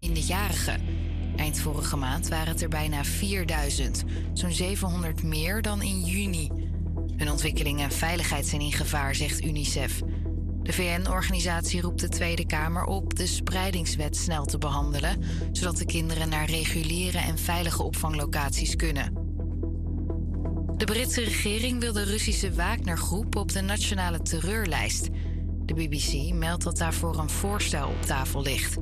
in de jarigen. Eind vorige maand waren het er bijna 4000, zo'n 700 meer dan in juni. Hun ontwikkeling en veiligheid zijn in gevaar, zegt UNICEF. De VN-organisatie roept de Tweede Kamer op de spreidingswet snel te behandelen, zodat de kinderen naar reguliere en veilige opvanglocaties kunnen. De Britse regering wil de Russische Wagner-groep op de nationale terreurlijst. De BBC meldt dat daarvoor een voorstel op tafel ligt.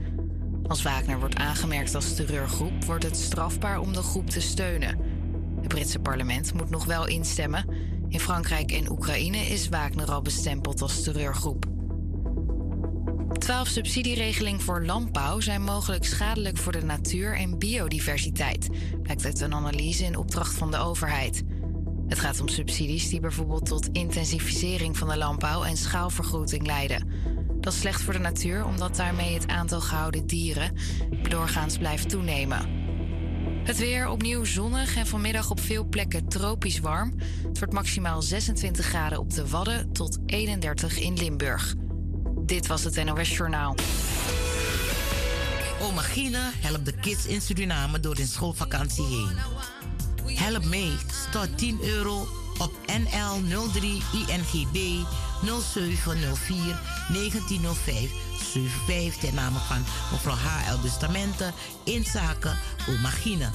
Als Wagner wordt aangemerkt als terreurgroep, wordt het strafbaar om de groep te steunen. Het Britse parlement moet nog wel instemmen. In Frankrijk en Oekraïne is Wagner al bestempeld als terreurgroep. Twaalf subsidieregelingen voor landbouw zijn mogelijk schadelijk voor de natuur en biodiversiteit, blijkt uit een analyse in opdracht van de overheid. Het gaat om subsidies die bijvoorbeeld tot intensificering van de landbouw en schaalvergroting leiden. Dat is slecht voor de natuur omdat daarmee het aantal gehouden dieren doorgaans blijft toenemen. Het weer opnieuw zonnig en vanmiddag op veel plekken tropisch warm. Het wordt maximaal 26 graden op de Wadden tot 31 in Limburg. Dit was het NOS Journaal. Omagine helpt de kids in Suriname door hun schoolvakantie heen. Help mee, stort 10 euro op NL 03 INGB 0704 1905 75 ten name van mevrouw H.L. Bustamante in zaken Omagine.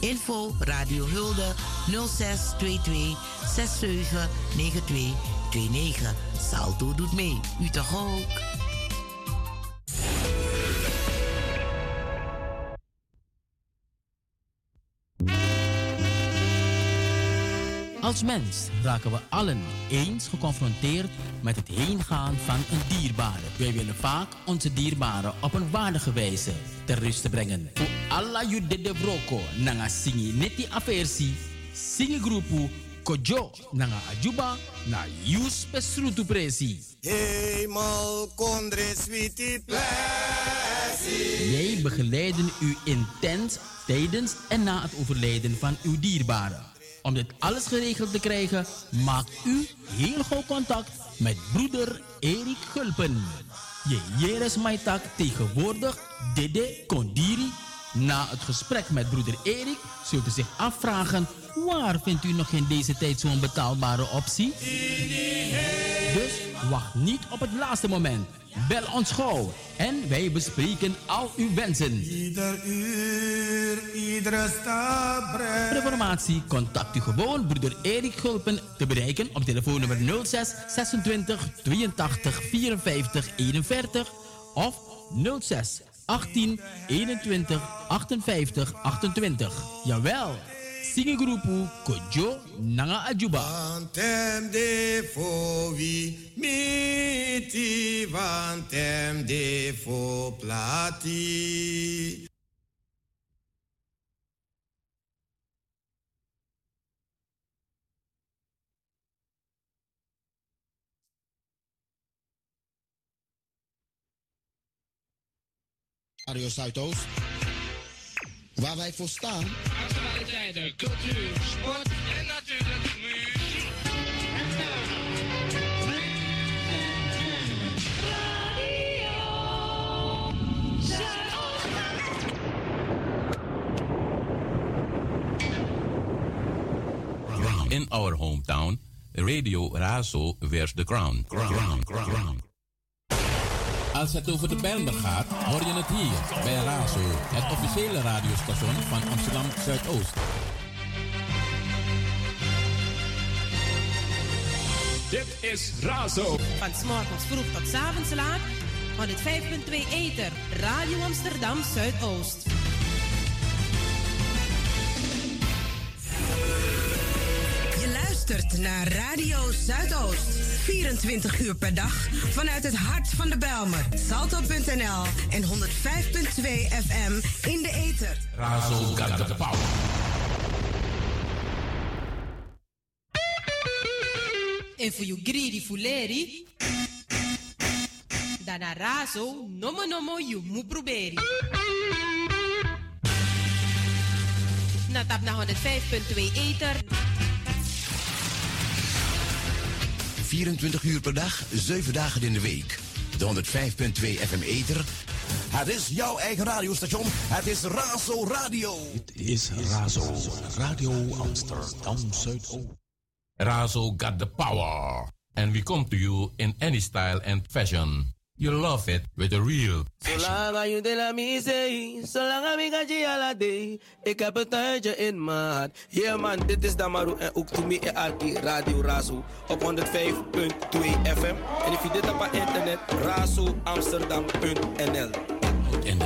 Info Radio Hulde 0622 67 92 29. Salto doet mee. U toch ook? Als mens raken we allen eens geconfronteerd met het heengaan van een dierbare. Wij willen vaak onze dierbaren op een waardige wijze ter rust brengen. Voor alla jude de broko nanga singi neti aversi, singi groepu kojo nanga ajuba na yus pesrutu presi. Hemel kondre sweetie plessie. Wij begeleiden u intens tijdens en na het overlijden van uw dierbaren. Om dit alles geregeld te krijgen, maakt u heel gauw contact met broeder Erik Gulpen. Je Jeres Maitak tegenwoordig Dede Kondiri. Na het gesprek met broeder Erik zult u zich afvragen... waar vindt u nog in deze tijd zo'n betaalbare optie? Dus wacht niet op het laatste moment. Bel ons gauw en wij bespreken al uw wensen. Ieder uur, iedere stap Voor informatie contact u gewoon broeder Erik Gulpen te bereiken op telefoonnummer 06 26 82 54 41 of 06 18 21 58 28. Jawel, Singigroepu Kojo Nanga Ajuba. Vantem de fovi miti, vantem de fo plati. Radio Zuidoost. Waar wij voor staan. Actualiteiten, cultuur, sport en natuurlijk muziek. In our hometown, Radio Razo wears the crown. crown, crown, crown. Als het over de Bijlmer gaat, hoor je het hier bij Razo, het officiële radiostation van Amsterdam Zuidoost. Dit is Razo. Van s'morgens vroeg tot 's avonds laat. 105.2 Eter. Radio Amsterdam Zuidoost. Je luistert naar Radio Zuidoost. 24 uur per dag vanuit het hart van de Belmer. Salto.nl en 105.2 FM in de ether. Razo the power. En voor you greedy fuleri. Dana razo, nomo nomo you mu proberi. Na tap na 105.2 Eter. 24 uur per dag, 7 dagen in de week. De 105.2 FM Eter. Het is jouw eigen radiostation. Het is Razo Radio. Het is Razo. Radio Amsterdam Zuidoost. Razo got the power. And we come to you in any style and fashion. You love it with a real Zolang je de la misee, zolang ik aan je ala day. Ik heb het tijdje in hart. Yeah man, dit is Damaru en ook to me en Arki Radio Razo op 105.2 FM. En if je dit op internet, razoamsterdam.nl. in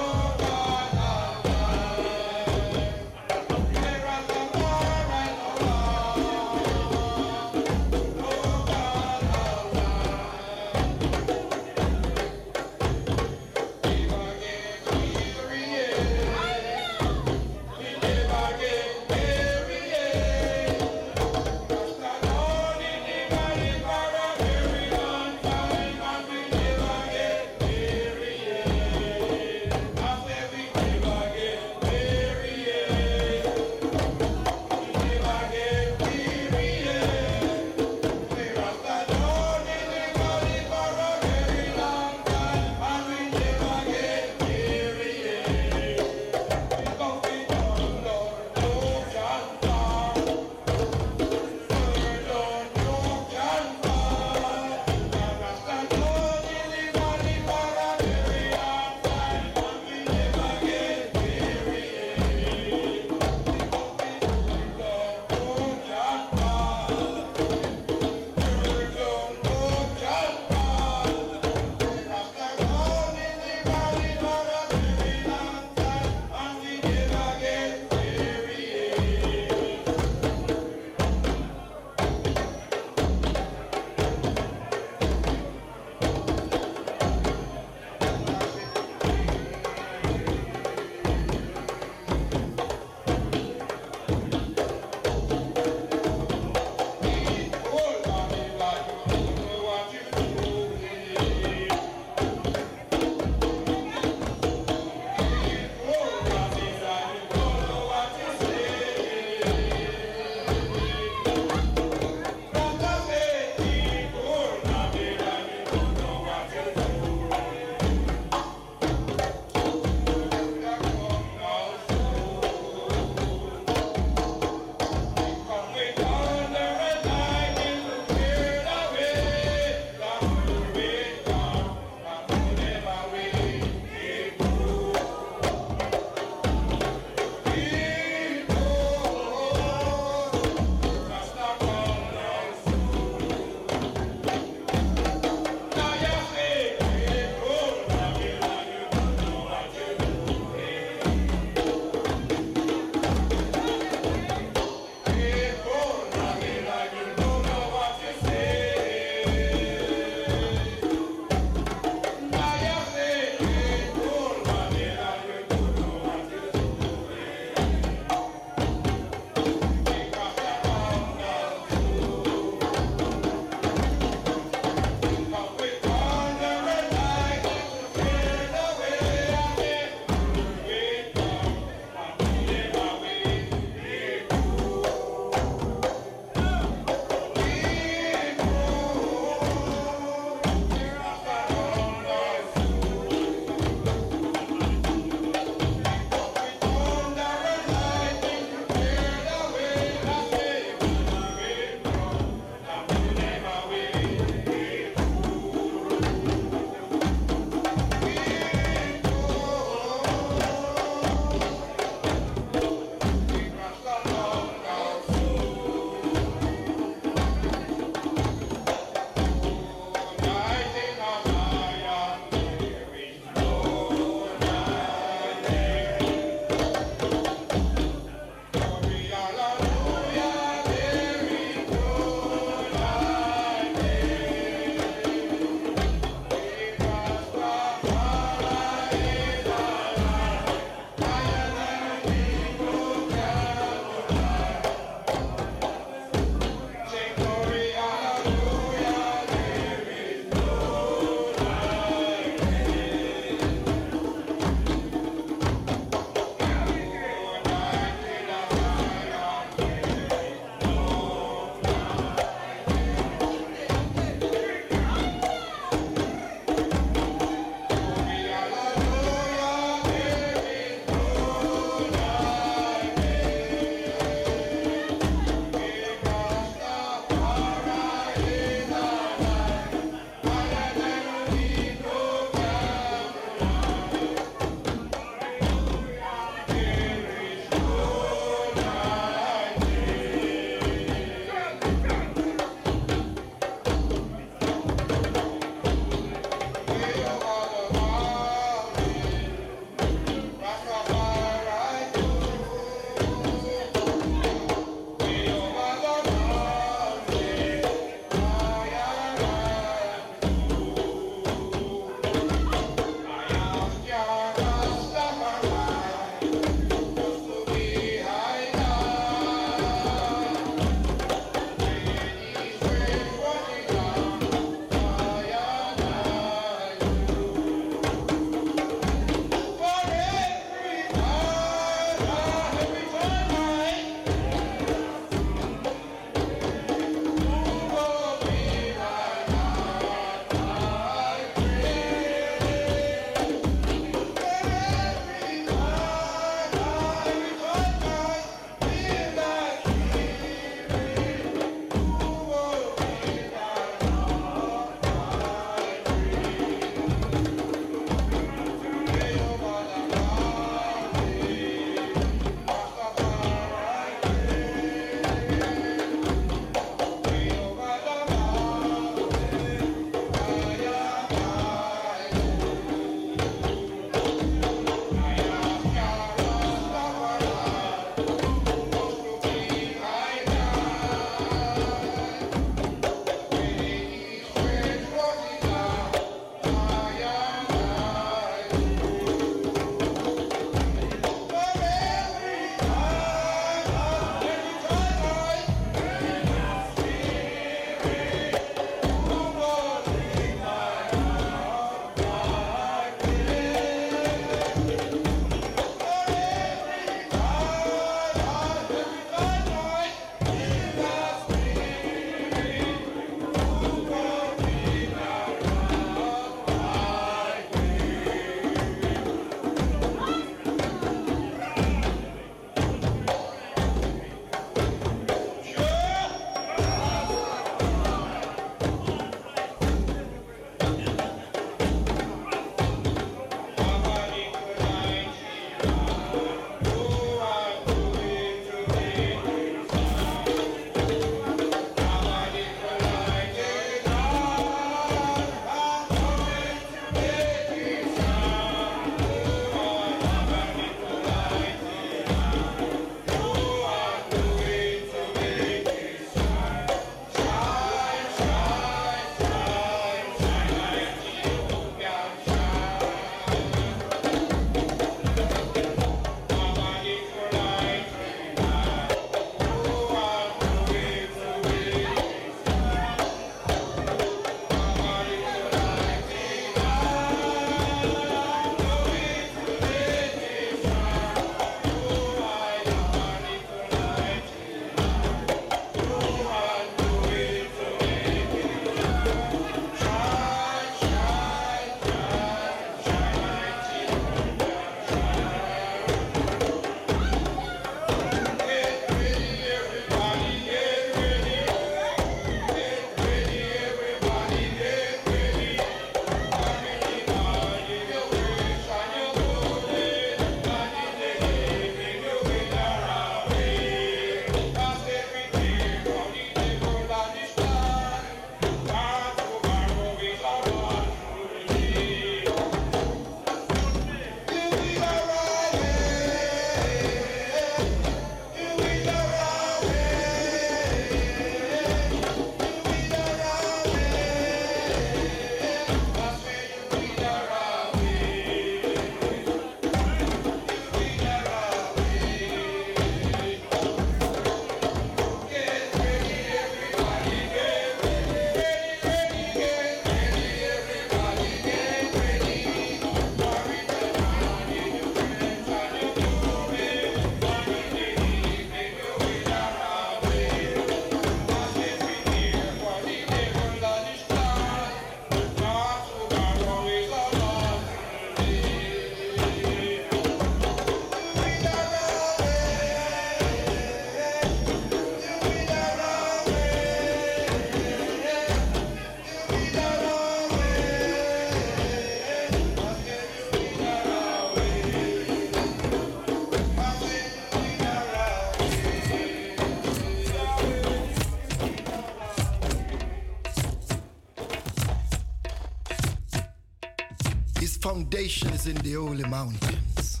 foundation is in the holy mountains.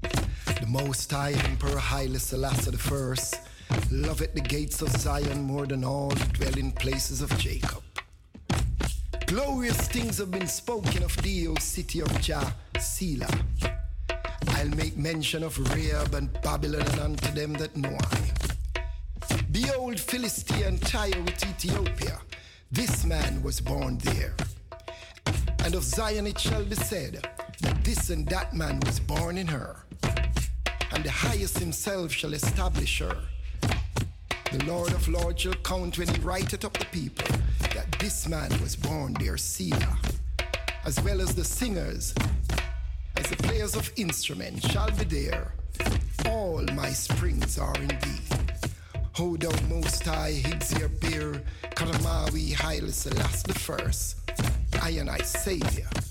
The Most High Emperor Haile Selassie I loveth the gates of Zion more than all the dwelling places of Jacob. Glorious things have been spoken of thee, O city of Jah, Selah. I'll make mention of Rahab and Babylon and unto them that know I. Behold, Philistia and Tyre with Ethiopia. This man was born there. And of Zion it shall be said that this and that man was born in her. And the highest himself shall establish her. The Lord of Lords shall count when he writeth up the people that this man was born there, Selah, as well as the singers, as the players of instruments shall be there. All my springs are in thee. Hold thou most high, Higgs beer, Karamawi, Haile Selassie the first, I and I Savior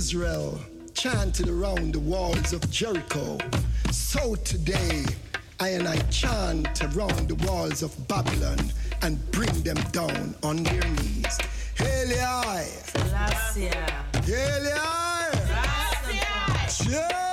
Israel chanted around the walls of Jericho, so today I and I chant around the walls of Babylon and bring them down on their knees. Hail I! Hail I! Yeah!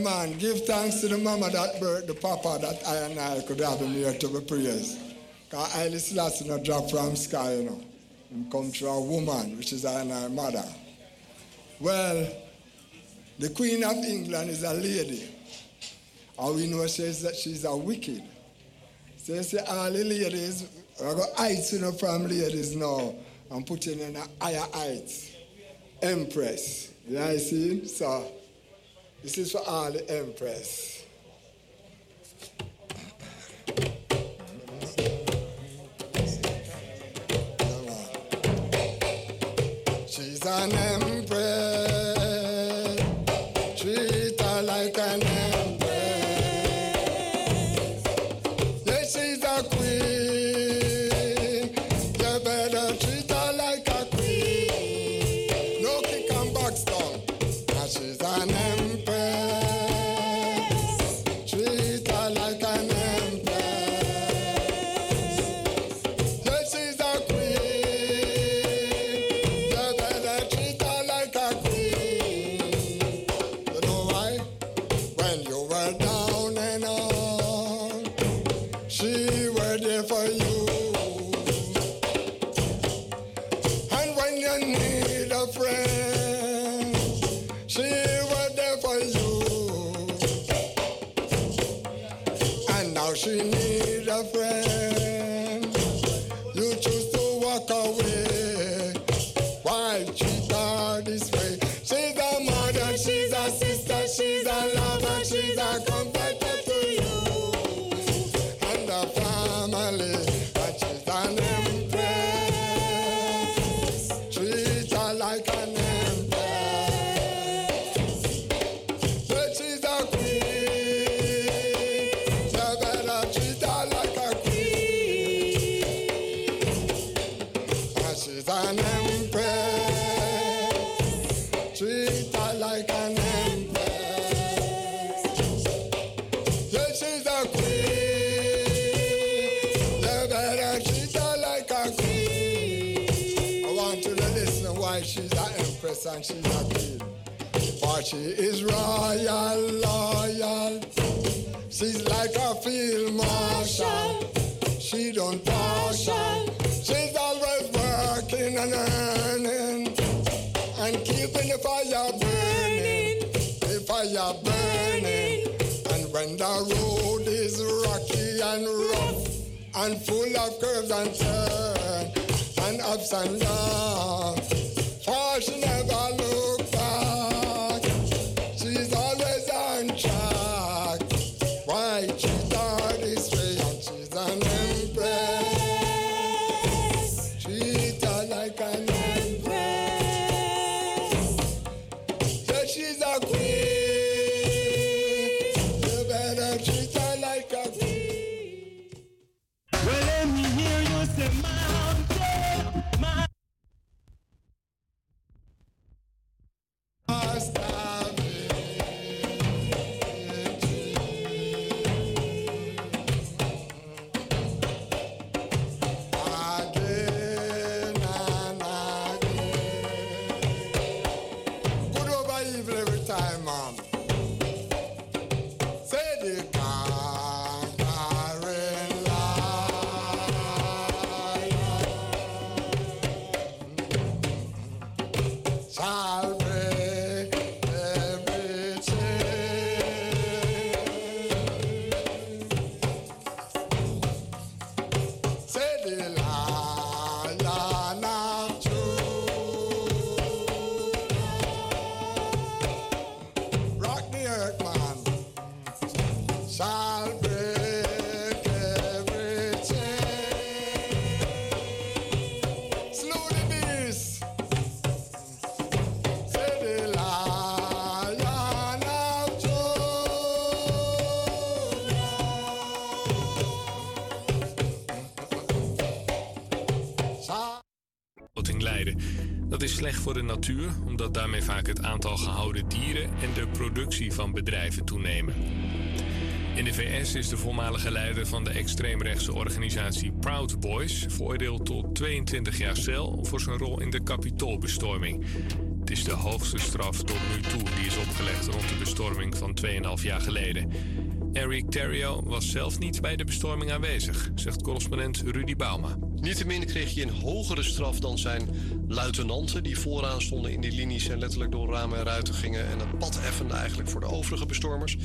Man, Give thanks to the mama that birthed the papa that I and I could have him here to be praised. Because Haile to not drop from sky, you know. He come through a woman, which is I and I mother. Well, the Queen of England is a lady. And we know she's, that she's a wicked. So you see, all the ladies, I got eyes you know, from ladies now. I'm putting in a higher height. Empress. You I see? So this is for all the Empress. She's an Empress. A queen. For she is royal, loyal. She's like a field marshal. She don't partial. She's always working and earning and keeping the fire burning. The fire burning. And when the road is rocky and rough and full of curves and turns and ups and downs, de natuur, omdat daarmee vaak het aantal gehouden dieren en de productie van bedrijven toenemen. In de VS is de voormalige leider van de extreemrechtse organisatie Proud Boys veroordeeld tot 22 jaar cel voor zijn rol in de kapitoolbestorming. Het is de hoogste straf tot nu toe die is opgelegd rond de bestorming van 2,5 jaar geleden. Eric Terrio was zelf niet bij de bestorming aanwezig, zegt correspondent Rudy Bauma. Niettemin kreeg hij een hogere straf dan zijn luitenanten... die vooraan stonden in die linies en letterlijk door ramen en ruiten gingen... en het pad effenden eigenlijk voor de overige bestormers.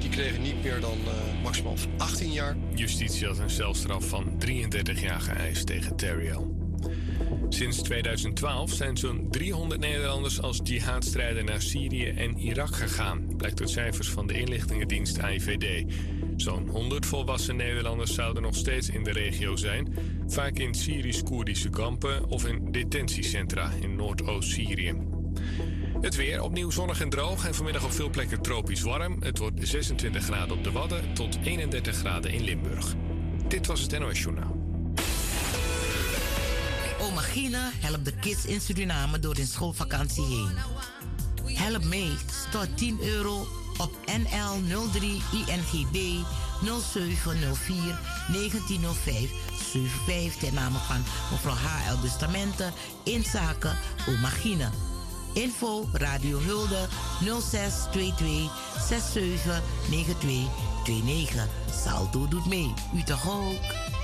Die kregen niet meer dan eh, maximaal 18 jaar. Justitie had een celstraf van 33 jaar geëist tegen Terrio. Sinds 2012 zijn zo'n 300 Nederlanders als jihadstrijder naar Syrië en Irak gegaan, blijkt uit cijfers van de inlichtingendienst AIVD. Zo'n 100 volwassen Nederlanders zouden nog steeds in de regio zijn, vaak in Syrisch-Koerdische kampen of in detentiecentra in Noordoost-Syrië. Het weer opnieuw zonnig en droog en vanmiddag op veel plekken tropisch warm. Het wordt 26 graden op de Wadden tot 31 graden in Limburg. Dit was het NOS Journaal. Oma Gina helpt de kids in Suriname door hun schoolvakantie heen. Help mee, stort 10 euro op NL 03 INGB 0704 1905 75 ten name van mevrouw H.L. Bustamante in zaken Oma Gina. Info Radio Hulde 0622 67 92 29. Salto doet mee. U toch ook?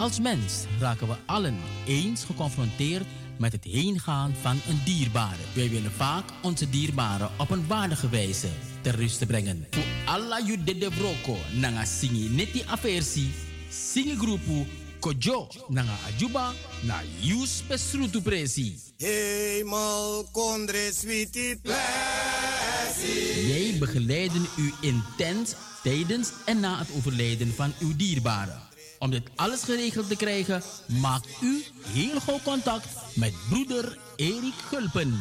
Als mens raken we allen eens geconfronteerd met het heengaan van een dierbare. Wij willen vaak onze dierbaren op een waardige wijze ter rust brengen. Voor alla de broko nanga singi neti aversi, singi grupu kojo nanga ajuba na yus pesrutu presi. Hemel kondre plessie. Wij begeleiden u intens tijdens en na het overlijden van uw dierbaren. Om dit alles geregeld te krijgen, maakt u heel gauw contact met broeder Erik Gulpen.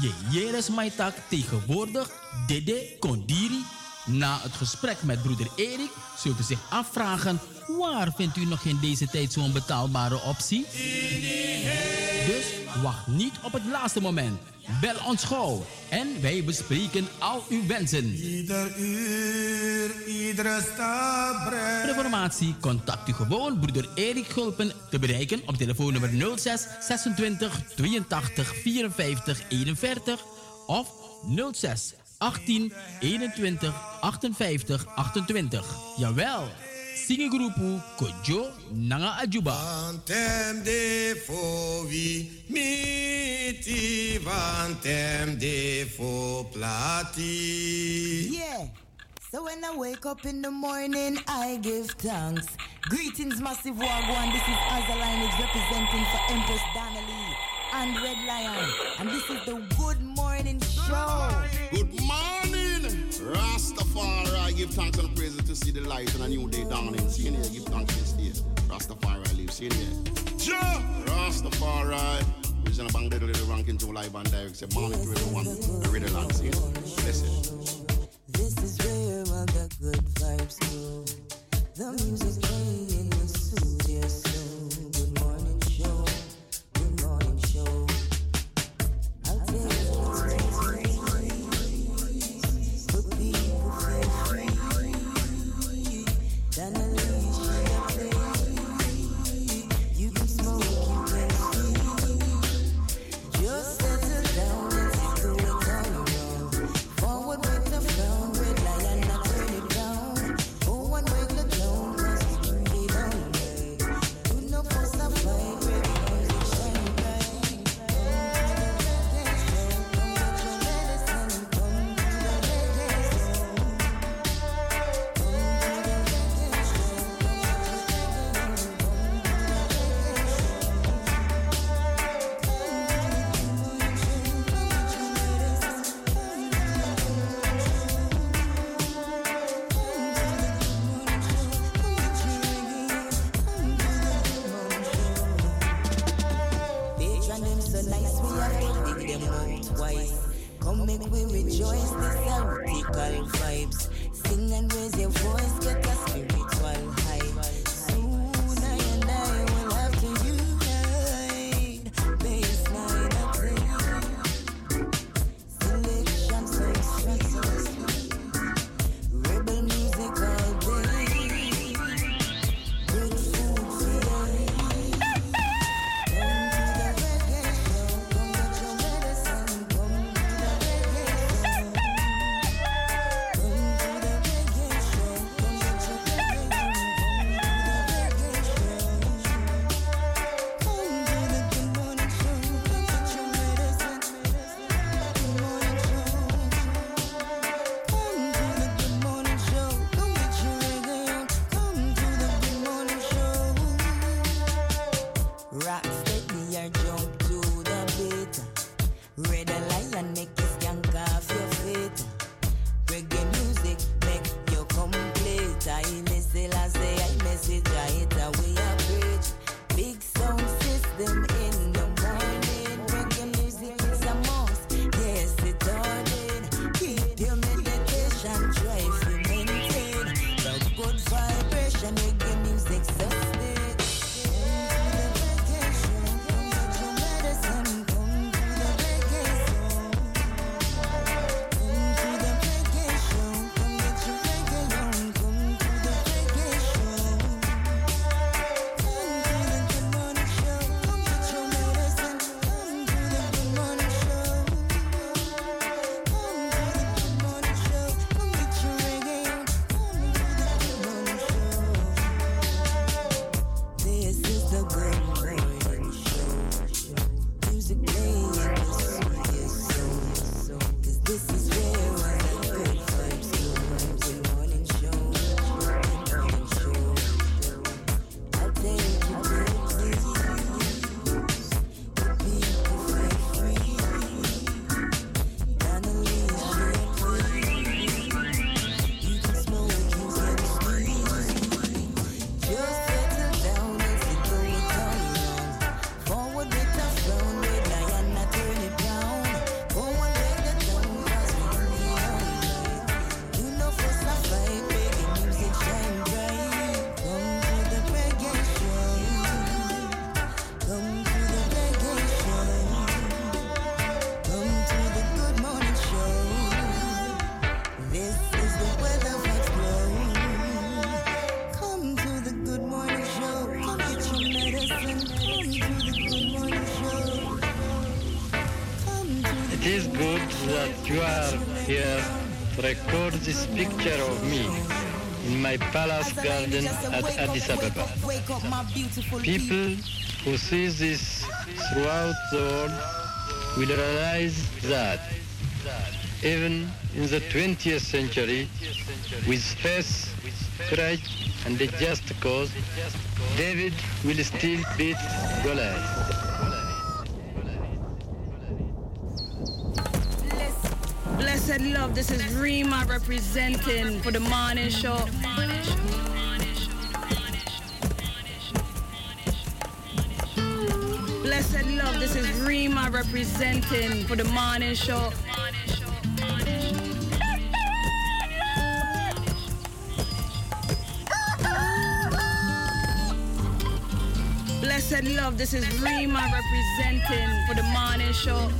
Je Jeres Maitak tegenwoordig Dede Kondiri. Na het gesprek met broeder Erik zult u zich afvragen... waar vindt u nog in deze tijd zo'n betaalbare optie? Dus Wacht niet op het laatste moment. Bel ons gauw en wij bespreken al uw wensen. Ieder uur, iedere stap Voor informatie contact u gewoon broeder Erik Gulpen te bereiken op telefoonnummer 06 26 82 54 41 of 06 18 21 58 28. Jawel, Singegroepu Kojo Nanga Ajuba. Vantem de fo vi miti, vantem de fo plati. Yeah. So when I wake up in the morning, I give thanks. Greetings, Massive Wagwan. This is Azalinage representing for Empress Donnelly and Red Lion. And this is the Good Morning Show. Good morning, Rastafari. Give thanks and praises to see the light and a new day dawning. See in here, give thanks this day. Rastafari live. See in here. Joe Rastafari. Original bang little little ranking to live and direct. Say morning to everyone. The radio land. See it. Listen. This is where all the good vibes go. The music playing palace garden at Addis Ababa. People who see this throughout the world will realize that even in the 20th century, with faith, courage, and a just cause, David will still beat Goliath. Blessed love, this is Rima representing for the morning show. Representing for the morning show. Blessed love, this is Rima representing for the morning show.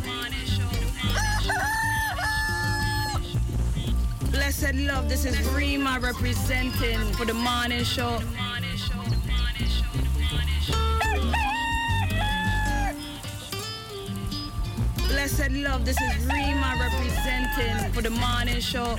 Blessed love, this is Rima representing for the morning show. Love, this is Rima representing for the morning show.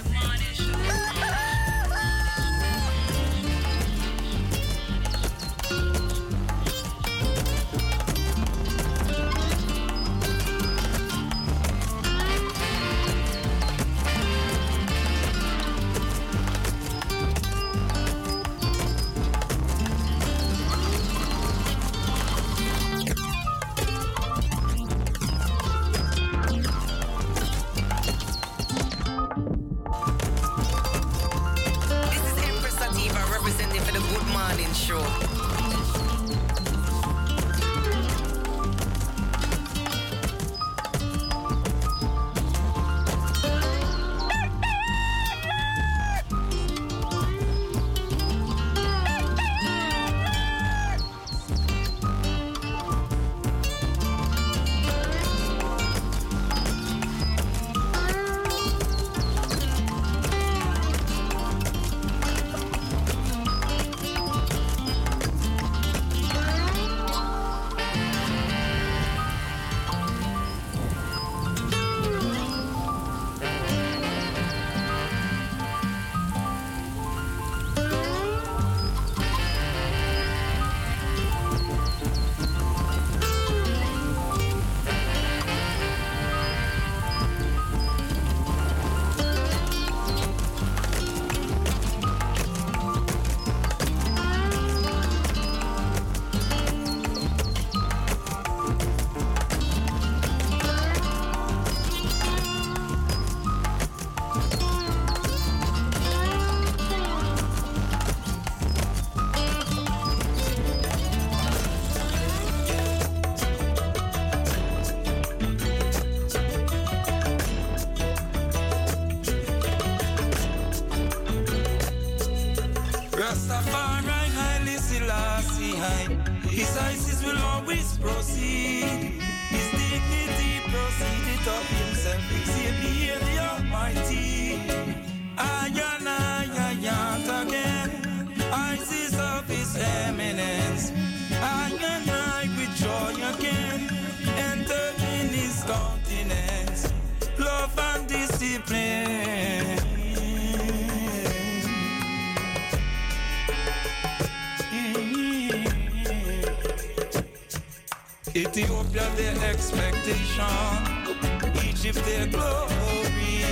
Their glory.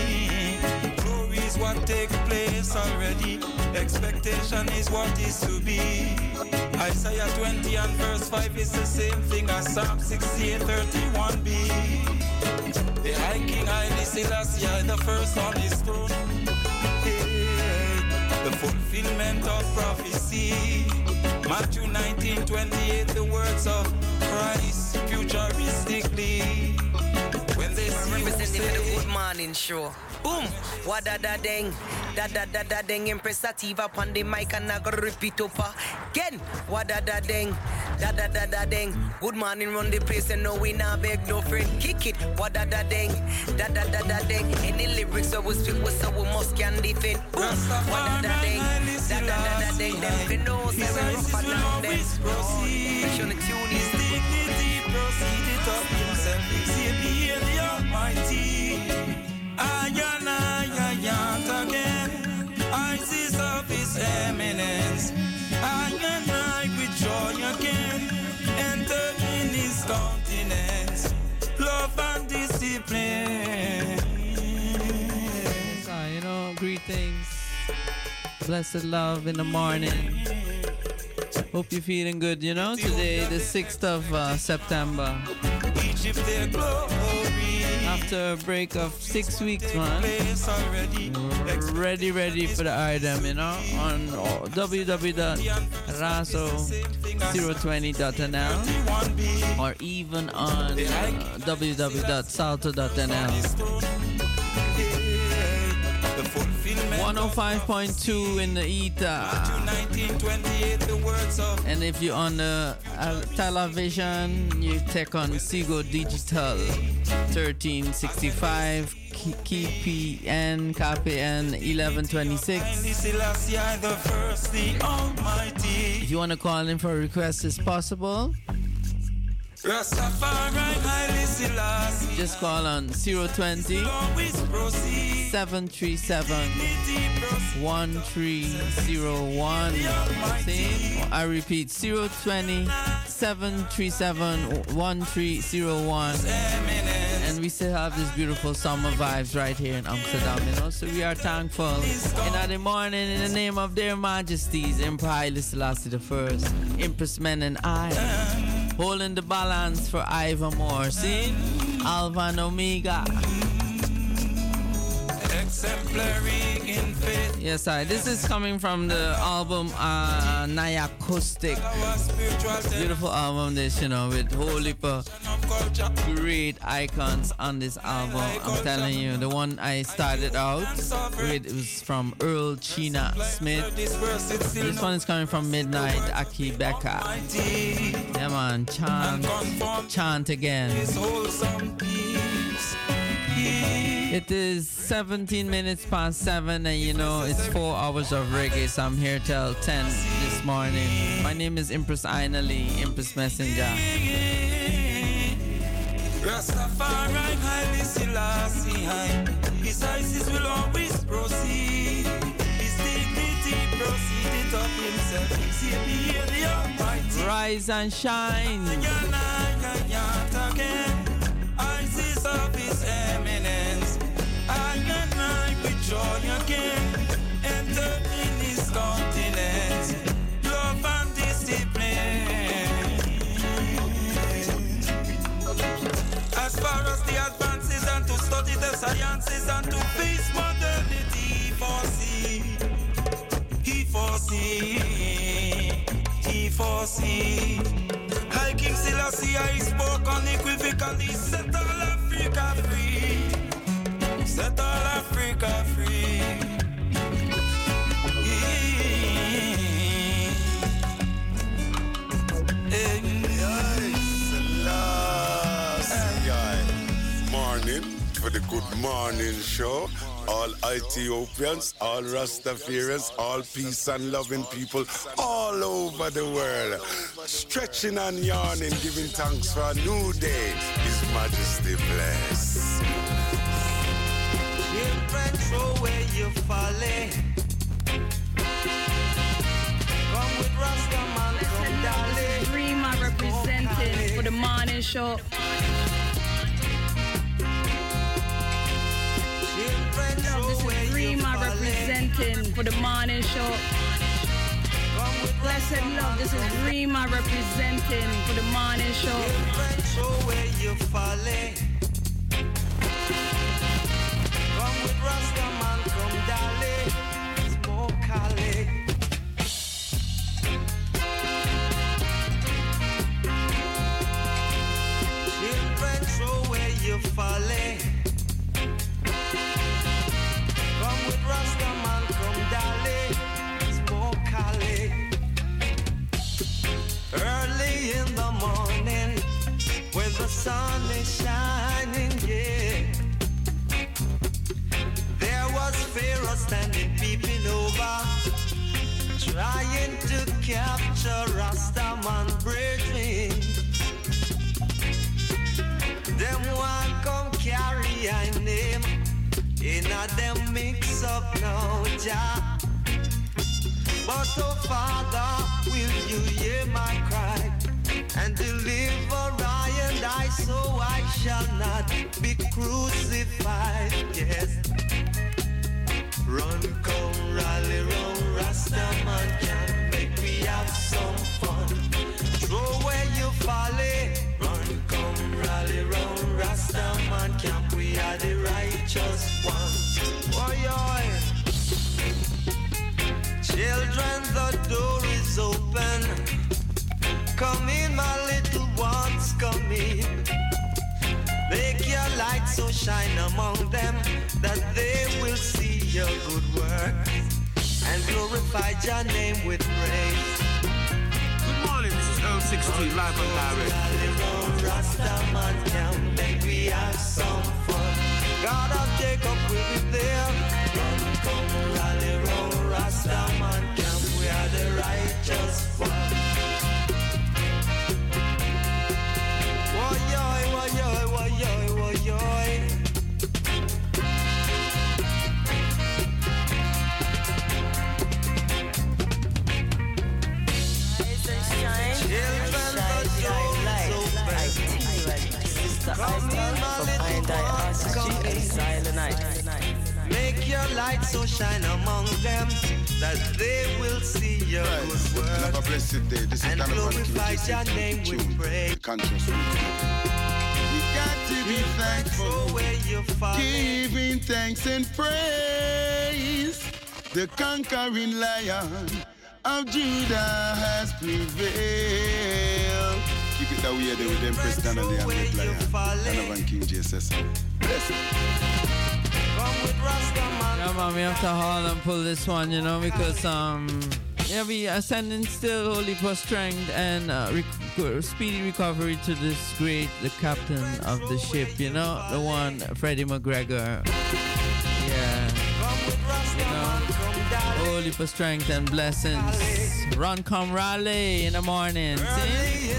Glory is what take place already. Expectation is what is to be. Isaiah 20 and verse 5 is the same thing as Psalm 68, 31b. The High King Haile Selassie, the first on his throne. The fulfillment of prophecy. Matthew 19, 28, Morning Show. Boom! Wada da ding, da da da da ding. Empress Sativa on the mic and I go repeat up again. Wada da ding, da da da da ding. Good morning, run the place and no we not beg no friend. Kick it, wada da ding, da da da da ding. Any lyrics so we speak with so we must can defend. Boom! Wada da ding, da da da da ding. Them can know say we rougher than them. Make sure the Love and discipline. So, you know, greetings. Blessed love in the morning. Hope you're feeling good, you know, today, the 6th of uh, September. After a break of six weeks, man. Ready, ready for the item, you know, on uh, www.raso.com www.raso020.nl or even on uh, www.salto.nl. 105.2 in the ether. And if you're on the uh, television, you take on Ziggo Digital 1365 KPN KPN 1126. If you want to call in for a request, it's possible. Just call on 020 737 1301. I repeat 020 737 1301. We still have this beautiful summer vibes right here in Amsterdam, you know. So we are thankful. And in the morning, in the name of their majesties, Emperor Haile Selassie First, Empress Men and I holding the balance for Ivermore. See? Alpha Omega. Exemplary in faith. Yes, I. This is coming from the album uh, Naya Acoustic. Beautiful album, this, you know, with whole heap of great icons on this album. I'm telling you, the one I started out with was from Earl Chinna Smith. This one is coming from Midnight Aki Becca. Yeah, man, chant, chant again. It is 17 minutes past 7, and you know, it's 4 hours of reggae, so I'm here till 10 this morning. My name is Empress Aina Lee, Empress Messenger. Rastafari, Haile Selassie, His ISIS will always proceed. His dignity proceeded up himself. He's the Almighty. Rise and shine. ISIS of His eminence. I and I with joy again. Enter in His continent. Love and discipline. As far as the advances and to study the sciences and to face modernity, foresee, he foresee, he foresee. High King Selassie, I spoke unequivocally, set all Africa free, set all Africa free. Morning for the good morning show. All Ethiopians, all Rastafarians, all peace and loving people all over the world. Stretching and yawning, giving thanks for a new day. His Majesty bless. Children, show where you falling. Come with Rastaman, come darling. Rima representing for the morning show. Love, this is Rima representing for the morning show. Blessed love, this is Rima representing for the morning show. Come with come show where you falling. Sun is shining, yeah. There was Pharaoh standing peeping over, trying to capture Rastaman brethren. Them come carry name them mix up now, Jah. But oh Father, will you hear my cry and deliver I and I, so I shall not be crucified. Yes. Run, come, rally, round, Rastaman can make me have some fun. Throw away your folly. Run, come, rally, round, Rastaman camp. We are the righteous ones. Oi, oi. Children, the door is open. Come in, my little ones, come in. Make your light so shine among them that they will see your good work and glorify your name with praise. Good morning, this is Earl 16 live and direct. Rastaman make we have some fun. God of Jacob will be there. Run, come, rally, round Rastaman camp. We are the righteous one. Make your light so shine among them that they will see your good work Have a blessed day. This is and glorify your name with praise. Conscious. We got to be thankful. Giving thanks and praise. The conquering lion of Judah has prevailed. Keep it that way there with Empress Donnelly and Red Lion. Donovan King Jesus. Bless it. Yeah, man, we have to haul and pull this one, you know, because um, yeah, we are sending still holy for strength and uh, rec- speedy recovery to this great, the captain of the ship, you know, the one Freddie McGregor. Yeah, you know, holy for strength and blessings. Run, come rally in the morning. See?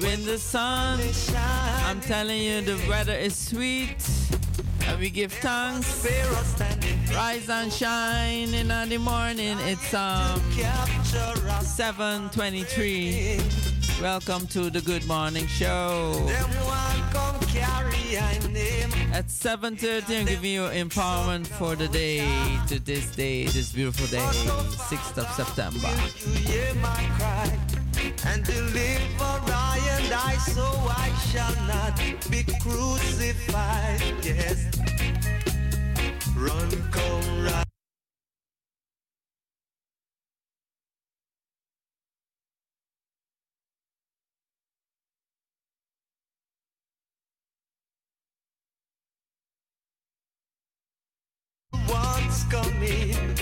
When the sun, I'm telling you, the weather is sweet. And we give thanks. Rise and shine in the morning. It's um 7:23. Welcome to the Good Morning Show. At 7:30, I'm giving you empowerment for the day to this day, this beautiful day, 6th of September. and deliver I and I, so I shall not be crucified. Yes, run, come, run. Come in.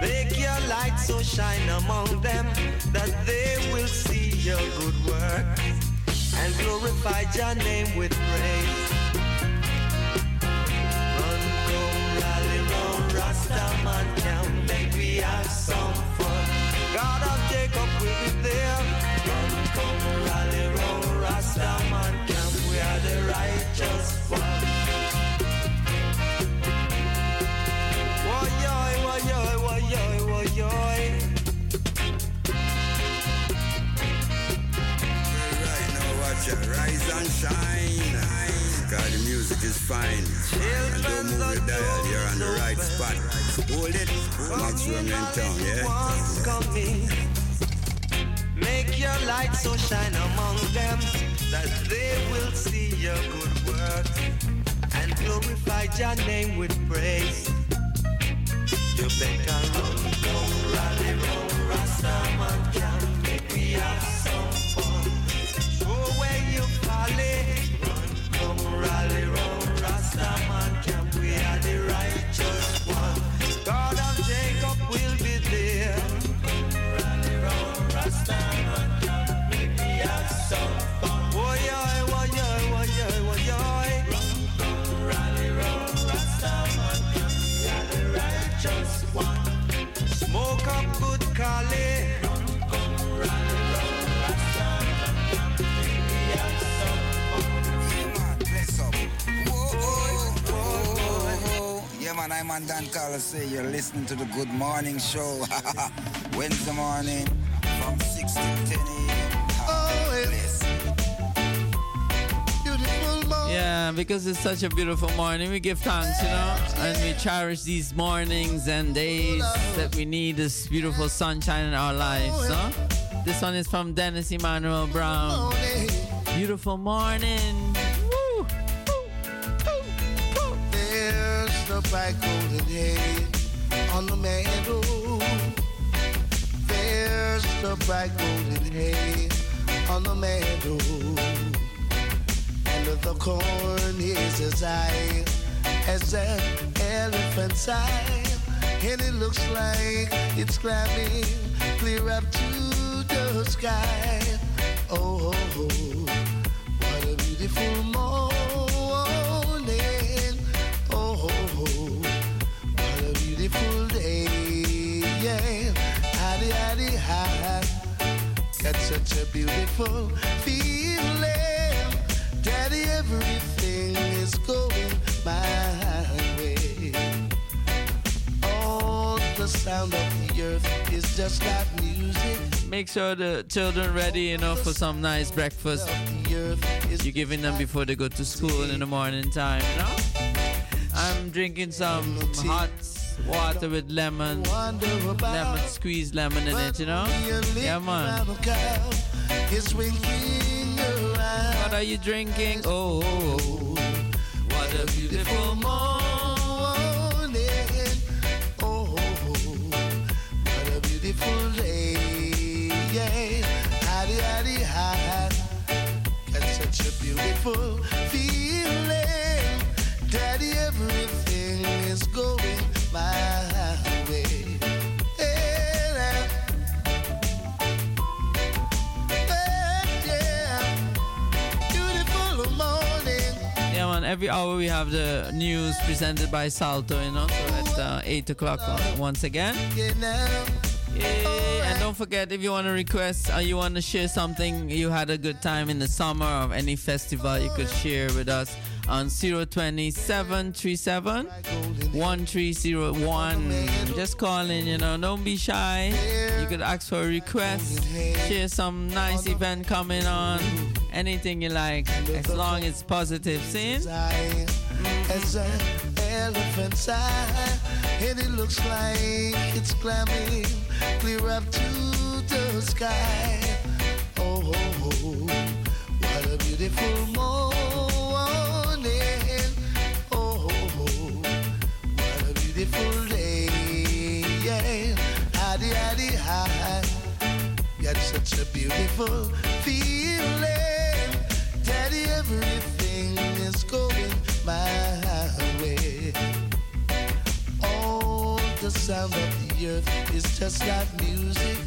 Make your light so shine among them that they will see your good work and glorify your name with praise. Run, go, rally, round, Rastaman can make we have some fun. God of Jacob will be there. Run, come, rally, round, Rastaman it. Rise and shine. Cause the music is fine. And don't move your dial, you're on the right spot. Hold it. Maximum in town, yeah? Make your light so shine among them that they will see your good work and glorify your name with praise. You better run, rally, can make Yeah, man, Dan Carlos. Say you're listening to the Good Morning Show. Wednesday morning from 6 to 10 a.m. Oh, Bless. Yeah, because it's such a beautiful morning. We give thanks, you know, and we cherish these mornings and days that we need this beautiful sunshine in our lives. Oh, no? This one is from Dennis Emmanuel Brown. Beautiful morning. The bright golden hay on the meadow. There's the bright golden hay on the meadow. And the corn is as high as an elephant's eye. And it looks like it's climbing clear up to the sky. Oh, oh, oh what a beautiful morning. Such a beautiful feeling. Daddy, everything is going my way. All the sound of the earth is just like music. Make sure the children ready, you know, for some nice breakfast. You're giving them before they go to school in the morning time, you know? I'm drinking some hot water with lemon, lemon squeeze lemon in it, you know? Yeah, man. What are you drinking? Oh, oh, oh. what a beautiful morning. Oh, oh, oh. what a beautiful day. Yeah, howdy, howdy, hi. Got such a beautiful feeling. Daddy, everything is going. Yeah, man. Every hour we have the news presented by Salto, you know. So at uh, eight o'clock uh, once again. Yeah, and don't forget if you want to request or you want to share something you had a good time in the summer of any festival, you could share with us on 020 737 1301. Just call in, you know, don't be shy. You could ask for a request, share some nice event coming on, anything you like, as long as it's positive. See? As an elephant's eye, and it looks like it's climbing clear up to the sky. Oh, oh, oh, what a beautiful morning. Such a beautiful feeling. Daddy, everything is going my way. All the sound of the earth is just like music.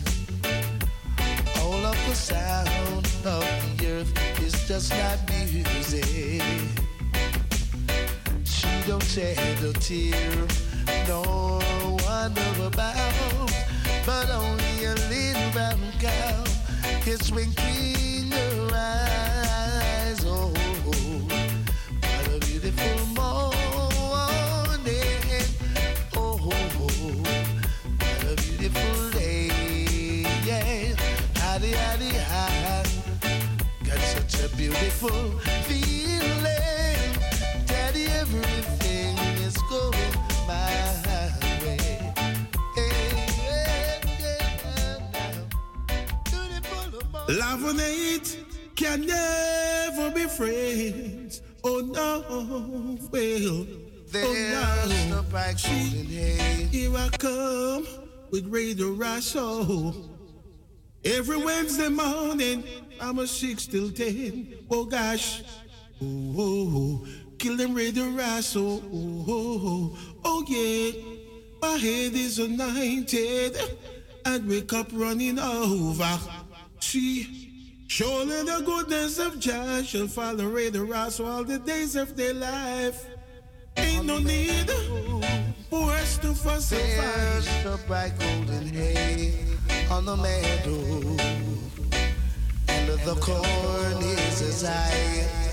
All of the sound of the earth is just like music. She don't shed a tear, nor wonder about, but only a little brown cow is winking her eyes. Oh, what a beautiful morning. Oh, what a beautiful day. Yeah, howdy, howdy, hi. Got such a beautiful feeling. Love and hate can never be friends. Oh no, well, oh, There's oh no. golden hay. Here I come with Radio Rasso. Every Wednesday morning, I'm a six till ten. Oh gosh, oh, oh, oh. kill them Radio Rasso. Oh, oh, oh, oh yeah, my head is anointed and wake up running over. See, surely the goodness of Jah shall follow Ray the Rasso all the days of their life. Ain't no need for us to fuss and fight. the bright golden hay on the meadow, and the corn is as high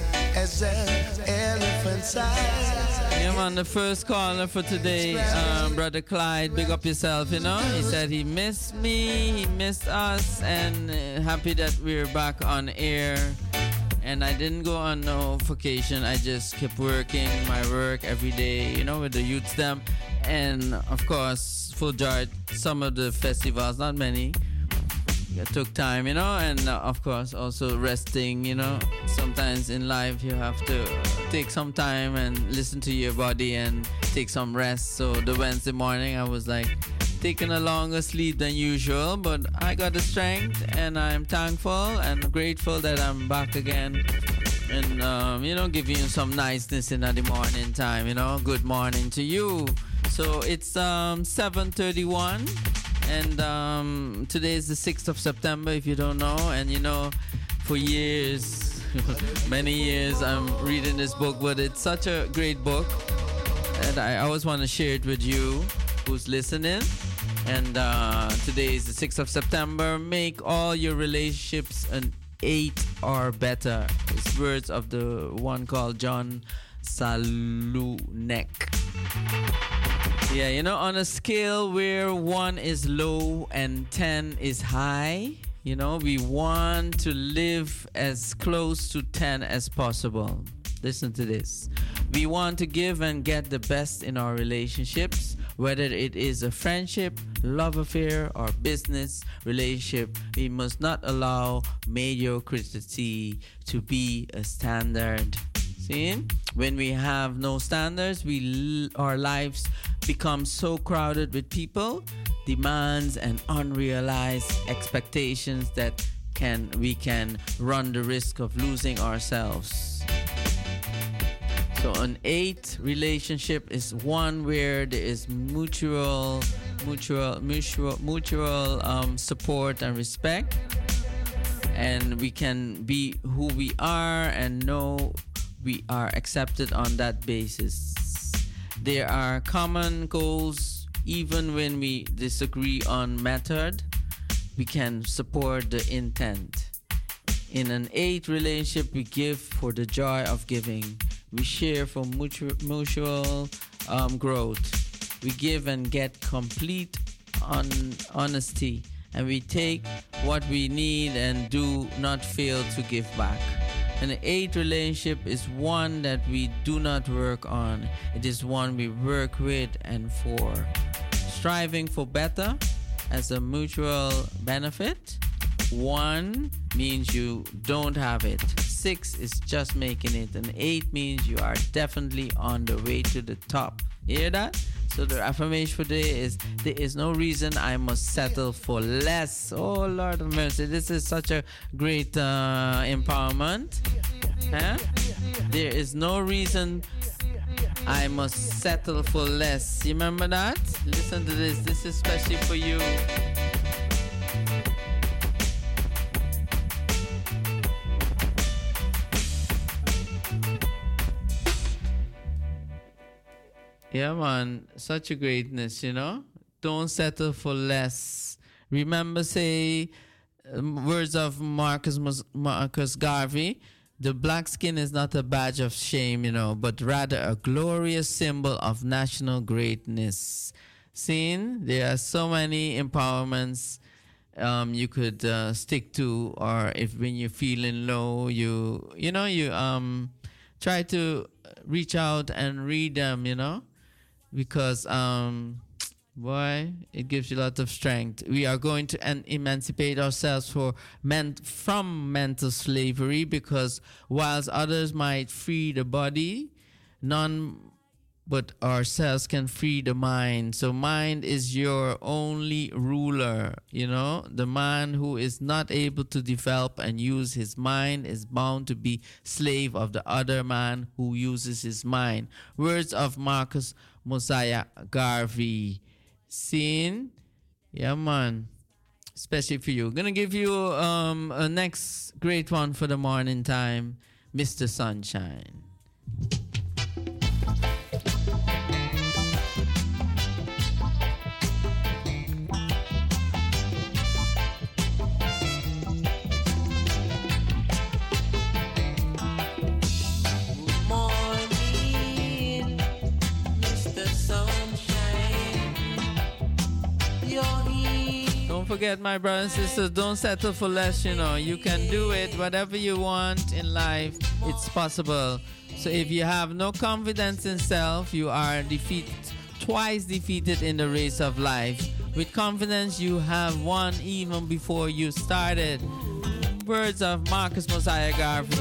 Yeah, man, the first caller for today, um, Brother Clyde, big up yourself, you know. He said he missed me, he missed us, and uh, happy that we're back on air. and I didn't go on no vacation. I just kept working my work every day, you know, with the youth them, and of course, full joy. Some of the festivals, not many. It took time, you know, and uh, of course also resting, you know. Sometimes in life you have to take some time and listen to your body and take some rest. So the Wednesday morning I was like taking a longer sleep than usual, but I got the strength and I'm thankful and grateful that I'm back again. And um, you know, giving you some niceness in the morning time, you know. Good morning to you. So it's um 731 and um, today is the 6th of September, if you don't know. And you know, for years, many years, I'm reading this book, but it's such a great book. And I always want to share it with you who's listening. And uh, today is the 6th of September. Make all your relationships an 8 or better. It's words of the one called John Salunek. Yeah, you know, on a scale where one is low and 10 is high, you know, we want to live as close to 10 as possible. Listen to this. We want to give and get the best in our relationships, whether it is a friendship, love affair, or business relationship. We must not allow mediocrity to be a standard. See? When we have no standards, we our lives become so crowded with people, demands and unrealized expectations that can we can run the risk of losing ourselves. So an eight relationship is one where there is mutual mutual mutual mutual um, support and respect and we can be who we are and know we are accepted on that basis. There are common goals even when we disagree on method. We can support the intent. In an eight relationship, we give for the joy of giving. We share for mutual, mutual um, growth. We give and get complete on honesty, and we take what we need and do not fail to give back. An eight relationship is one that we do not work on. It is one we work with and for. Striving for better as a mutual benefit. One means you don't have it. Six is just making it. And eight means you are definitely on the way to the top. hear that? So the affirmation for today is there is no reason I must settle for less. Oh Lord of mercy, this is such a great uh, empowerment. Huh? There is no reason I must settle for less. You remember that? Listen to this. This is especially for you. Yeah, man. Such a greatness, you know? Don't settle for less. Remember, say, um, words of Marcus, Marcus Garvey the black skin is not a badge of shame, you know, but rather a glorious symbol of national greatness. Seen? There are so many empowerments um, you could uh, stick to, or if when you're feeling low, you you know you um try to reach out and read them, you know because um, boy, it gives you a lot of strength. We are going to en- emancipate ourselves for men- from mental slavery because whilst others might free the body, none but ourselves can free the mind. So mind is your only ruler, you know? The man who is not able to develop and use his mind is bound to be slave of the other man who uses his mind. Words of Marcus Mosiah Garvey. Scene? Yeah, man. Especially for you. Gonna give you um, a next great one for the morning time, Mr. Sunshine. Forget, my brothers and sisters, don't settle for less, you know. You can do it, whatever you want in life, it's possible. So if you have no confidence in self, you are defeat, twice defeated in the race of life. With confidence, you have won even before you started. Words of Marcus Mosiah Garvey.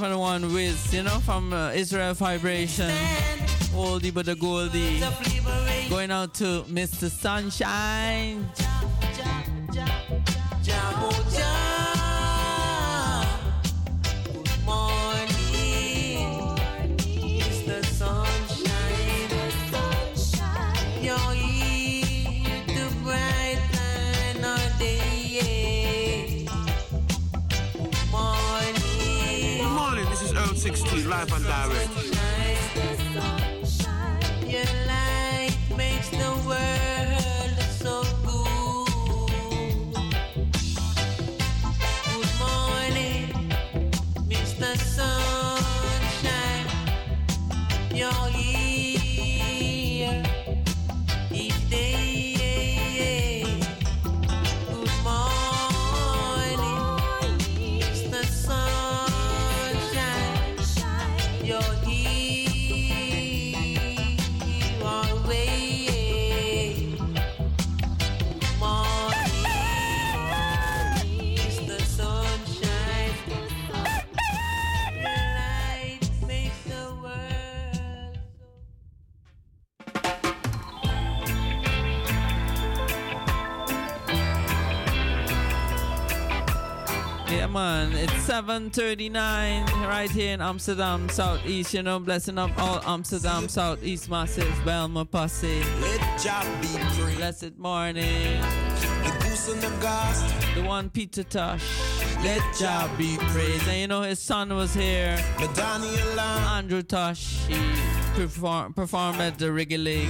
101 with, you know, from uh, Israel Vibration. Oldie but the Goldie. Going out to Mr. Sunshine. Live and direct. Your light makes the world 7:39 right here in Amsterdam Southeast. You know, blessing up all Amsterdam Southeast masses, Bijlmer Posse. Let Jah be praised. Blessed morning. The goose and the ghost. The one Peter Tosh. Let Jah be praised. And you know, his son was here. Andrew Tosh. He perform, performed at the Reggae League.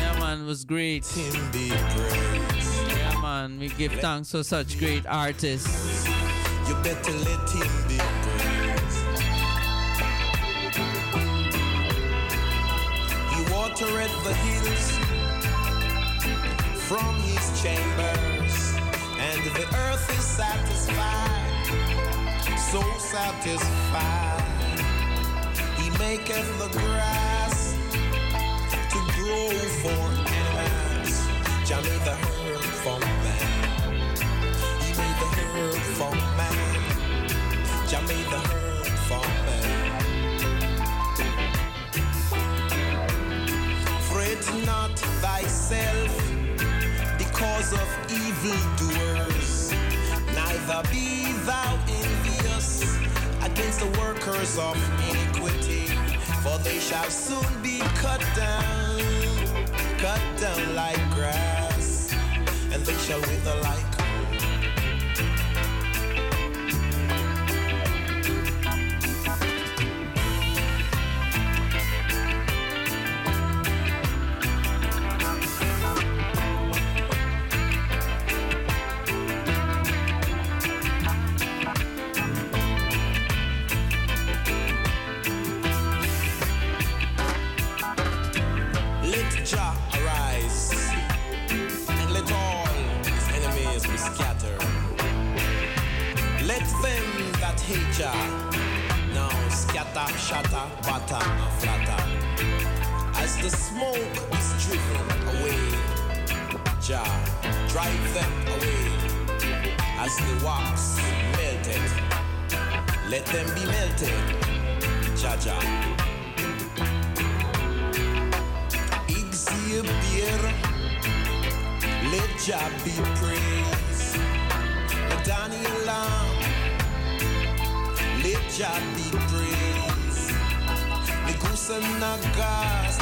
Yeah, man, was great. Him be praised. Yeah, man, we give thanks for such great artists. You better let him be praised. He watereth the hills from his chambers, and the earth is satisfied so satisfied. He maketh the grass to grow for animals. Jah made the herb for man. He made the herb for man. Jah made the not thyself because of neither be thou envious against the workers of iniquity, for they shall soon be cut down, cut down like grass, and they shall wither like that now scatter, shatter, batter, and flatter. As the smoke is driven away, Jah drive them away. As the wax melted, let them be melted. Jah Jah. Exhibier, let Jah be praised. Daniel Lamb, let Jah be praised. The goose and Nagast,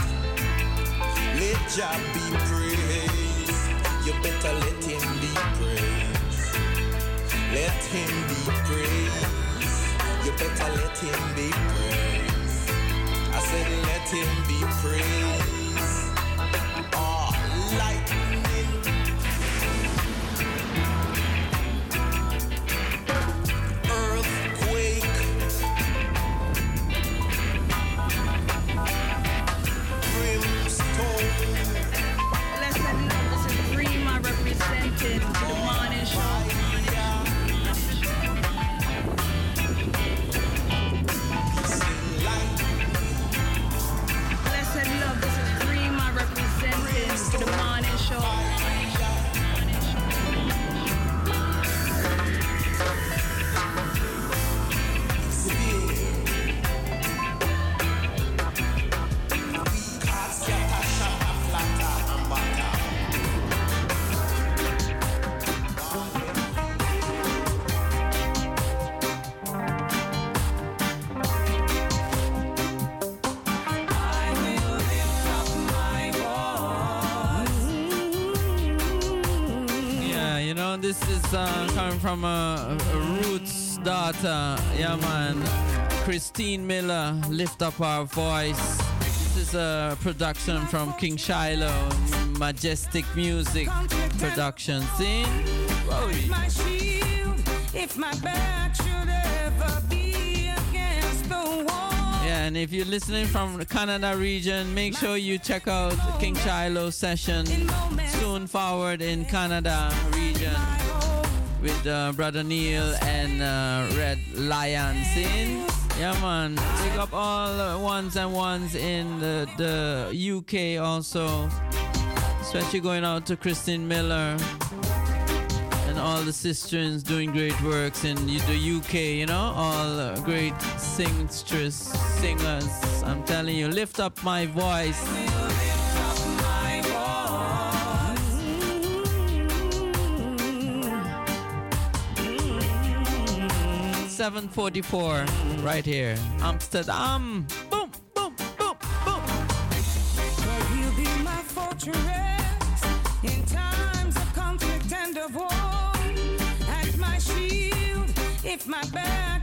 let Jah be praised. You better let him be praised. Let him be praised. You better let him be praised. I said, let him be praised. Ah, oh, lightning. Representing the morning from a, a Roots daughter. Yeah, man. Christine Miller, Lift Up Our Voice. This is a production from King Shiloh, Majestic Music Production. See? Whoa. my shield if my back should ever be against the wall. Yeah, and if you're listening from the Canada region, make sure you check out King Shiloh session soon forward in Canada region with uh, Brother Neil and uh, Red Lion. See? Yeah, man. Pick up all ones and ones in the, the UK also. Especially going out to Christine Miller and all the sisters doing great works in the UK, you know, all great singstress, singers. I'm telling you, lift up my voice. Seven forty-four, right here, Amsterdam. Boom. For he'll be my fortress in times of conflict and of war. And my shield if my back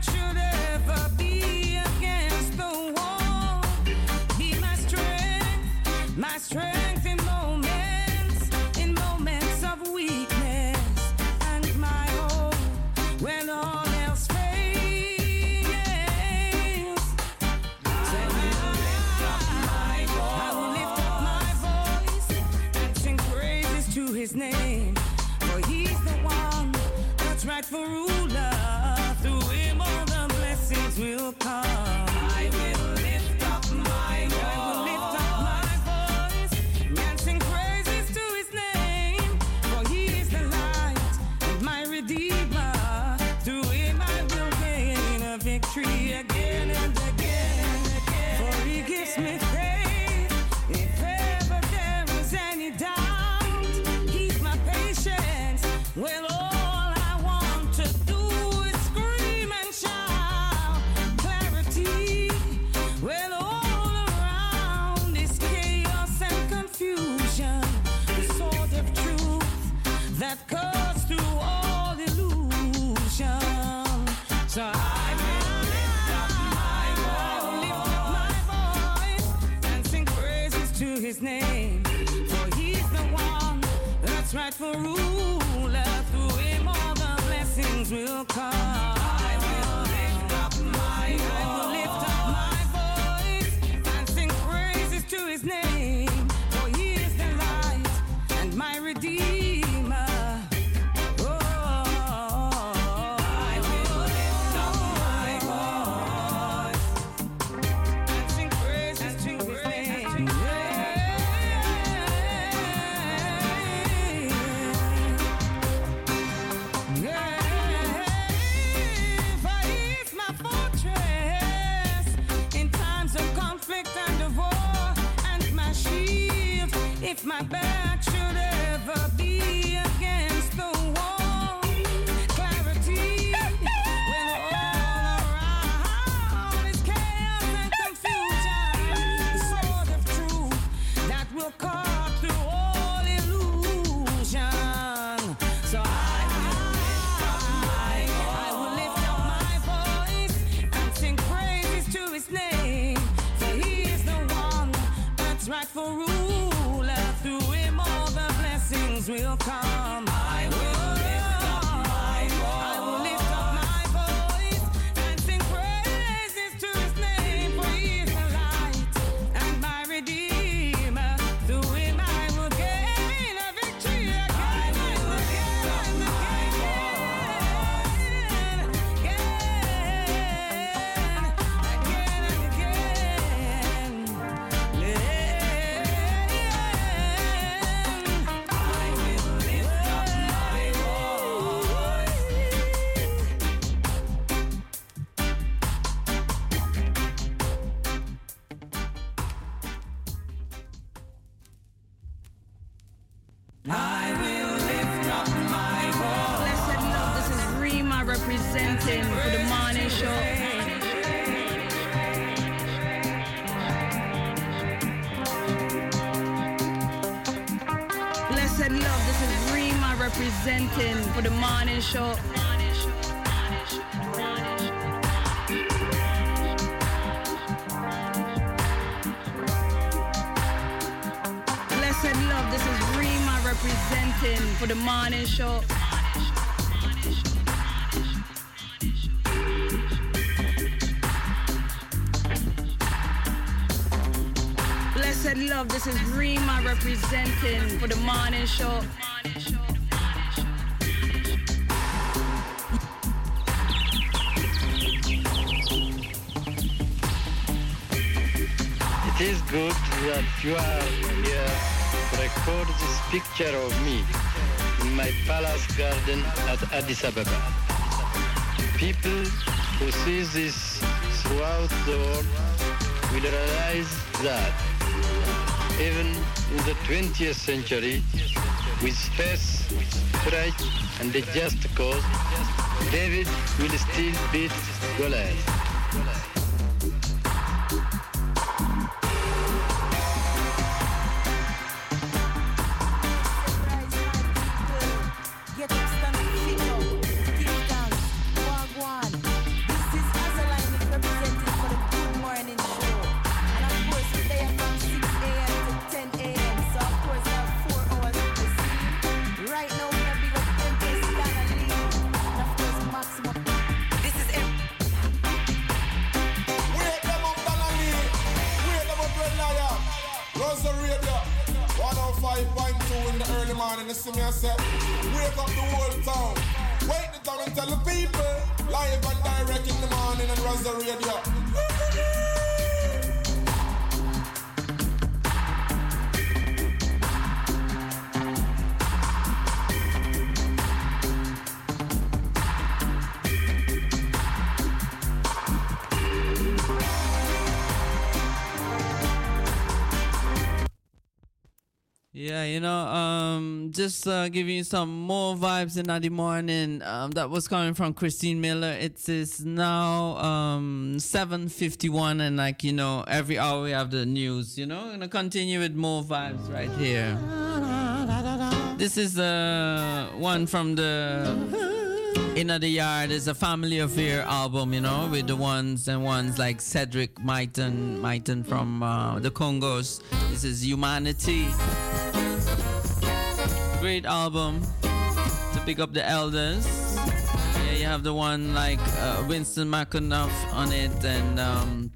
show. Blessed love, this is Rima representing for the morning show. Blessed love, this is Rima representing for the morning show. You are here record this picture of me in my palace garden at Addis Ababa. People who see this throughout the world will realize that even in the 20th century, with faith, courage, and a just cause, David will still beat Goliath. Just uh, giving you some more vibes in the morning. Um, that was coming from Christine Miller. It is now um, seven fifty one, and like you know, every hour we have the news. You know, gonna continue with more vibes right here. This is the one from the In the Yard is a family affair album, you know, with the ones and ones like Cedric Myton, Myton from uh, the Congos. This is Humanity. Great album to pick up the elders. Yeah, you have the one like uh, Winston McAnuff on it and um,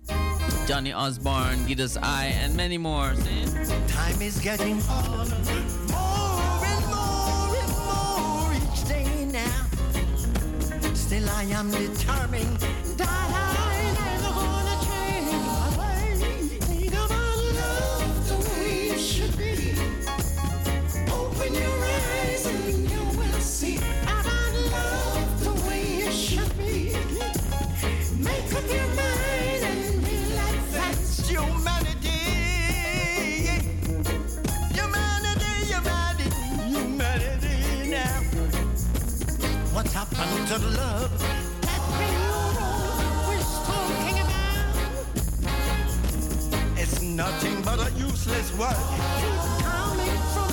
Johnny Osborne, Give Us Eye, and many more. See? Time is getting harder, more and more and more each day now. Still, I am determined What's happened to the love that we always talking about? It's nothing but a useless word. Keep coming from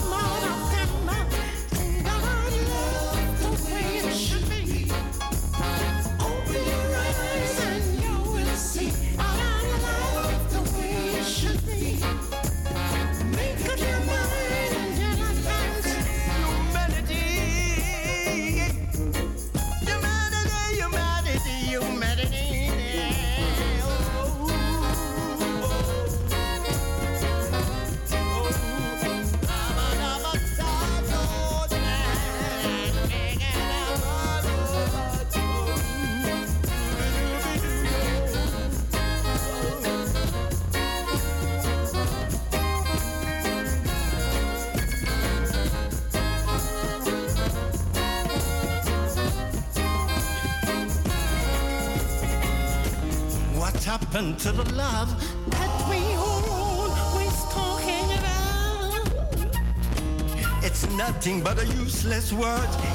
happened to the love that we always talking about? It's nothing but a useless word.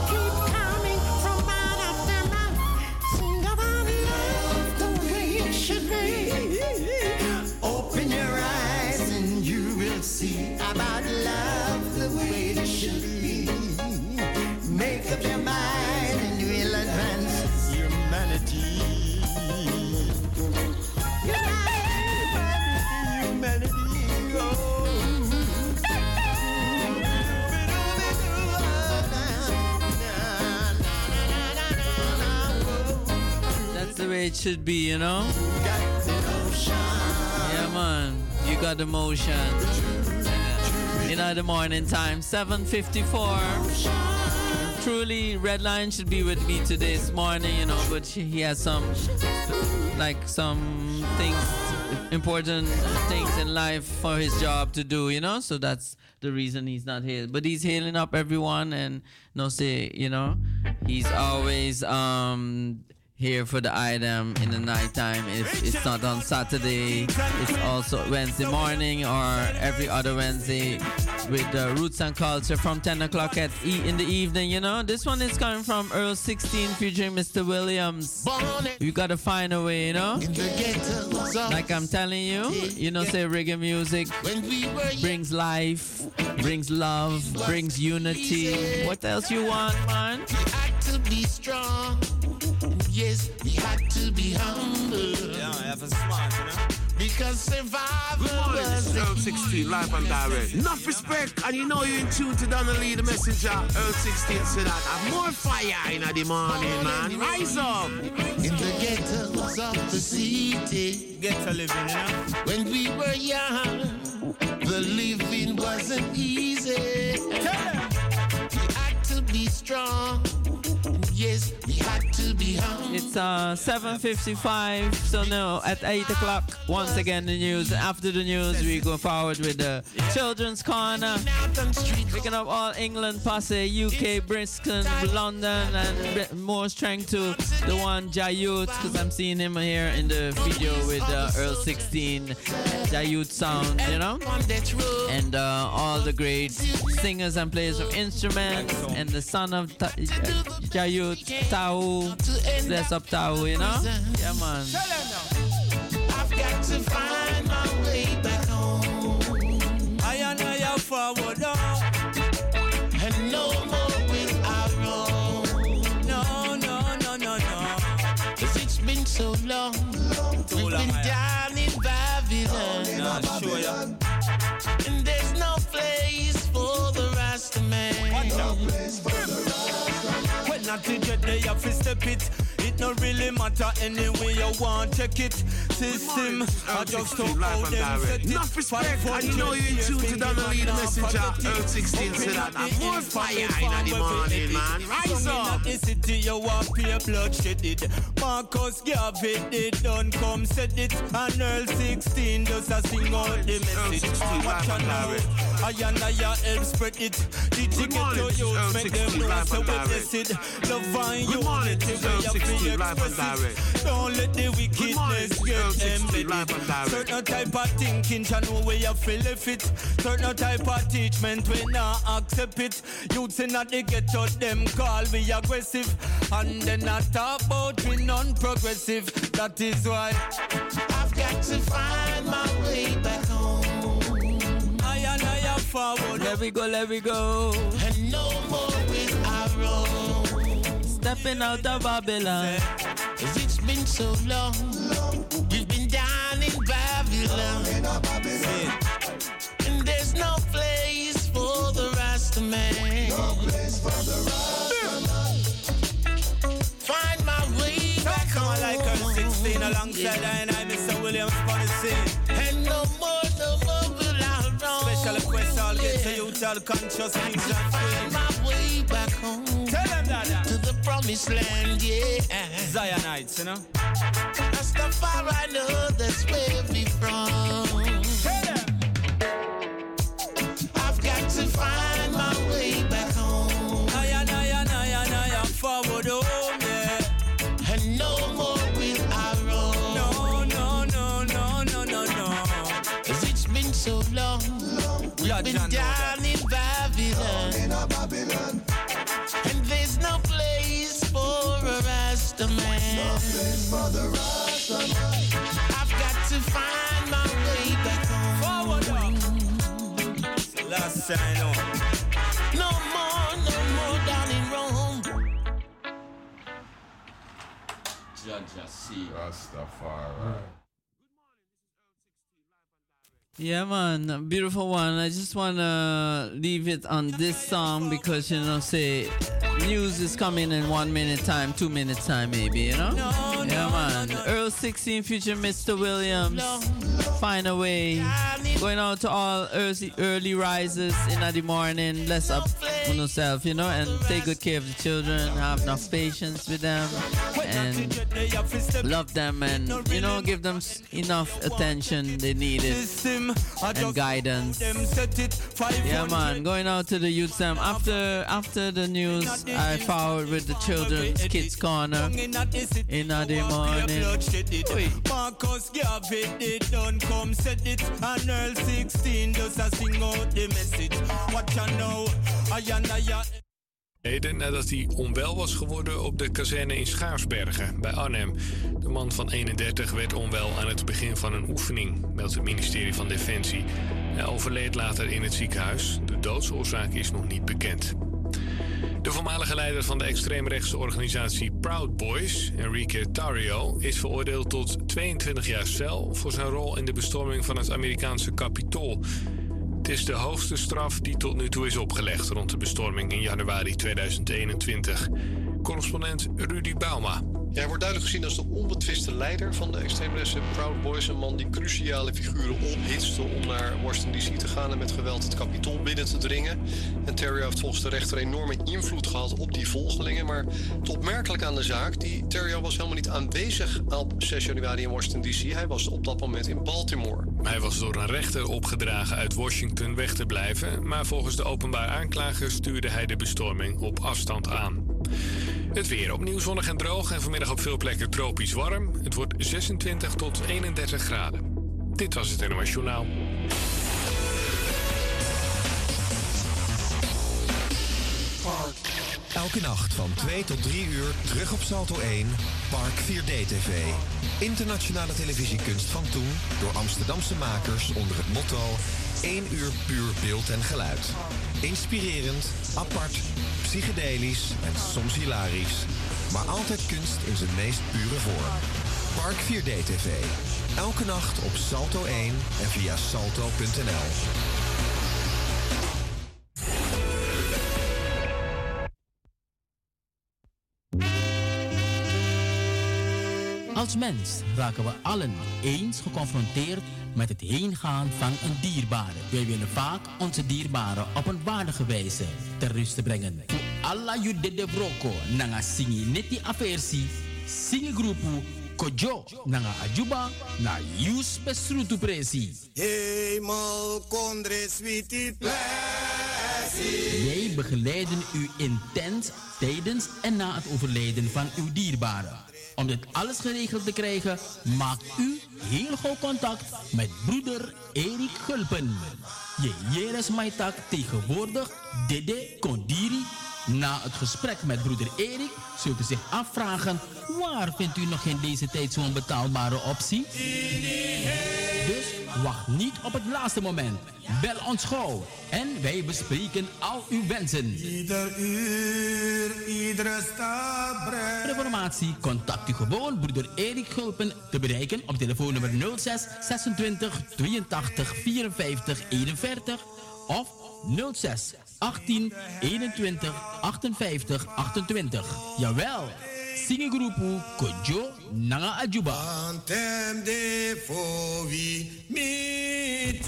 Way it should be, you know? Yeah, man. You got the motion. You know, the morning time, 7.54. Truly, Redline should be with me today this morning, you know, but he has some, like, some things, important things in life for his job to do, you know? So that's the reason he's not here. But he's hailing up everyone and no say, you know, he's always um here for the item in the nighttime. If it's not on Saturday, it's also Wednesday morning or every other Wednesday with the roots and culture from 10 o'clock at e- in the evening. You know, this one is coming from Earl 16 featuring Mr. Williams. You gotta find a way, you know. Like I'm telling you, you know, say reggae music brings life, brings love, brings unity. What else you want, man? Yes, we had to be humble. Yeah, have a smart, you know. Because survival Good morning, this was Earl 16, live and direct. Enough respect, and you know you're in tune to Donnelly, the messenger. Earl 16 said that. Have more fire in the morning, man. Rise up. In the ghettos of the city. Ghetto living, know. When we were young, the living wasn't easy. We had to be strong. Yes, we had to be humble. It's uh 7:55. So now at 8 o'clock, once again the news. After the news, we go forward with the children's corner. Picking up all England, Passe, UK, Bristol, London, and more strength to the one Jayut, because I'm seeing him here in the video with uh, Earl 16 Jayut sound, you know, and uh, all the great singers and players of instruments, and the son of Ta- Jayut, Tau, Bless up Tao, you know? Yeah, man. I've got to find my way back home. I am forward, oh. and no more will I roam. No, no, no, no, no. Cause it's been so long. Too We've long, been down in Babylon. No, sure, yeah. And there's no place for the rest of man. No place for the rest of man have to step it no really matter anyway you want check it. System, I just don't know them set it. Enough respect, you know you in tune to Donnelly the messenger. Earl 16 said that. I'm more fire in the morning, man. Rise up. the city you want pay bloodshed it. Marcus Garvey did done come said it. And Earl 16 just a sing out the message. Ah, watch and know. I and I help spread it. Did you get your youth? Make them know so witness it. Love and unity where you feel express it. Don't let the wickedness get embedded. Certain type of thinking, you know where you feel if it. Certain type of teachment, we not accept it. Youths in the ghetto, them call we aggressive. And then I talk about we non-progressive. That is why I've got to find my way back home. I and I am forward. Let we go, let we go. And no more with arrow. Stepping out of Babylon. Cause it's been so long. We've been down in Babylon. And there's no place for the Rasta man. No place for the Find my way back home. like her 16 alongside I and I, Mr. Williams, scene. And no more, no more will I roam. Special request all get to you, tell conscious things Find my way back home. Promised land, yeah. Zionites, you know. Rastafari know that's where we from. I've got to find my way back home. I and I and I and I am forward home, yeah. And no more will I roam. No, no, no, no, no, no, no. Cause it's been so long. We've been down for the Rasta man. I've got to find my way back home. Forward up. Last sign on. No more, no more down in Rome. Judge see. Rastafari. Yeah, man, beautiful one. I just wanna leave it on this song because you know, say news is coming in one minute time, two minutes time, maybe. You know? Yeah, man. Earl 16, future Mr. Williams. Find a way. Going out to all early, early risers in the morning. Bless up on yourself, you know, and take good care of the children. Have enough patience with them and love them, and you know, give them enough attention they need it and guidance. Yeah, man. Going out to the youth Sam. After after the news, I followed with the children's kids corner in the morning. Oi. Marcus Garvey done come said it and Earl 16 does a sing out the message. What you know, I and I Heden nadat hij onwel was geworden op de kazerne in Schaarsbergen bij Arnhem. De man van 31 werd onwel aan het begin van een oefening, meldt het ministerie van Defensie. Hij overleed later in het ziekenhuis. De doodsoorzaak is nog niet bekend. De voormalige leider van de extreemrechtse organisatie Proud Boys, Enrique Tarrio, is veroordeeld tot 22 jaar cel voor zijn rol in de bestorming van het Amerikaanse Capitool. Het is de hoogste straf die tot nu toe is opgelegd rond de bestorming in januari 2021. Correspondent Rudy Bauma. Hij wordt duidelijk gezien als de onbetwiste leider van de extreemrechtse Proud Boys. Een man die cruciale figuren ophitste om naar Washington DC te gaan en met geweld het kapitool binnen te dringen. En Terry heeft volgens de rechter enorme invloed gehad op die volgelingen. Maar het opmerkelijk aan de zaak, die Terry was helemaal niet aanwezig op 6 januari in Washington DC. Hij was op dat moment in Baltimore. Hij was door een rechter opgedragen uit Washington weg te blijven, maar volgens de openbaar aanklager stuurde hij de bestorming op afstand aan. Het weer opnieuw zonnig en droog en vanmiddag op veel plekken tropisch warm. Het wordt 26 tot 31 graden. Dit was het NOS Journaal. Elke nacht van 2 tot 3 uur terug op Salto 1, Park 4D TV. Internationale televisiekunst van toen door Amsterdamse makers onder het motto 1 uur puur beeld en geluid. Inspirerend, apart, psychedelisch en soms hilarisch. Maar altijd kunst in zijn meest pure vorm. Park 4D TV. Elke nacht op Salto 1 en via salto.nl. Als mens raken we allen eens geconfronteerd met het heengaan van een dierbare. Wij willen vaak onze dierbaren op een waardige wijze ter rust brengen. Alla jude de broko nanga singi neti aversi, singi groepu kojo nanga ajuba na yus besrutu presi. Hemel kondre sweetie Wij begeleiden u intens tijdens en na het overlijden van uw dierbaren. Om dit alles geregeld te krijgen, maakt u heel gauw contact met broeder Erik Gulpen. Je Jeres Maitak tegenwoordig Dede Kondiri. Na het gesprek met broeder Erik zult u zich afvragen... waar vindt u nog in deze tijd zo'n betaalbare optie? Dus wacht niet op het laatste moment. Bel ons gauw en wij bespreken al uw wensen. Ieder uur, iedere stap Voor informatie contact u gewoon broeder Erik Gulpen te bereiken op telefoonnummer 06 26 82 54 41 of 06 18 21 58 28. Jawel, Singegroepu Kojo Nanga Ajuba. Antem de for we meet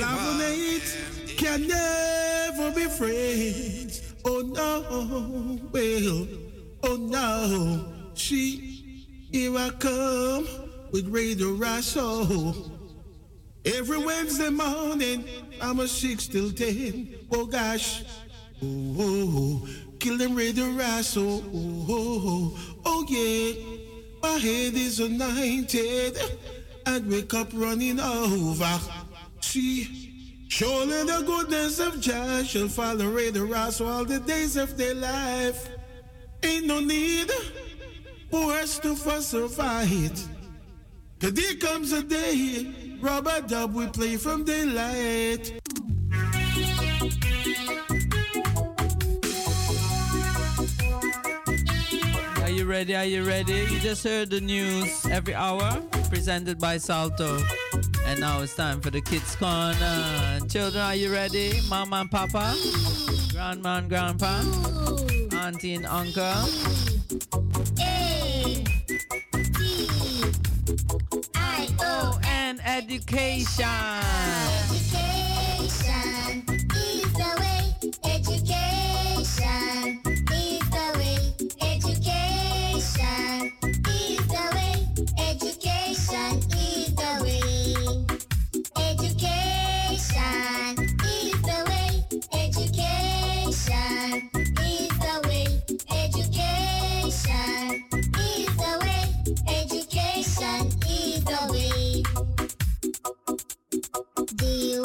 Love mate can never be friends. Oh no, well, oh no. She, here I come with Radio Rasso. Every Wednesday morning, I'm a six till ten. Oh gosh, oh, oh, oh. kill them Radio Rasso. Oh, oh, oh, oh yeah. My head is anointed and wake up running over. See, surely the goodness of Jah shall follow Radio Rasso all the days of their life. Ain't no need for us to fuss or fight. Cause there comes a day, rubber dub we play from daylight. Are you ready? Are you ready? You just heard the news every hour presented by Salto. And now it's time for the kids corner. Children, are you ready? Mama and Papa? Grandma and Grandpa? Auntie and Uncle? I O N education. Education.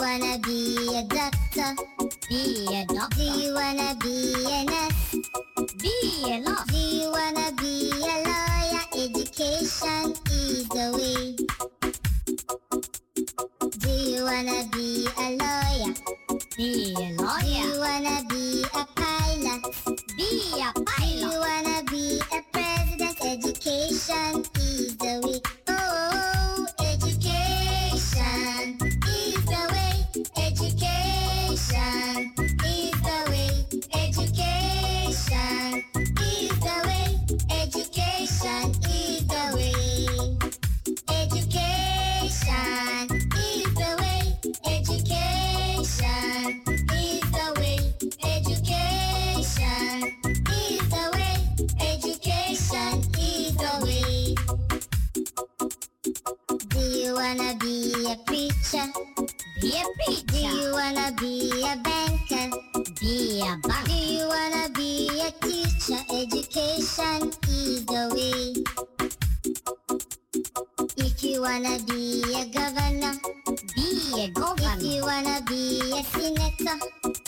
Wanna be a doctor? Be a doctor. Do you wanna be a nurse? Be a nurse. Do you wanna be a lawyer? Education is the way. Do you wanna be a lawyer? Be a lawyer. Do you wanna be a pilot? Be a pilot. Do you wanna be a president? Education is the way. Wanna be a preacher? Be a preacher. Do you wanna be a banker? Be a banker. Do you wanna be a teacher? Education either way. If you wanna be a governor, be a governor. If you wanna be a senator,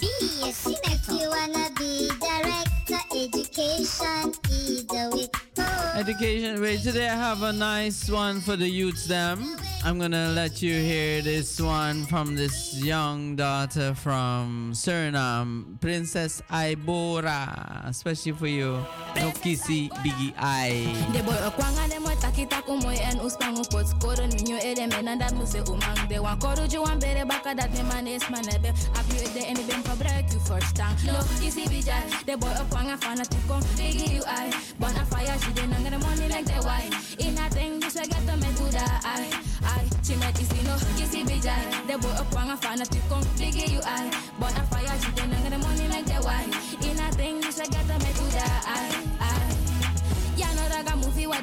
be a senator. If you wanna be director, education is the way. Oh. Education. Wait, today I have a nice one for the youths. Them. I'm gonna let you hear this one from this young daughter from Suriname, Princess Ibora, especially for you, Nokisi Biggie I. De boy okwanga de moy takita kumoy en uspang upot skoro ninyo ere menanda muse umang de wan koru ju wan bere baka dat me man is manebe apyo de emi ben fabrak you first time. No, kissy be jai. The boy up on a fanatic come biggie you I. But a fire she didn't get the money like the wine. In a thing this I get to me the I. I, she met this no, kissy be jai. The boy up on a fanatic come biggie you I. But a fire she didn't get the money like the wine. In a thing this I get to me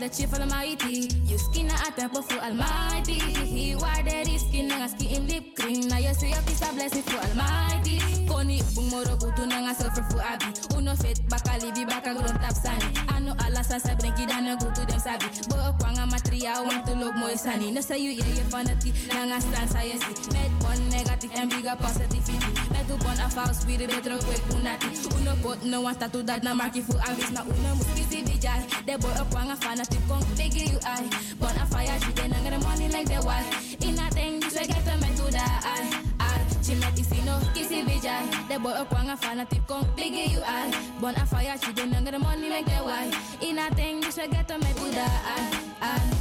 de chief almighty. You skin a tempo for almighty. He waar de risky nanga ski in lip cream. Na je see up is a blessing for almighty. Koni bung moro butu nanga suffer for abi. Uno fit baka libi baka gron tap sani. Ano ala sansa brenki dan go to them sabi. Bo kwanga materiaal want to look mooi sani. No say you yeah you fanati nanga stand science. Met one negative and bigger positivity. Tu bon a false spirit betro quick unati. Uno pot no want tatu dat na marki fu abis na uno muskisi bijay. The boy up on a fanatic come biggie you I. But a fire she get the money like the wife. In a thing this I get to me to the I. I. She met this no kissy bijay. The boy up on a fanatic come biggie you I. But a fire she get the money like the wife. In a thing this I get to me to the I. I.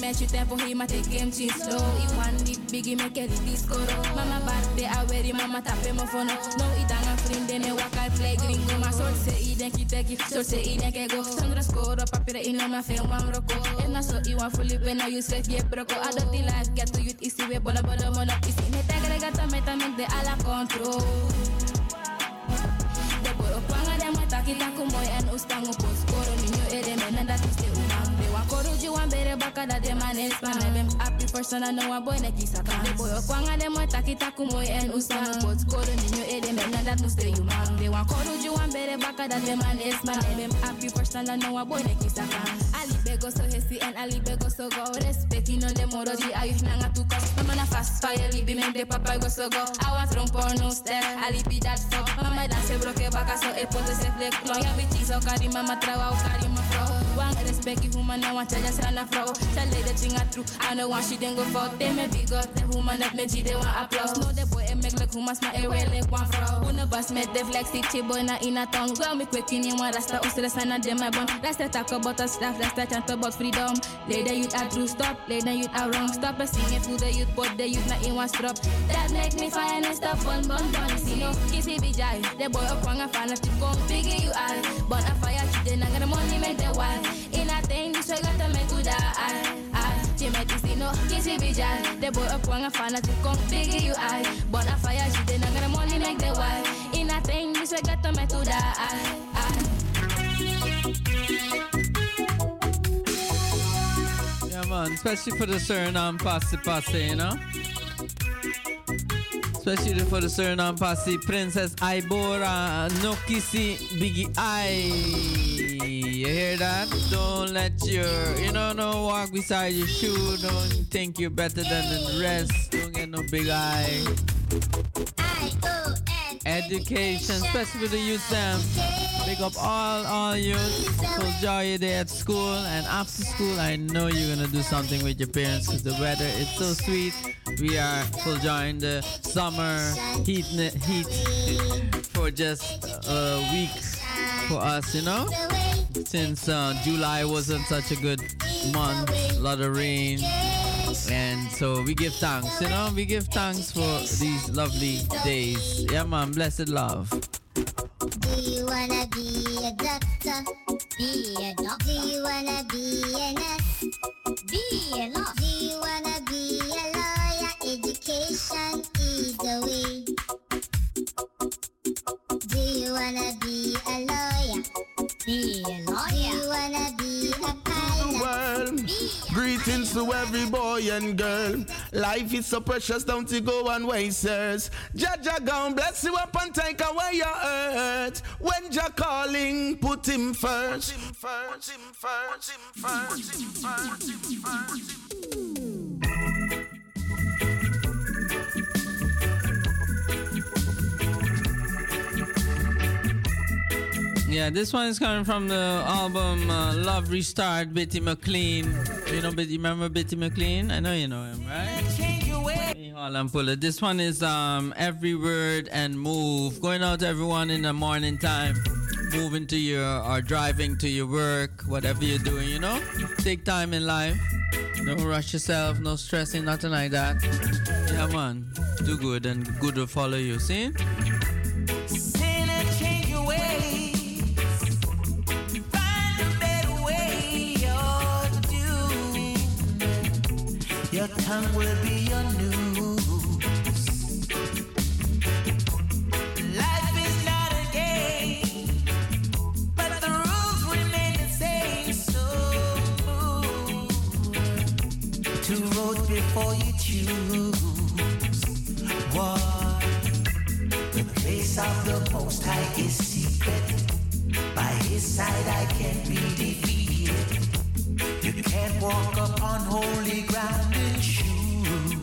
Met you tempo he ma take game change slow. You want the biggie make it disco. Mama birthday I wear it, mama tape mo phone. No itanga friend ne waka play gringo. Ma sort se i den ki teki, sort se i den ke go. Sandra score up papira in ma fe wan roko. And na so i wan fully when I use it ye broko. I don't the life get to youth isi we bola bola mono isi. Ne tegre gata meta mek de ala control. De boro panga de mo takita kumoy en ustango pos koro niño ere menanda tiste umam. De wan koro ju wan bere baka da de manes man. Mem happy person I know a boy ne kisa kan. De boy kwanga de mo takita kumoy en ustango pos koro niño ere eh, menanda tiste umam. De wan koro ju wan bere baka da de manes man. Mem happy person I know a boy ne kisa kan. Ali bego so hesi en ali bego so go. Respect no de moro di ayuh nanga tu kos. Mama na fast fire libi men de papa go so go. I want rum porno style. Ali be that fuck. Mama dance broke baka so e pote se flex. No ya biti so kari mama trawa o kari ma fro. Wan respect you woman na want charge sana fro. Tell the thing a true. I know want she then go fuck. They me big up the woman that me G they want applause. No the boy e make like woman sma e well like one fro. Una bus met the flex it boy na in a tongue. Girl me quick in want rasta usre sana dem my bun. Let's talk about us. Let's chant about freedom. The youth a true stop. The youth a wrong stop. A sing it to the youth but they youth na in one strop. That make me fire and stuff bun bun bun. See no kissy be jai. The boy up on a fan to come figure you out. But a fire today na get the money make the wild. In a thing this way got to make. I I she make see no kissy be jai. The boy up on a fan to come figure you out. But a fire today na get the money make the wild. In a thing this way got to make to die. Man. Especially for the Suriname Posse Posse, you know? Especially for the Suriname Posse. Princess Ibora, Nokisi, Biggie I. You hear that? Don't let your, you know, no walk beside your shoe. Don't think you're better than the rest. Don't get no big eye. Oh. Education, especially the youth them. Big up all all youth. Joy your day at school and after school. I know you're gonna do something with your parents because the weather is so sweet. We are full enjoying the summer heat heat for just a week for us, you know. Since uh, July wasn't such a good month, a lot of rain. And so we give thanks, you know, we give thanks for these lovely days. Yeah, man, blessed love. Do you wanna be a doctor? Be a doctor. Do you wanna be a nurse? Be a nurse. Do you wanna be a lawyer? Education is the way. Do you wanna be a lawyer? Be a lawyer. You wanna be a pilot? world. Greetings to every boy and girl. Life is so precious, don't you go and waste yours. Jaja gone, bless you up and take away your hurt. When Jah calling, put him first. Put him first. Put him first. Yeah, this one is coming from the album uh, Love Restart, Bitty McLean. You know, Bitty, remember Bitty McLean? I know you know him, right? Hey, Puller. This one is um, Every Word and Move. Going out to everyone in the morning time, moving to your or driving to your work, whatever you're doing, you know? Take time in life. Don't rush yourself, no stressing, nothing like that. Yeah, man. Do good and good will follow you. See? Tongue will be your news. Life is not a game, but the rules remain the same. So two roads before you choose. One, the place of the Most High is secret. By His side I can't be defeated. You can't walk upon holy ground in shoes.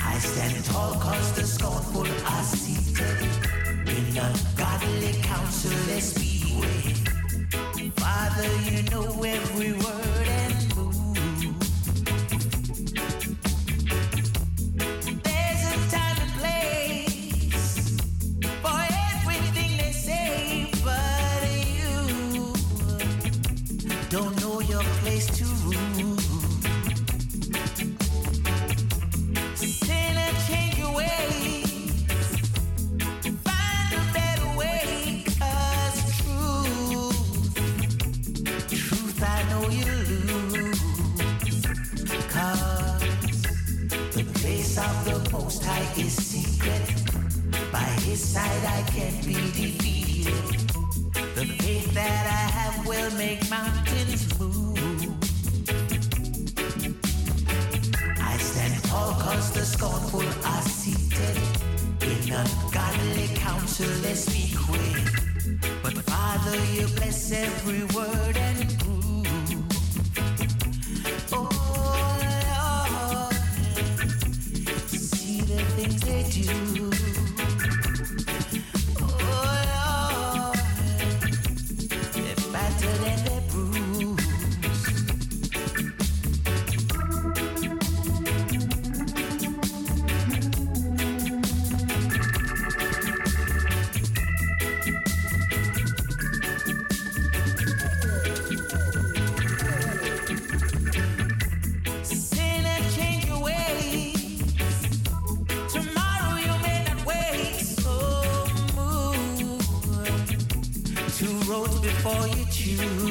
I stand tall cause the scornful are seated in ungodly counsel they speak with. Father, you know every word and His side, I can't be defeated. The faith that I have will make mountains move. I stand tall cause the scornful are seated in ungodly counsel they speak with. But Father, you bless every word and prove. Oh Lord, see the things they do. Before you choose.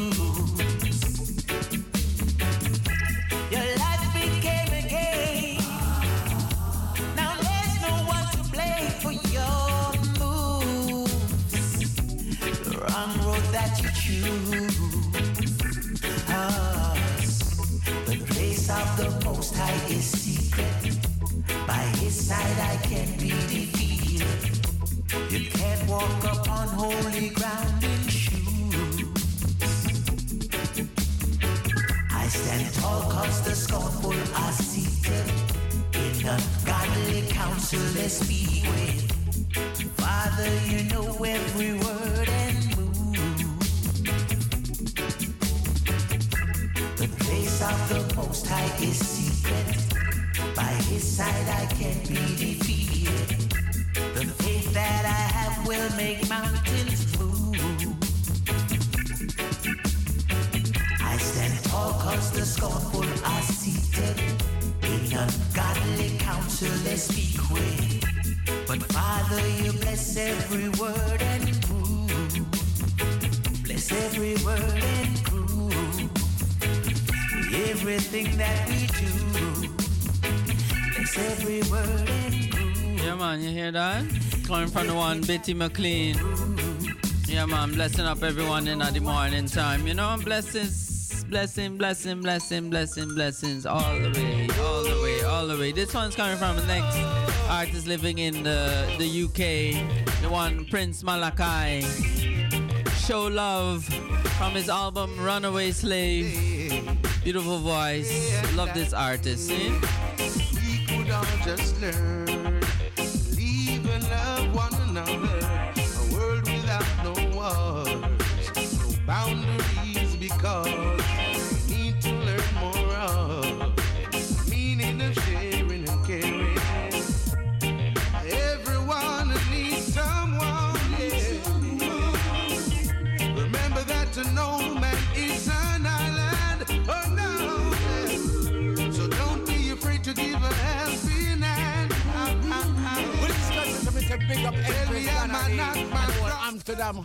Coming from the one Bitty McLean. Yeah, man, blessing up everyone in the morning time. You know, blessings, blessing, blessing, blessing, blessing, blessings all the way, all the way, all the way. This one's coming from the next artist living in the, the UK, the one Prince Malachi. Show love from his album Runaway Slave. Beautiful voice. Love this artist. See? we could all just learn.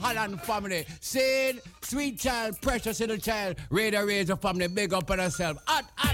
Holland family. Saying, sweet child, precious little child, Radio Razor family, big up on herself. Hot.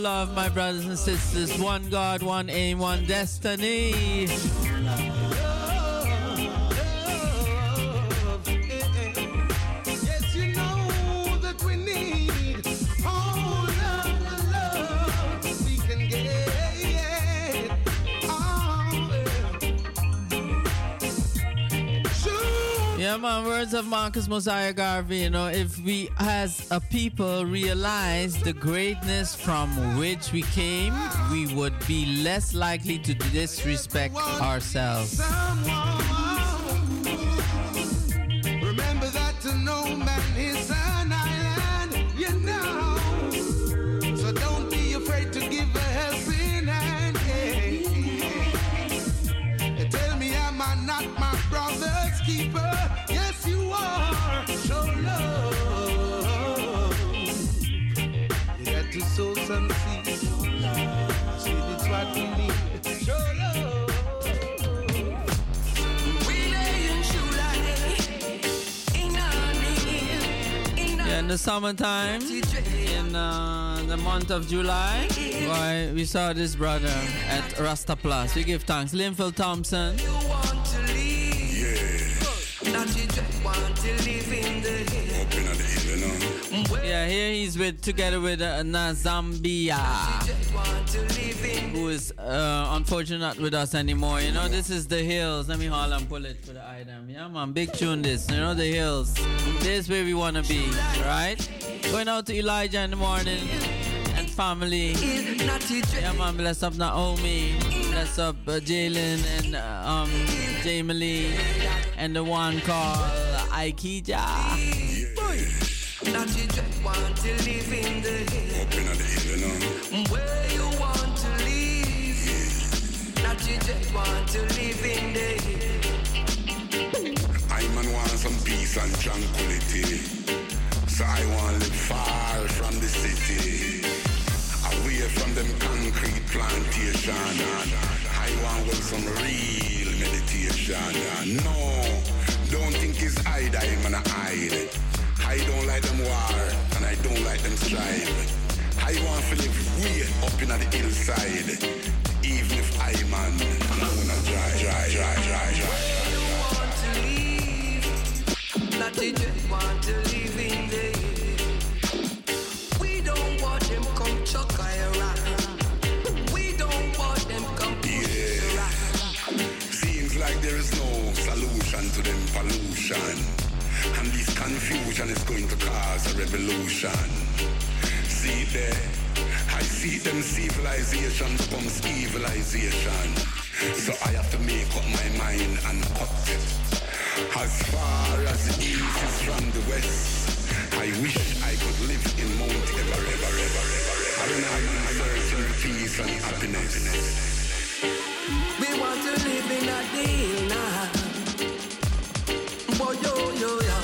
Love, my brothers and sisters. One God, one aim, one destiny. Marcus Mosiah Garvey. You know, if we as a people realize the greatness from which we came, we would be less likely to disrespect ourselves. Remember summertime, in uh, the month of July, why we saw this brother at Rasta Plus. We give thanks. Linval Thompson. Yeah, here he's with together with uh, Nazambia, who is uh, unfortunately not with us anymore. You know, this is the hills. Let me haul and pull it for the item. Yeah, man, big tune this. You know, the hills. This where we wanna be, right? Going out to Elijah in the morning and family. Yeah, man, bless up Naomi, bless up uh, Jalen and uh, um Jamie Lee, and the one called Aikija. Not you just want to live in the hill. Where you want to you just want to live in the. I man want some peace and tranquility. So I want to live far from the city. Away from them concrete plantation. I want with some real meditation. No, don't think it's hide, I'm gonna hide. I don't like them war, and I don't like them strive. I want to live way up in the hillside, And this confusion is going to cause a revolution. See there, I see them civilization becomes evilization. So I have to make up my mind and cut it. As far as the east is from the west, I wish I could live in Mount Ever, ever, ever, ever, ever. And I'm searching peace and happiness. We want to live in a deal now. Boy, yo, yo, yo.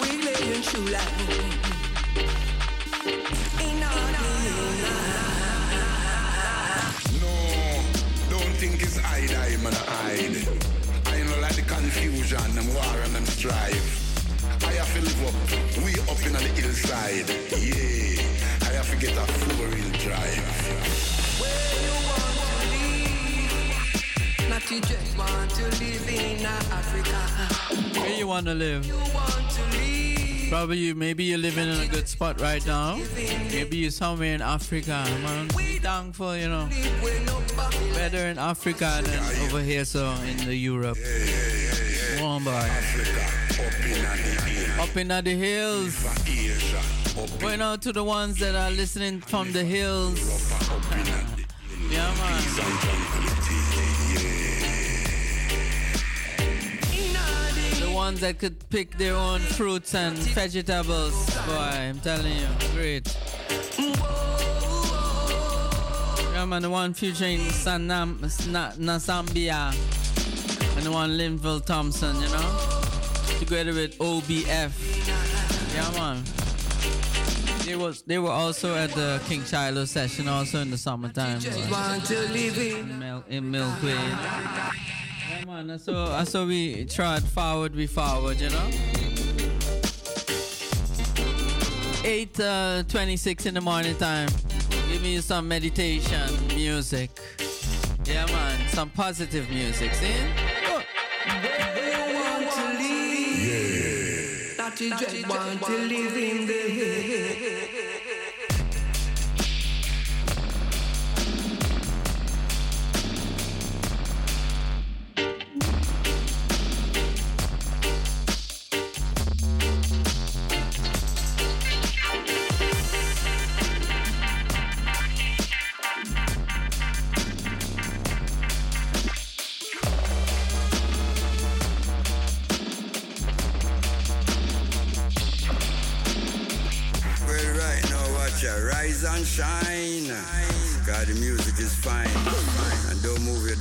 We lay in shoe like hide, I'm gonna hide. I know like the confusion, them war and them strife. I have to live up, way up in the hillside. Yeah, I have to get a four-wheel drive. Not to just want to live in Africa. Where you wanna live? Want to live. Probably you. Maybe you're living in a good spot right now. Maybe you're somewhere in Africa. Man, be thankful, you know. Better in Africa than over here, so in the Europe. Warm boy. Up in the hills. Going out to the ones that are listening from the hills. Yeah, man. Ones that could pick their own fruits and vegetables. Boy, I'm telling you, great. Yeah, man, the one featuring Sanam, Na, Nasambia and the one Linval Thompson, you know? Together with OBF. Yeah, man. They was they were also at the King Shiloh session also in the summertime. Just want to live in in, Mil- in Milkway. Yeah, man. So so we tried forward, we forward, you know. Eight uh, twenty-six in the morning time. Give me some meditation music. Yeah, man. Some positive music. See? to live. Not just want to live in the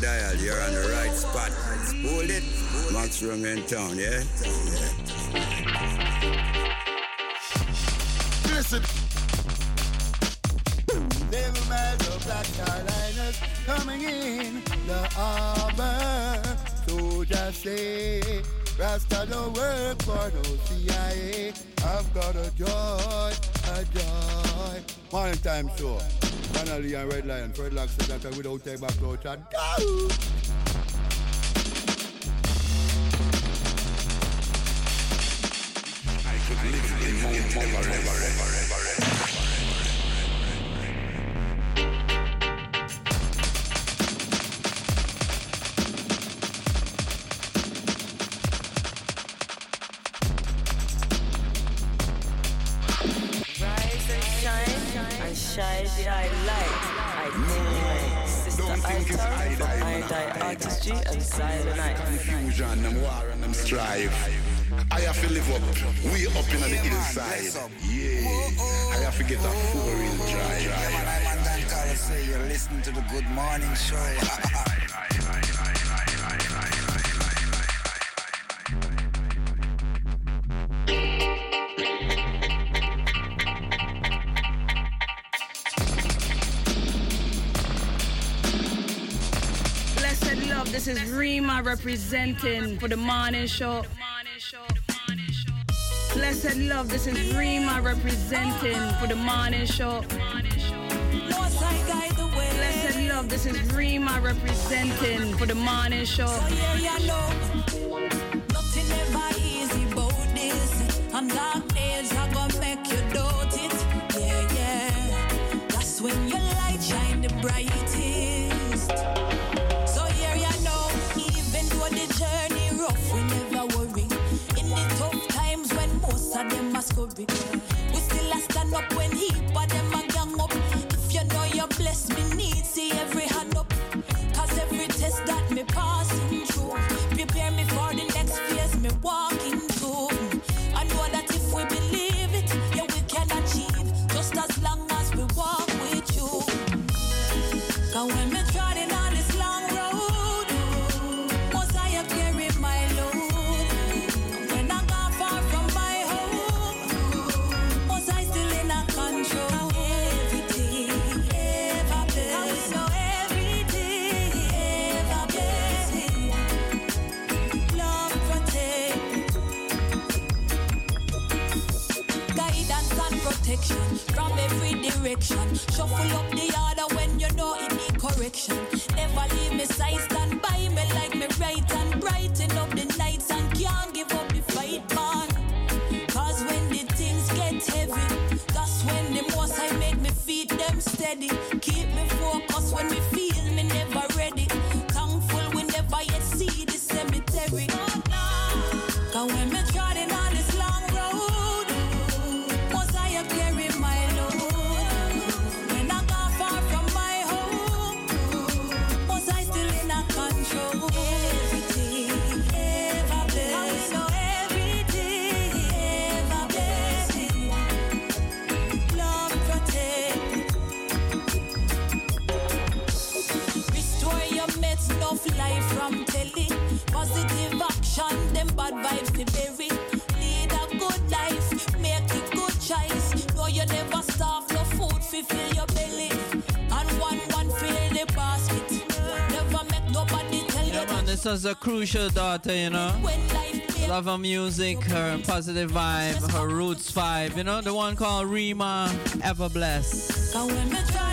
dial, you're on the right spot. Hold it. Max in town, yeah? Listen. Black Carolinas coming in the harbor. Just say, Rasta don't work for no CIA. I've got a joy, a joy. Morning time show. Finally, and Red Lion. Fred Lock said that without take back to chat. Go! I could live in Mount Everest. Silent Night. Confusion, them war and them strive. I have to live up, way up in the hillside. Yeah, I have to get a four-wheel drive. Man, Dan Carlos say you're listening to the Good Morning Show. Omar representing for the morning show. Blessed love, this is Rima representing for the morning show. Blessed love, this is Rima representing for the morning show. Nothing ever easy about this. I'm not was a crucial daughter, you know. Love her music, her positive vibe, her roots vibe, you know, the one called Rima Everbless.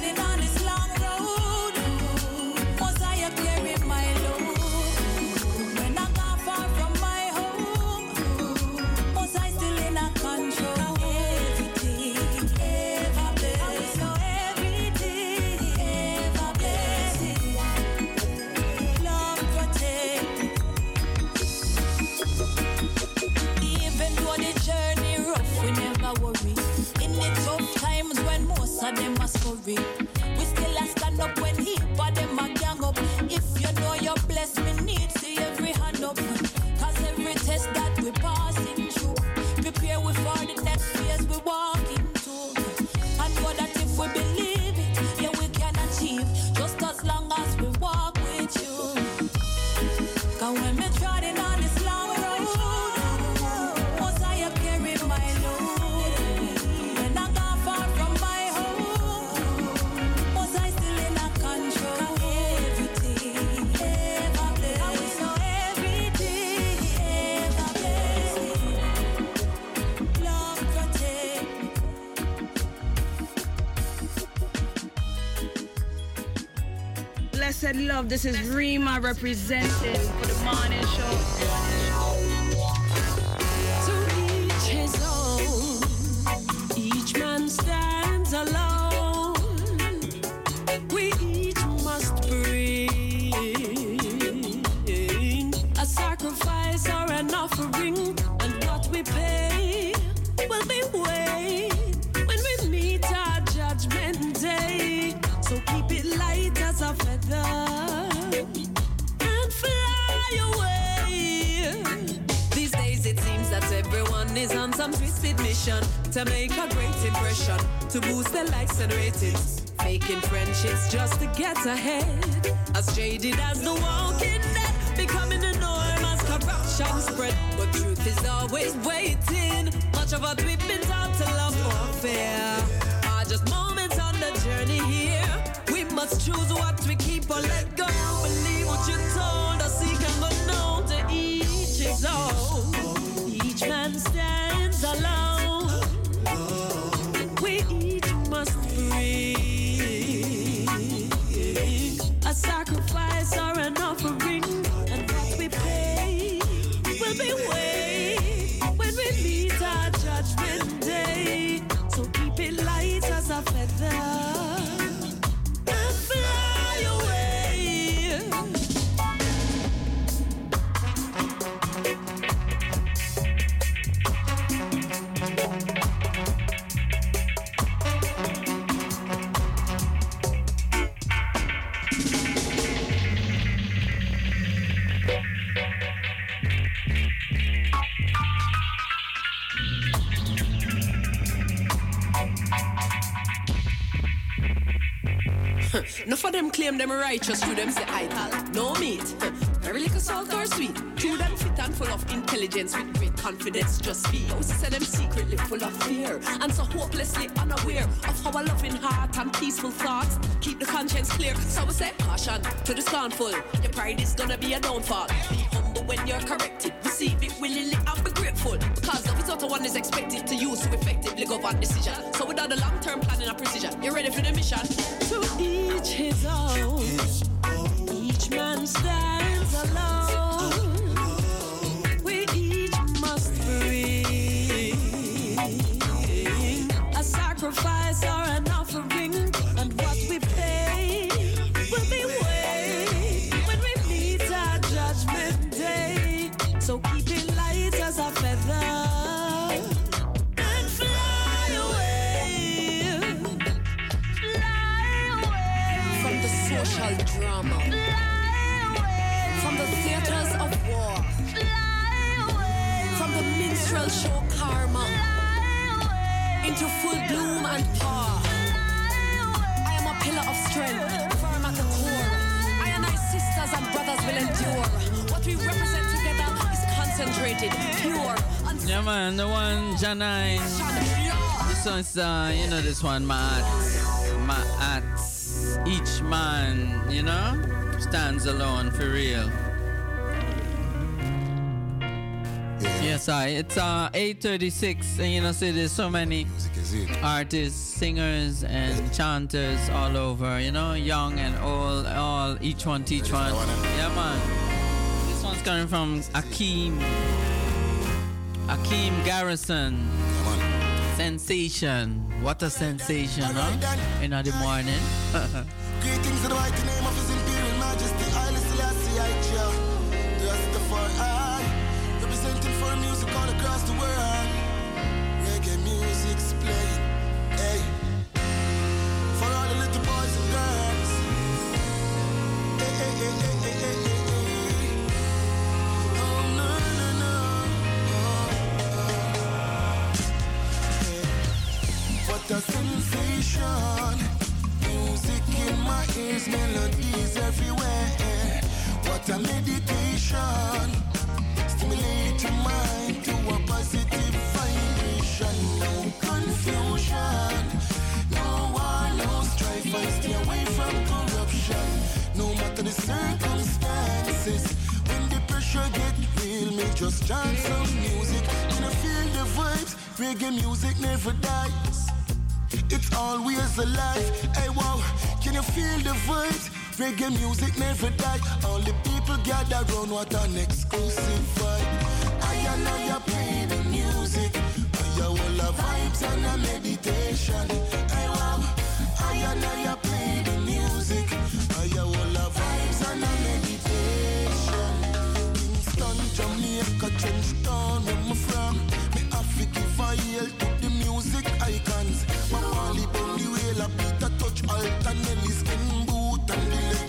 This is Rima representing for the morning show. Righteous, through them say idol. No meat. Very little salt or sweet. True them fit and full of intelligence with great confidence. Just be. I say them secretly full of fear. And so hopelessly unaware of how a loving heart and peaceful thoughts. Keep the conscience clear. So we say caution to the scornful. Your pride is gonna be a downfall. Be humble when you're corrected. Receive it willingly and be grateful. Because the result of one is expected to use to effectively govern decision. This one, Maat. Maat. Each man, you know, stands alone for real. Yes, I. It's uh 8:36, and you know, see, there's so many artists, singers, and chanters all over. You know, young and old, all each one teach one. Yeah, man. This one's coming from Akeem. Akeem Garrison. Sensation. What a sensation, huh? In the morning. Reggae music never die. All the people gather around, what an exclusive vibe. I and I play the music. I all the vibes and a meditation. Hey, wow, I and I play the music. I all the vibes and a meditation. Kingston, Jamaica, Trenchtown, where I'm from. Me have to give a hail to the music icons. My Whale, a beat a touch Ellis, and the legendary Dennis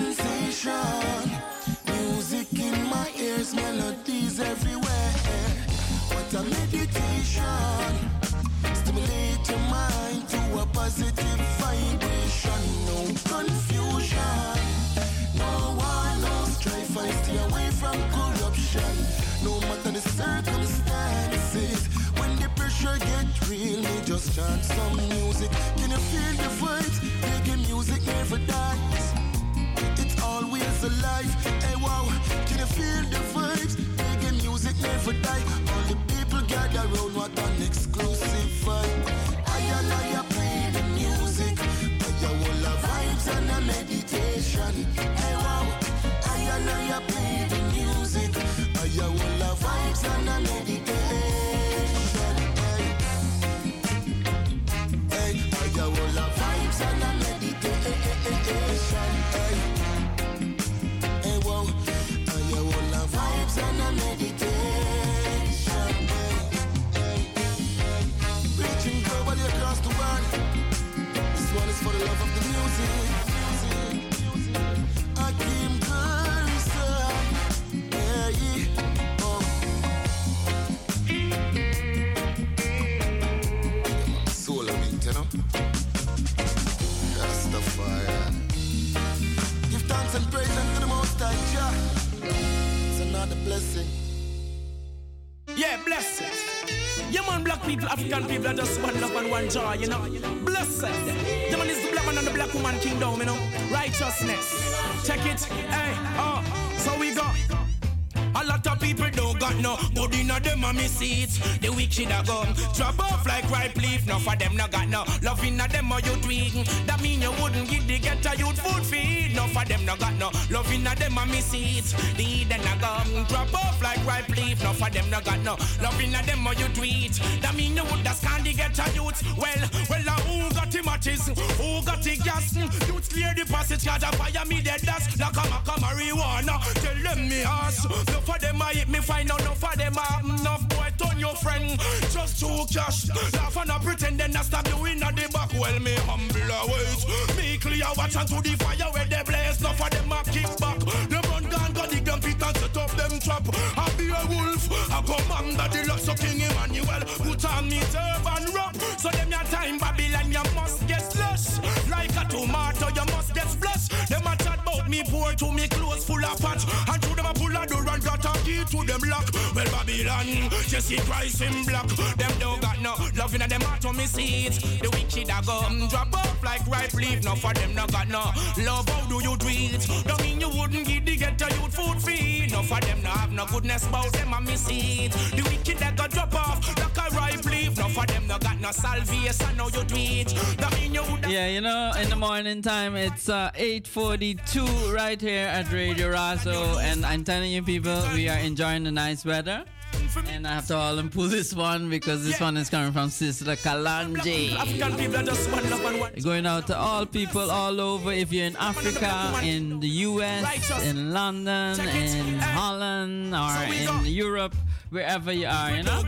sensation. Music in my ears, melodies everywhere. What a meditation. Stimulate your mind to a positive vibration. No confusion. No war, no strife. I stay away from corruption. No matter the circumstances. When the pressure get real, me just chant some music. Can you feel the vibes? Reggae music never dies. Always alive. Hey wow, can you feel the vibes? Reggae music never die. All the people gather around what an exclusive vibe. I and I play the music. But whole of vibes and a meditation. Hey wow, I and I play the music. Your whole of vibes and a meditation. Blessing. Yeah, blessings. Yeah, man, black people, African people are just one love and one joy, you know. Blessed. Yeah, man, is the black man and the black woman kingdom, you know. Righteousness. Check it. Hey, oh, so we go. A lot of people got no good in them a me seats. The wicked a gum drop off like ripe leaf. No for them no got no love in them or you tweak. That mean you wouldn't give the get a youth food feed. No for them no got no love in them a me seats. The Eden a gum drop off like ripe leaf. No for them no got no love in them or you tweet. That mean you would can't get a youth. Well, well, uh, who got the matches? Who got the gas? Youth clear the passage, cause a fire me dead dust. Like a marijuana. Tell them me ass. No for them I hit me find No for them I have enough boy turn your friend. Just to cash. Laugh and not pretend then I stab you in the back. Well, me humble always. Me clear watch and to the fire where they blaze. No for them I kick back. Them run down, go dig them pit and set up them trap. I be a wolf. I commander the lost of King Emmanuel. Put on me turban wrap. So them your time Babylon you must get me poor to me clothes full of patch. And to them a pull a door and got a key to them lock. Well Babylon, Jesse Christ in black. Them don't got no love in them heart to me seats. The wicked a gum drop off like ripe leaf. No for them no got no love. How do you do it? Don't mean you wouldn't give the get a youth food feed. No for them no have no goodness about them a me seat. The wicked that got drop off like a ripe leaf. No for them no got no salvation. No you do it. That mean you would Yeah, you know, in the morning time, it's uh, 8.42 right here at Radio Razo. And I'm telling you people, we are enjoying the nice weather. And I have to all and pull this one because this one is coming from Sister Kalanje. African people are just one love and one. Going out to all people all over. If you're in Africa, in the US, in London, in Holland, or in Europe, wherever you are, you know.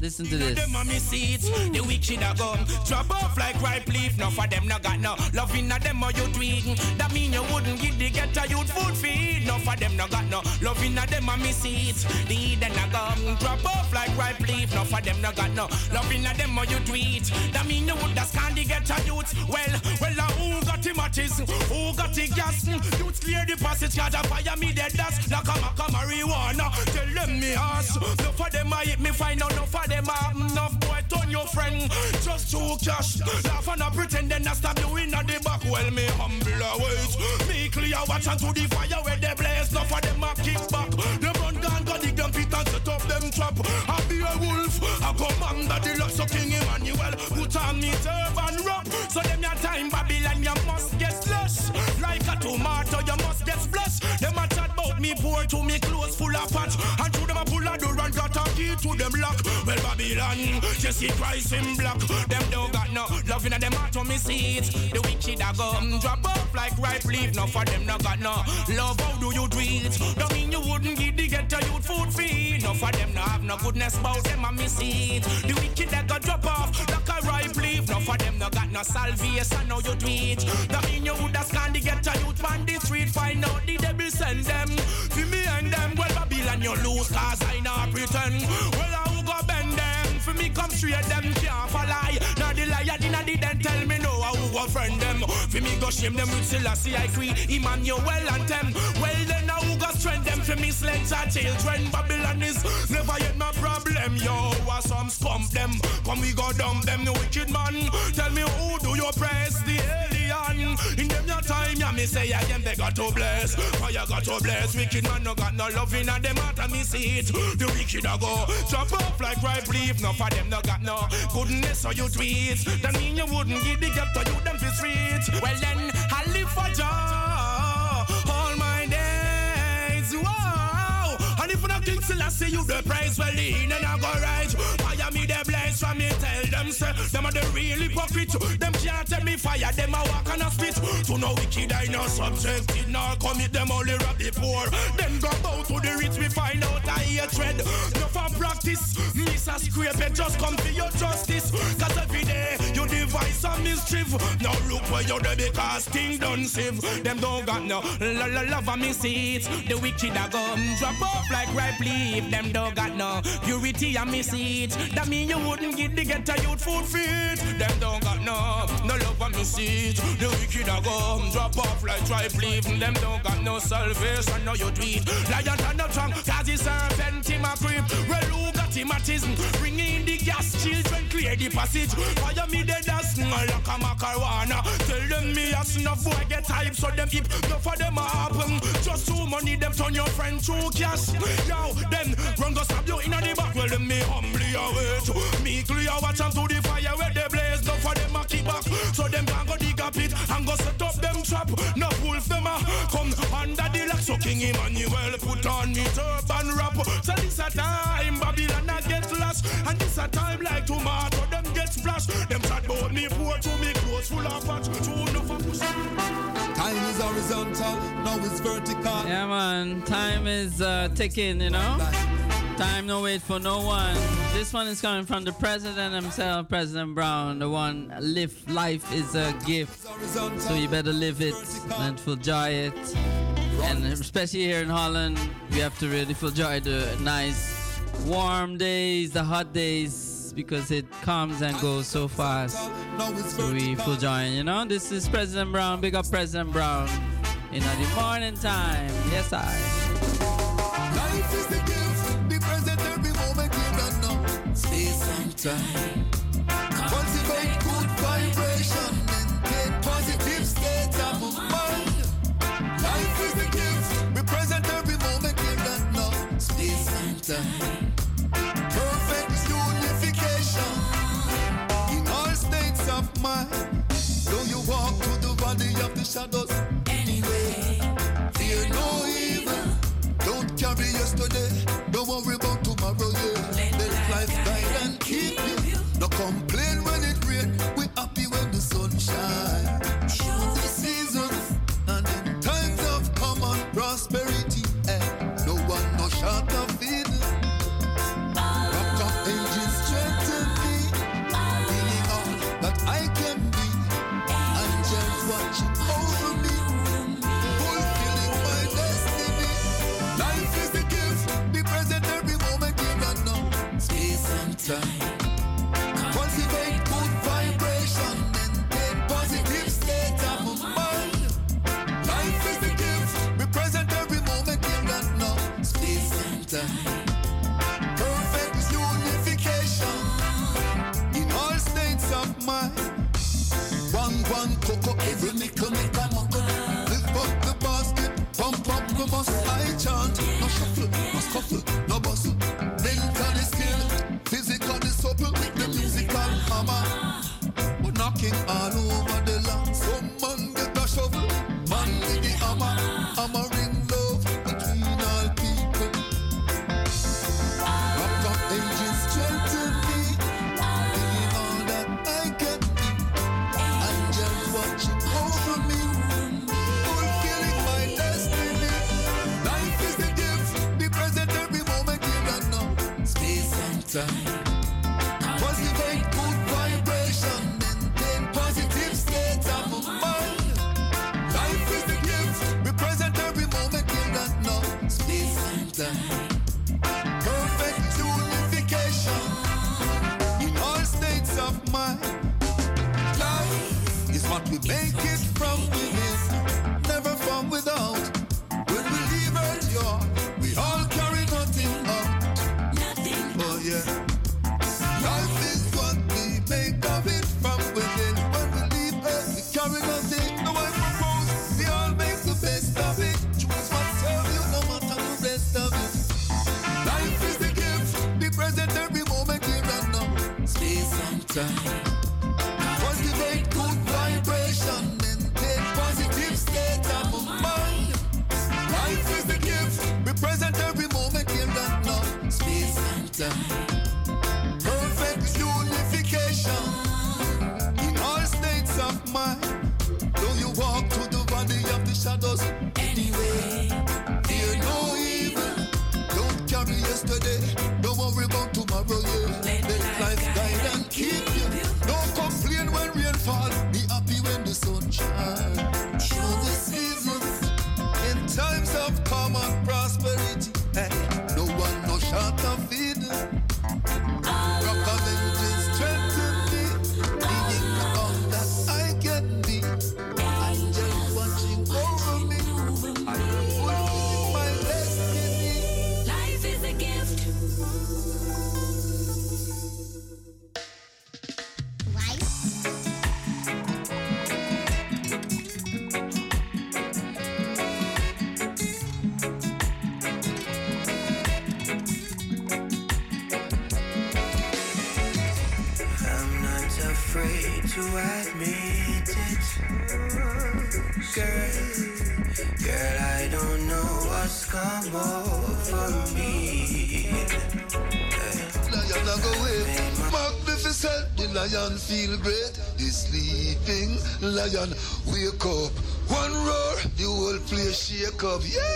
Listen to this. Them me seats, the wicked a gum drop off like ripe leaf. No for them no got no love in a them or you tweak. That mean you wouldn't give the get a youth food feed. No for them no got no love in a them me seats. The Eden a gum drop off like ripe leaf. No for them no got no love in a them or you tweet. That mean you would just can't get a youth. Well, well, uh, who got the matches? Who got the gas? Youth clear the passage, cause a fire me dead dust. Like a maca marijuana. Tell them me ass. No for them I hit me find out. No for them I enough boy turn your friend. Just to cash. Laugh and not pretend then I stab you in the back. Well, me humble always. Me clear watch and to the fire where they blaze. No for them I kick back. Them run down, go dig trap. I be a wolf. I commander the lost of King Emmanuel. Put on me turban wrap. So them your time Babylon you must get slush. Like a tomato you must get splash. Them a chat about me poor to me clothes full of patch. And to them a pull a door and got a key to them lock. Well Babylon, Jesse Christ in black. Them don't got no love in them heart to me seats. The wicked a gum drop off like ripe leaf. No for them no got no love. How do you it? Don't mean you wouldn't give the get a youth food feed. No for them no have no goodness about them a me seat. The wicked that got drop off like a ripe leaf. No for them no got no salvation. No you it. That mean you would just can't get a youth on the street. Find out the devil send them. For me and them, well Babylon you lose cause I not pretend. Well I me come straight them can't follow. Now the liar the then tell me no. I go friend them. For me go shame them with Selassie I queen Emmanuel and them. Well then now who go strength them for me slender children. Babylon is never yet my problem. Yo, what some scum them? Come we go dump them, the wicked man. Tell me who do you praise the alien? In them your time, yeah me say am they got to bless. Fire got to bless. Wicked man no got no love in them heart and me see it. The wicked a go chop off like ripe leaf. No for them no got no goodness so you tweet. That mean you wouldn't give the gap to you them for street. Well then I live for joy Whoa. And if not King Selassie, you the prize well in and I go right. Fire me the blaze from me, tell them say them are the real hypocrite. Them can't tell me fire, them a walk on a spit. To no wicked I no subjected, nor commit them only rob the poor. Then go bow to the rich, we find out I hatred. No for practice, miss a scrape just come to your justice. Cause every day you devise some mischief. Now look where you're there because thing done sieve. Them don't got no la la love and me it. The wicked a go drop off like ripe leaf. Them don't got no purity and me it. That mean you wouldn't get the get a youth food feet. Them don't got no no love and me it. The wicked a go drop off like ripe leaf. Them don't got no salvation, no you tweet. Lion and no tongue, cause it's serpent him a creep. Well autism? Bring in the gas, children clear the passage. Fire me dead as like a macarona. Tell them me as enough boy get hype so them keep no for them a happen. Just too money them turn your friend to cash. Yo, then run go stab you in the back. Well them me humbly await. Me clear watch them to the fire where they blaze. No for them a back. So them can go dig a pit and go set up them trap. No wolf them a come under the lock. So King Emmanuel put on me turban wrap. So this a time Babylon a get lost. And this a time like tomato them get splashed. Them chat about me poor to me clothes full of patch. True enough of pussy. Time is horizontal, now it's vertical. Yeah, man. Time is uh, ticking, you know? Time no wait for no one. This one is coming from the president himself, President Brown. The one, live life is a gift. So you better live it and enjoy it. And especially here in Holland, we have to really enjoy the nice warm days, the hot days, because it comes and goes so fast. So we full join, you know. This is President Brown. Big up President Brown. In the morning time. Yes, I. time. Cultivate good vibration, maintain positive state of mind. Life is the gift, be present every moment you don't know. Space and time. Perfect unification in all states of mind. Though you walk through the valley of the shadows, chant, time. of, yeah!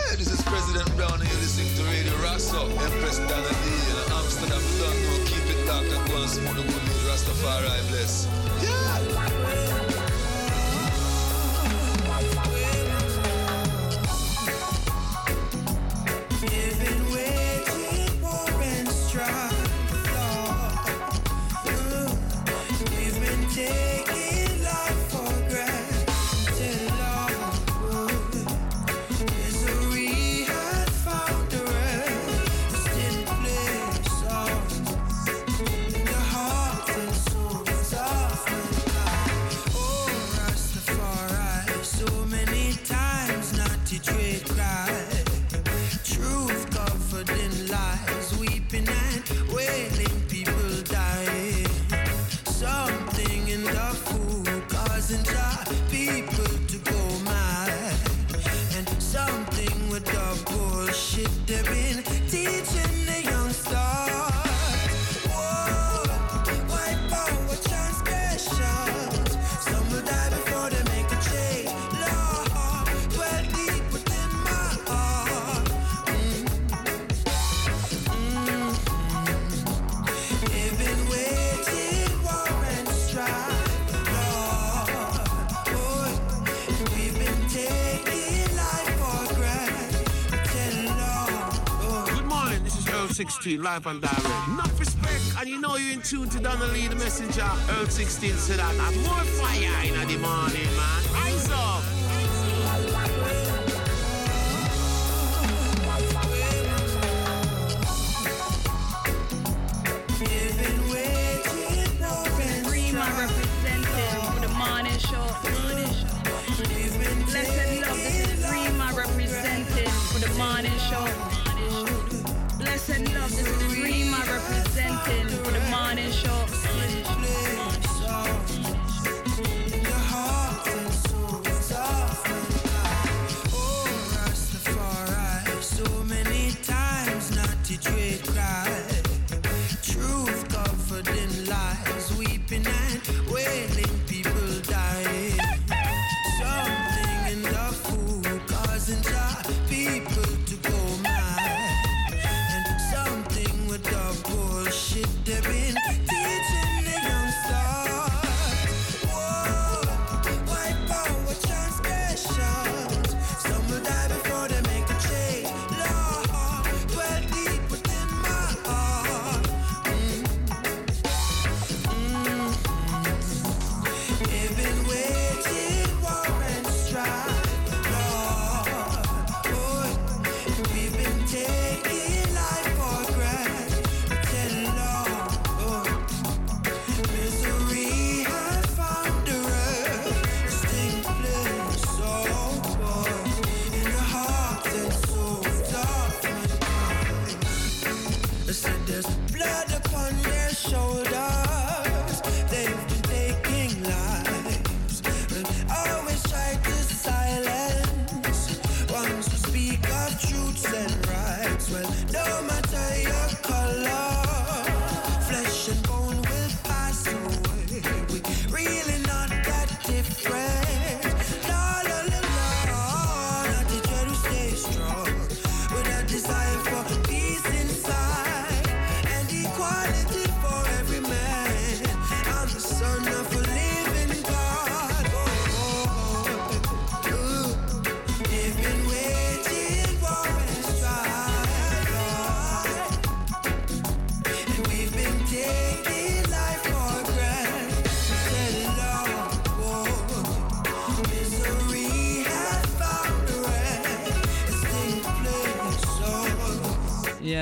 16, live and direct. Enough respect, and you know you're in tune to Donnelly the Messenger. Earl 16 said that. And more fire in the morning, man. from this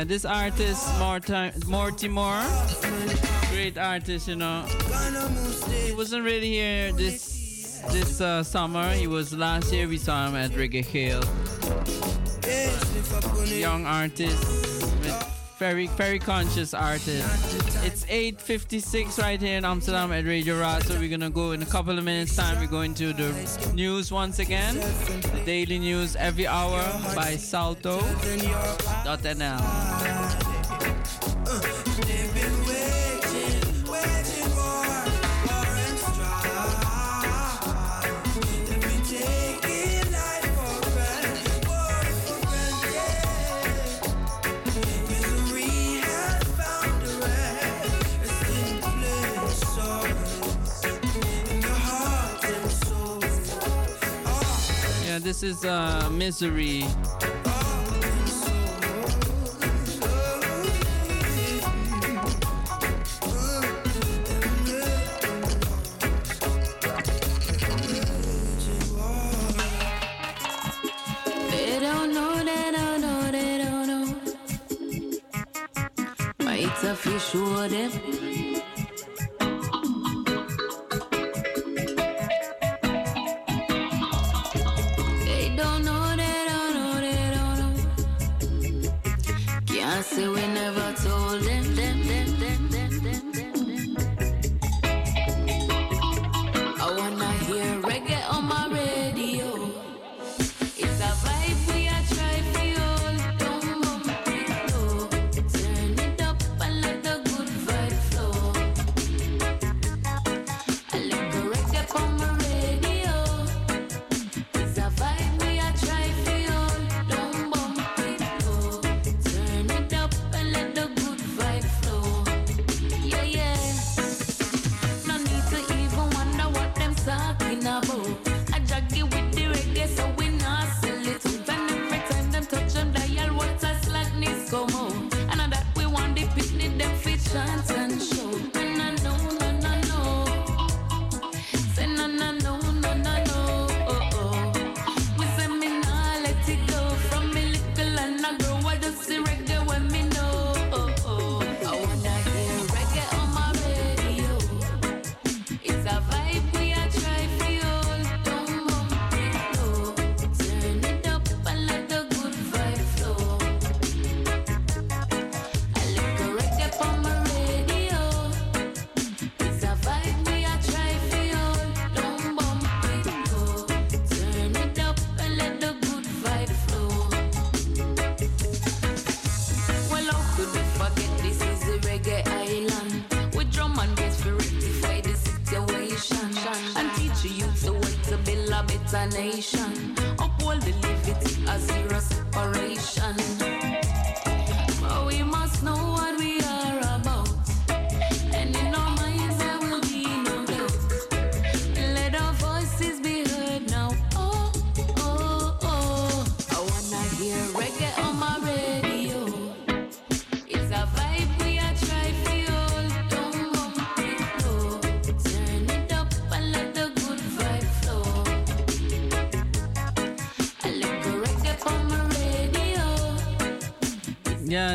Yeah, this artist, Morti- Mortimer, great artist, you know. He wasn't really here this this uh, summer. He was last year. We saw him at Reggae Hill. Young artist, very very conscious artist. It's 8:56 right here in Amsterdam at Radio Ra. So we're gonna go in a couple of minutes time. We're going to the news once again. The daily news every hour by Salto.nl. uh, Misery.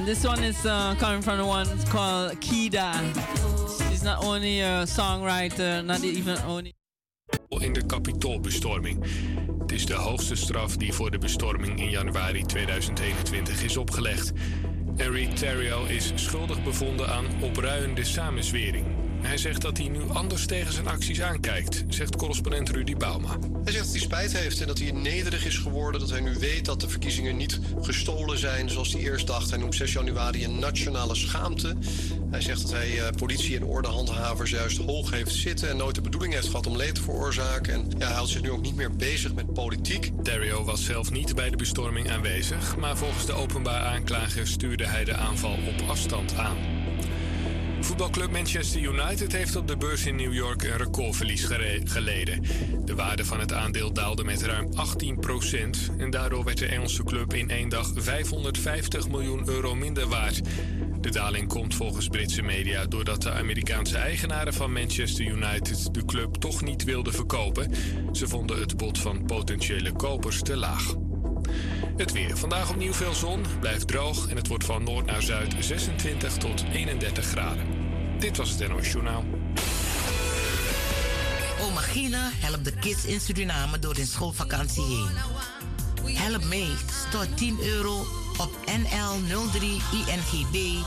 This one is uh, coming from the one called Kida. She's not only a songwriter, not even only. in de kapitoolbestorming. Het is de hoogste straf die voor de bestorming in januari 2021 is opgelegd. Henry Terrio is schuldig bevonden aan opruiende samenzwering. Hij zegt dat hij nu anders tegen zijn acties aankijkt, zegt correspondent Rudy Bauma. Hij zegt dat hij spijt heeft en dat hij nederig is geworden. Dat hij nu weet dat de verkiezingen niet gestolen zijn zoals hij eerst dacht. Hij noemt 6 januari een nationale schaamte. Hij zegt dat hij eh, politie en ordehandhavers juist hoog heeft zitten... en nooit de bedoeling heeft gehad om leed te veroorzaken. En ja, hij houdt zich nu ook niet meer bezig met politiek. Terrio was zelf niet bij de bestorming aanwezig, maar volgens de openbaar aanklager stuurde hij de aanval op afstand aan. Voetbalclub Manchester United heeft op de beurs in New York een recordverlies geleden. De waarde van het aandeel daalde met ruim 18% en daardoor werd de Engelse club in één dag 550 miljoen euro minder waard. De daling komt volgens Britse media doordat de Amerikaanse eigenaren van Manchester United de club toch niet wilden verkopen. Ze vonden het bod van potentiële kopers te laag. Het weer. Vandaag opnieuw veel zon, blijft droog en het wordt van noord naar zuid 26 tot 31 graden. Dit was het NOS Journaal. Omagina helpt de kids in Suriname door hun schoolvakantie heen. Help mee, stort 10 euro op NL 03 INGB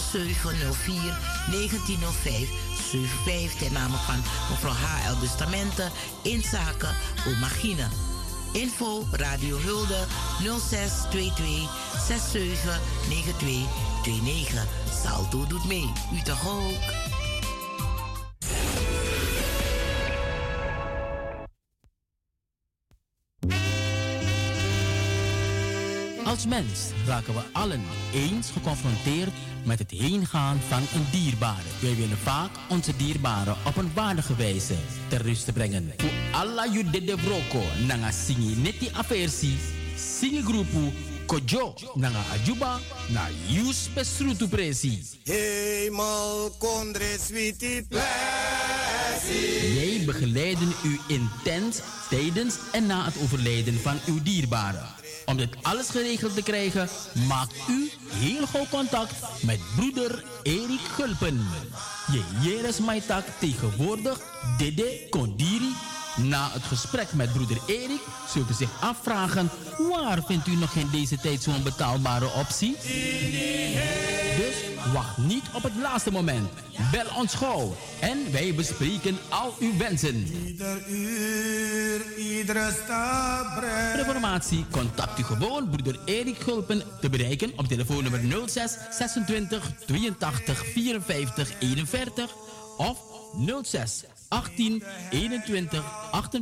0704 1905 75 ten name van mevrouw H.L. Bustamante in zaken Omagine. Info Radio Hulde 0622 67 9229. Salto doet mee. U toch ook? Als mens raken we allen eens geconfronteerd met het heengaan van een dierbare. Wij willen vaak onze dierbaren op een waardige wijze ter rust brengen. Voor alla you de broko nanga singi neti aversi, singi groepu kojo nanga ajuba na yus pesrutu presi. Hemel kondre sweetie plessie. Wij begeleiden u intens tijdens en na het overlijden van uw dierbaren. Om dit alles geregeld te krijgen, maakt u heel gauw contact met broeder Erik Gulpen. Je Jeres Maitak tegenwoordig Dede Kondiri. Na het gesprek met broeder Erik zult u zich afvragen... waar vindt u nog in deze tijd zo'n betaalbare optie? Dus wacht niet op het laatste moment. Bel ons gauw en wij bespreken al uw wensen. Ieder uur, iedere stap Voor informatie contact u gewoon broeder Erik Gulpen te bereiken op telefoonnummer 06 26 82 54 41 of 06 18 21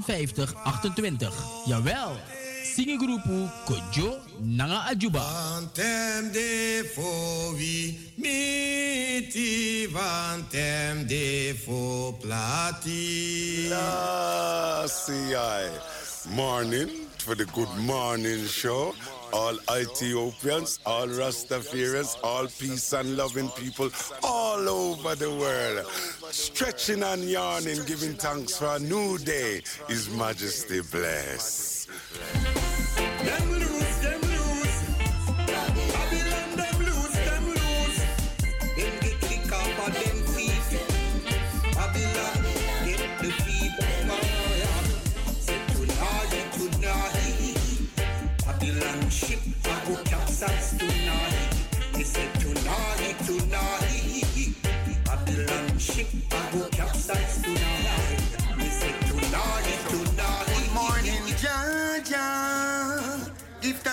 58 28. Jawel, Singegroepu Kojo Nanga Ajuba. Vantem de fo vi miti, vantem de fo plati. Morning for the good morning show. All Ethiopians, all Rastafarians, all peace and loving people all over the world. Stretching and yawning, giving thanks for a new day. His Majesty bless.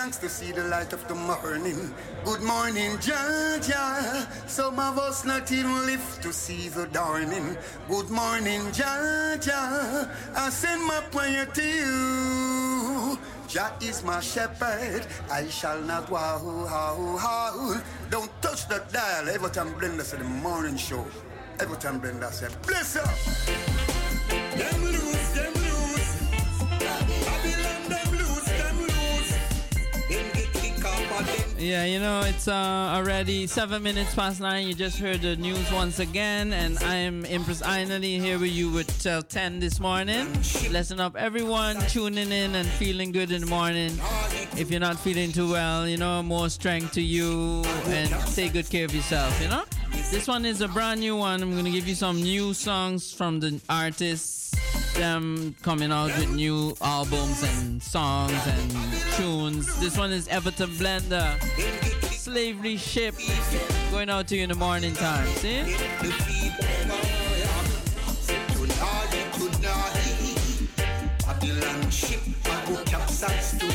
Thanks to see the light of the morning. Good morning, Jaja. Some of us not even live to see the dawning. Good morning, Jaja. I send my prayer to you. Jah is my shepherd, I shall not wow, wow, wow. Don't touch the dial. Everton Blender said the morning show. Everton Blender said, bless up. Them lose, them Yeah, you know, it's uh, already seven minutes past nine. You just heard the news once again, and I am Empress Ainali here with you till 10 this morning. Blessing up everyone tuning in and feeling good in the morning. If you're not feeling too well, you know, more strength to you and take good care of yourself, you know? This one is a brand new one. I'm going to give you some new songs from the artists, them coming out with new albums and songs and tunes. This one is Everton Blender, Slavery Ship, going out to you in the morning time. See? Ship, I go capsize tonight.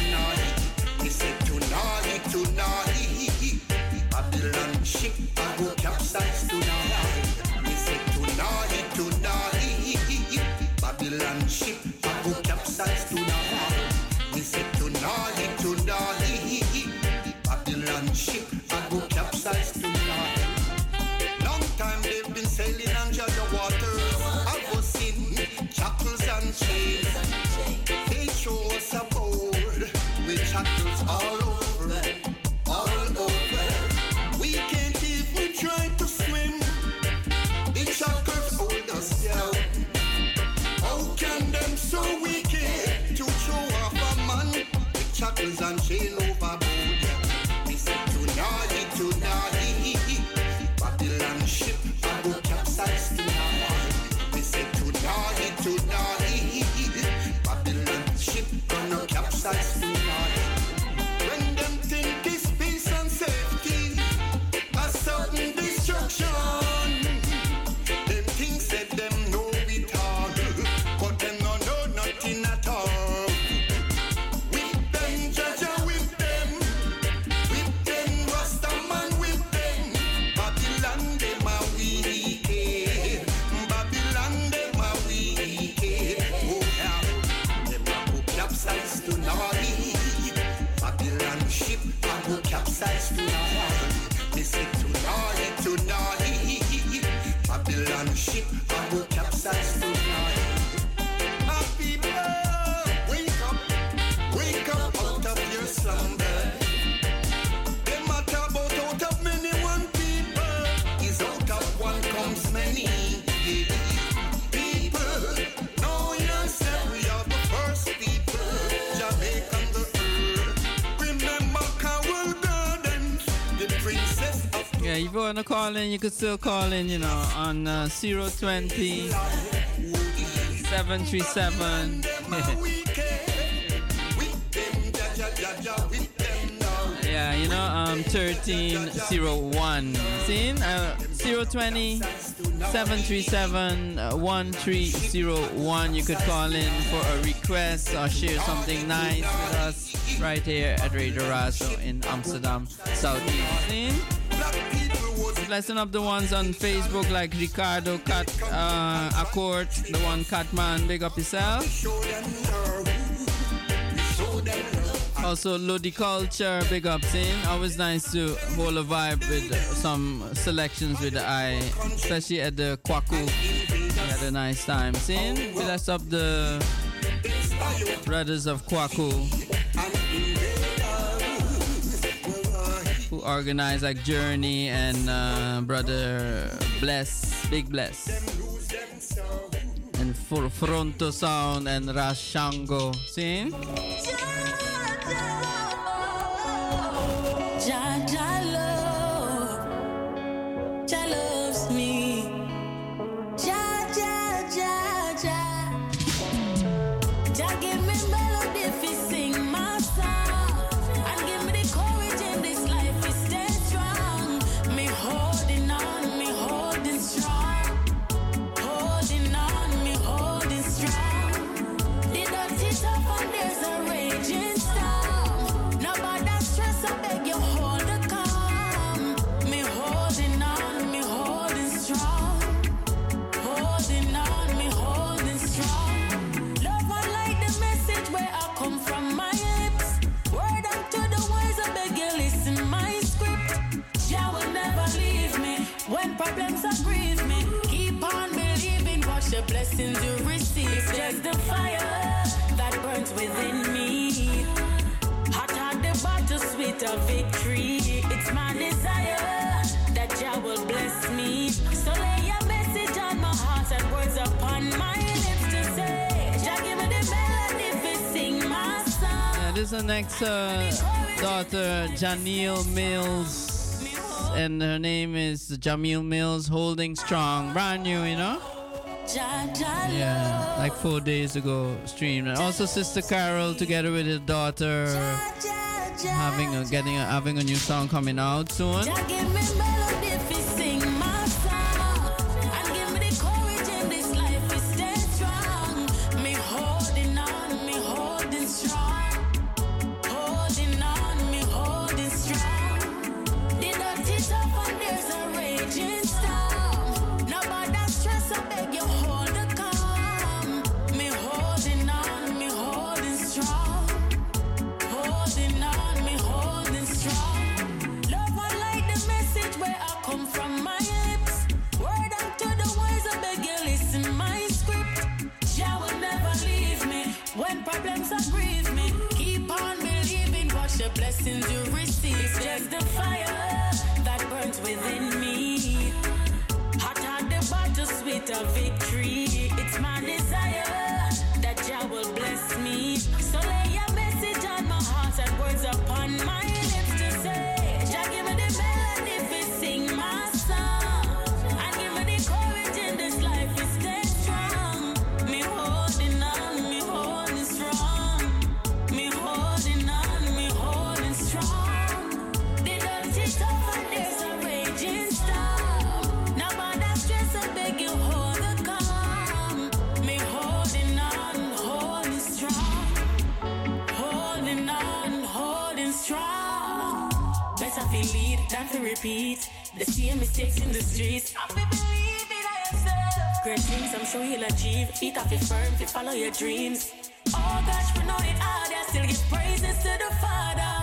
If you want to call in, you could still call in, you know, on uh, 020 737. yeah, you know, um, 1301. See? Uh, 020 737 uh, 1301. You could call in for a request or share something nice with us right here at Radio Razo in Amsterdam, Southeast. Blessing up the ones on Facebook like Ricardo Cat uh, Accord, the one Catman, big up yourself. Also, Lodi Culture, big up, scene. Always nice to hold a vibe with some selections with the eye, especially at the Kwaku. We had a nice time, scene. Bless up the brothers of Kwaku organize like Journey and uh, brother Bless, Big Bless. And for Fronto Sound and Rashango. See? Blessings you receive. It's just the fire that burns within me. Hot at the battle, sweet of victory. It's my desire that Jah will bless me. So lay your message on my heart and words upon my lips to say. This is the next uh, daughter, Janelle Mills. And her name is Jamil Mills, Holding Strong. Brand new, you know? Yeah, like four days ago streamed. And also Sister Carol together with his daughter having a getting a, having a new song coming out soon. Of victory. Repeat the same mistakes in the streets. I feel believe it I. Great things I'm sure you'll achieve. Feet off your firm to follow your dreams. Oh gosh, we know it hard. I still give praises to the Father.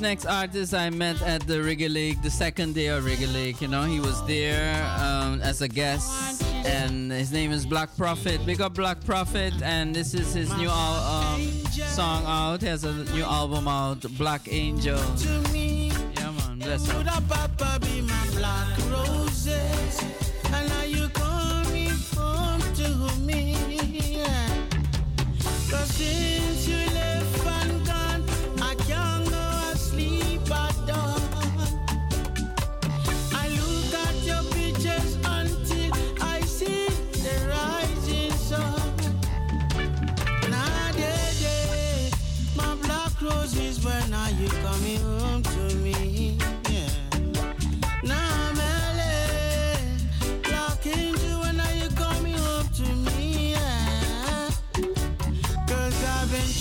next artist I met at the Reggae League, the second day of Reggae League. You know, he was there um, as a guest, and his name is Black Prophet. Big up Black Prophet, and this is his new al- um, song out. He has a new album out, Black Angel. Yeah, man, bless him.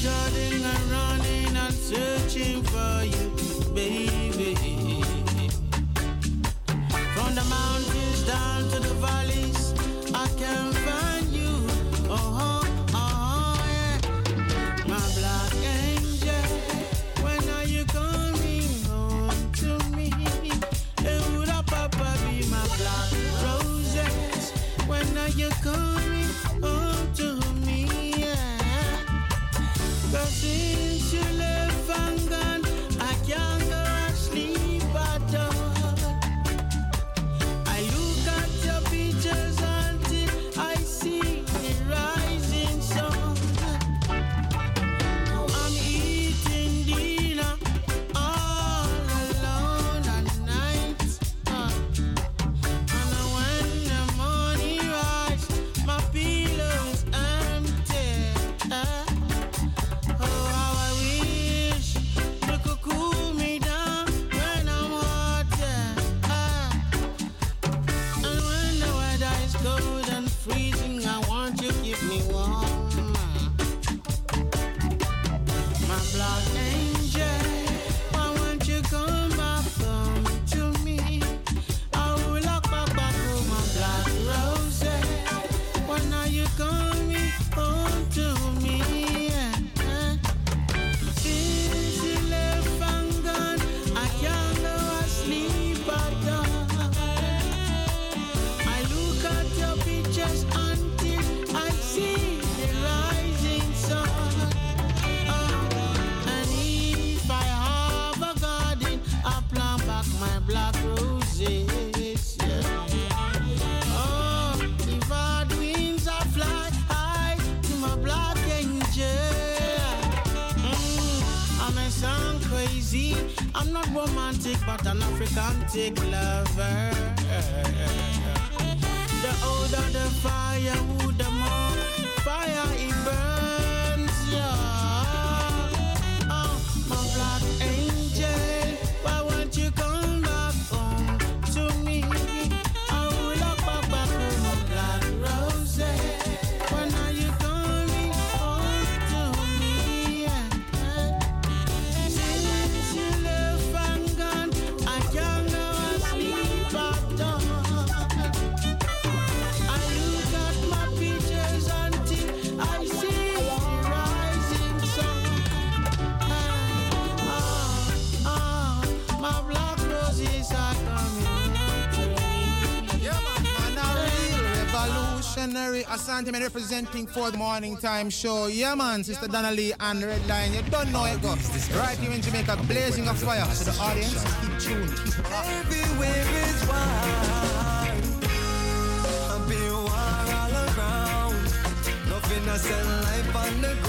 Shouting and running and searching for you, baby. From the mountains down to the valleys, I can find you. Oh, oh, oh yeah. My black angel, when are you coming home to me? Hey, would papa be my black roses? When are you coming? Representing for the morning time show. Yeah, man, Sister Donnelly and Redline. You don't know it, goes Right here in Jamaica, blazing a fire. To the audience, keep tuned. Keep Everywhere is wild. I've been all around. Nothing I life on the ground.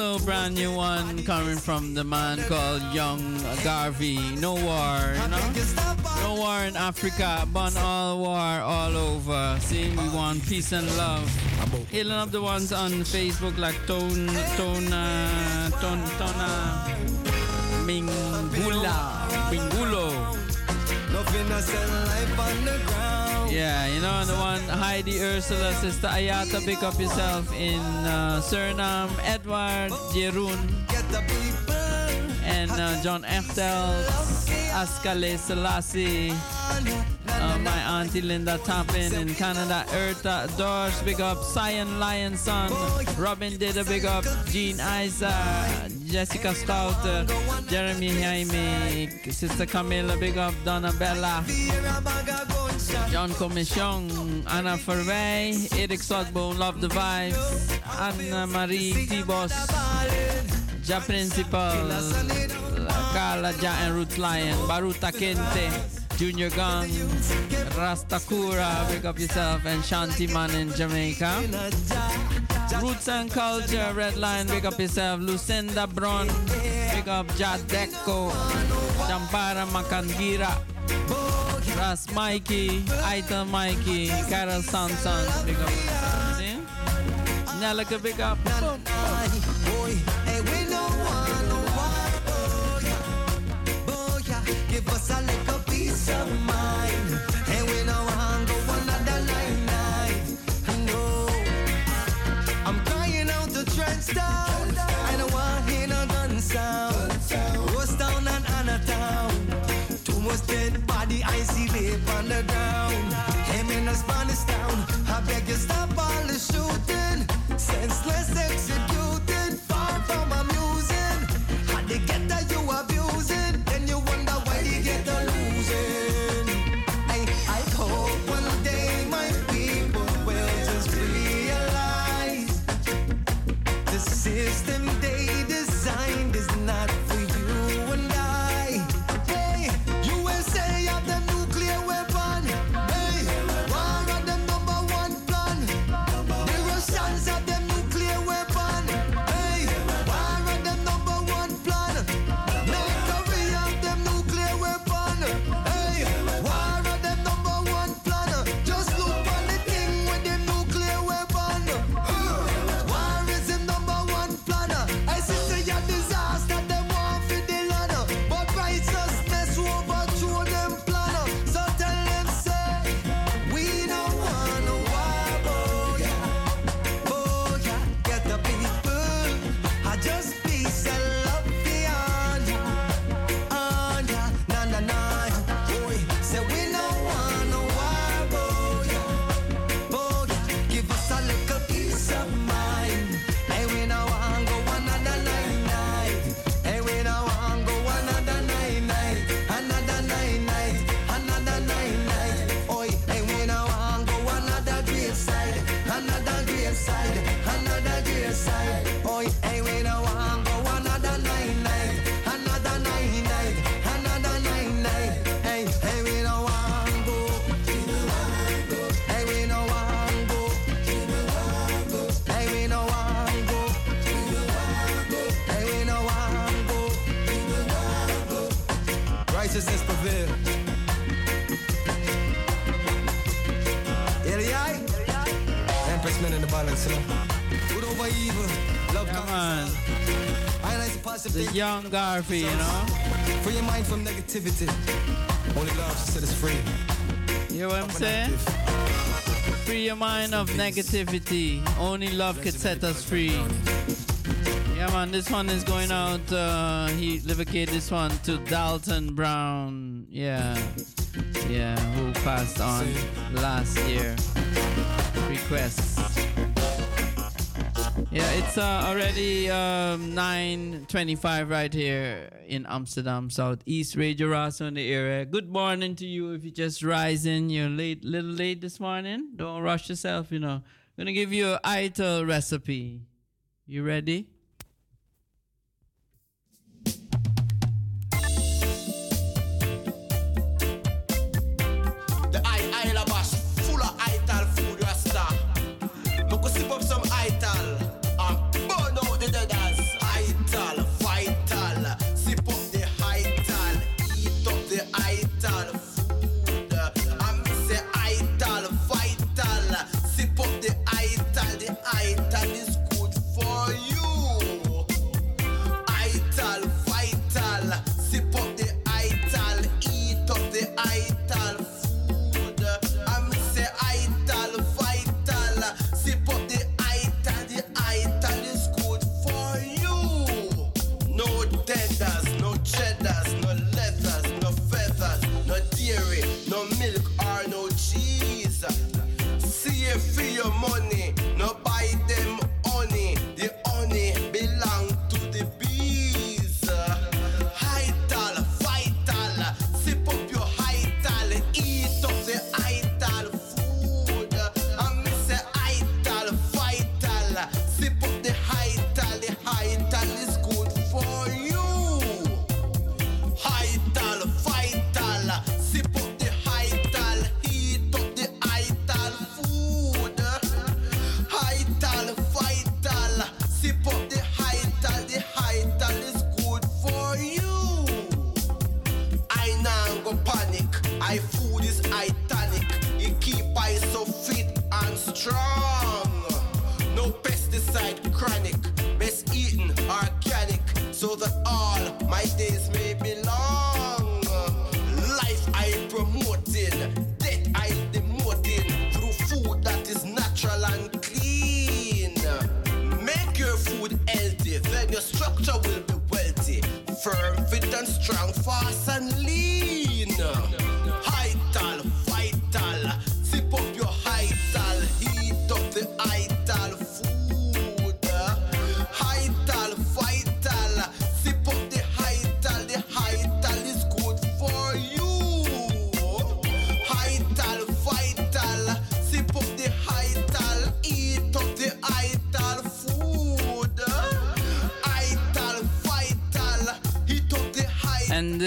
Also brand new one coming from the man called Young Garvey. No war, know? No war in Africa, but all war all over. See, we want peace and love. Hailing up the ones on Facebook like Tone, uh, Tone, Tona, Mingula, Mingulo. Nothing innocent life on the ground. Yeah, you know, the one Heidi Ursula, Sister Ayata, pick up yourself in uh, Suriname, Edward Jeroen, and uh, John Echtel, Askale Selassie, uh, my auntie Linda Tappin in Canada, Erta Dorsch, big up. Cyan Lionson, Robin did a big up, Jean Isa, Jessica Stout, uh, Jeremy Jaime, Sister Camilla, big up. Donna Bella. John Commission, Anna Verwij, Erik Slotboom, Love the Vibe, Anna Marie Tibos, Ja Principal, Carla Ja and Ruth Lion, Baruta Kente, Junior Gang, Rastakura, Wake up yourself, and Shanti Man in Jamaica. Roots and Culture, Red Line, Wake up yourself, Lucinda Bron, Wake up Jadeko, Jampara Makangira. Ras Mikey, Aita Mikey, Carol Sanson, big up. See? Nelleke, big up. Boy, hey, we no want no war, yeah, yeah. Give us a little peace of mind, and we no want go another night night. No, I'm crying out the trench down. I on the ground. Him in a Spanish town. I beg you stop all the shooting. Senseless executed, positive The thing. young Garvey, you know. Free your mind from negativity. Only love set us free. You know what I'm saying? Free your mind of negativity. Only love can set us free. Yeah, man, this one is going out. Uh, he dedicated this one to Dalton Brown. Yeah. Yeah, who passed on last year. Requests. Yeah, it's uh, already um, 9.25 right here in Amsterdam Southeast. Radio Ross on the area. Good morning to you. If you just rising, you're late, little late this morning. Don't rush yourself, you know. I'm gonna give you an ITIL recipe. You ready?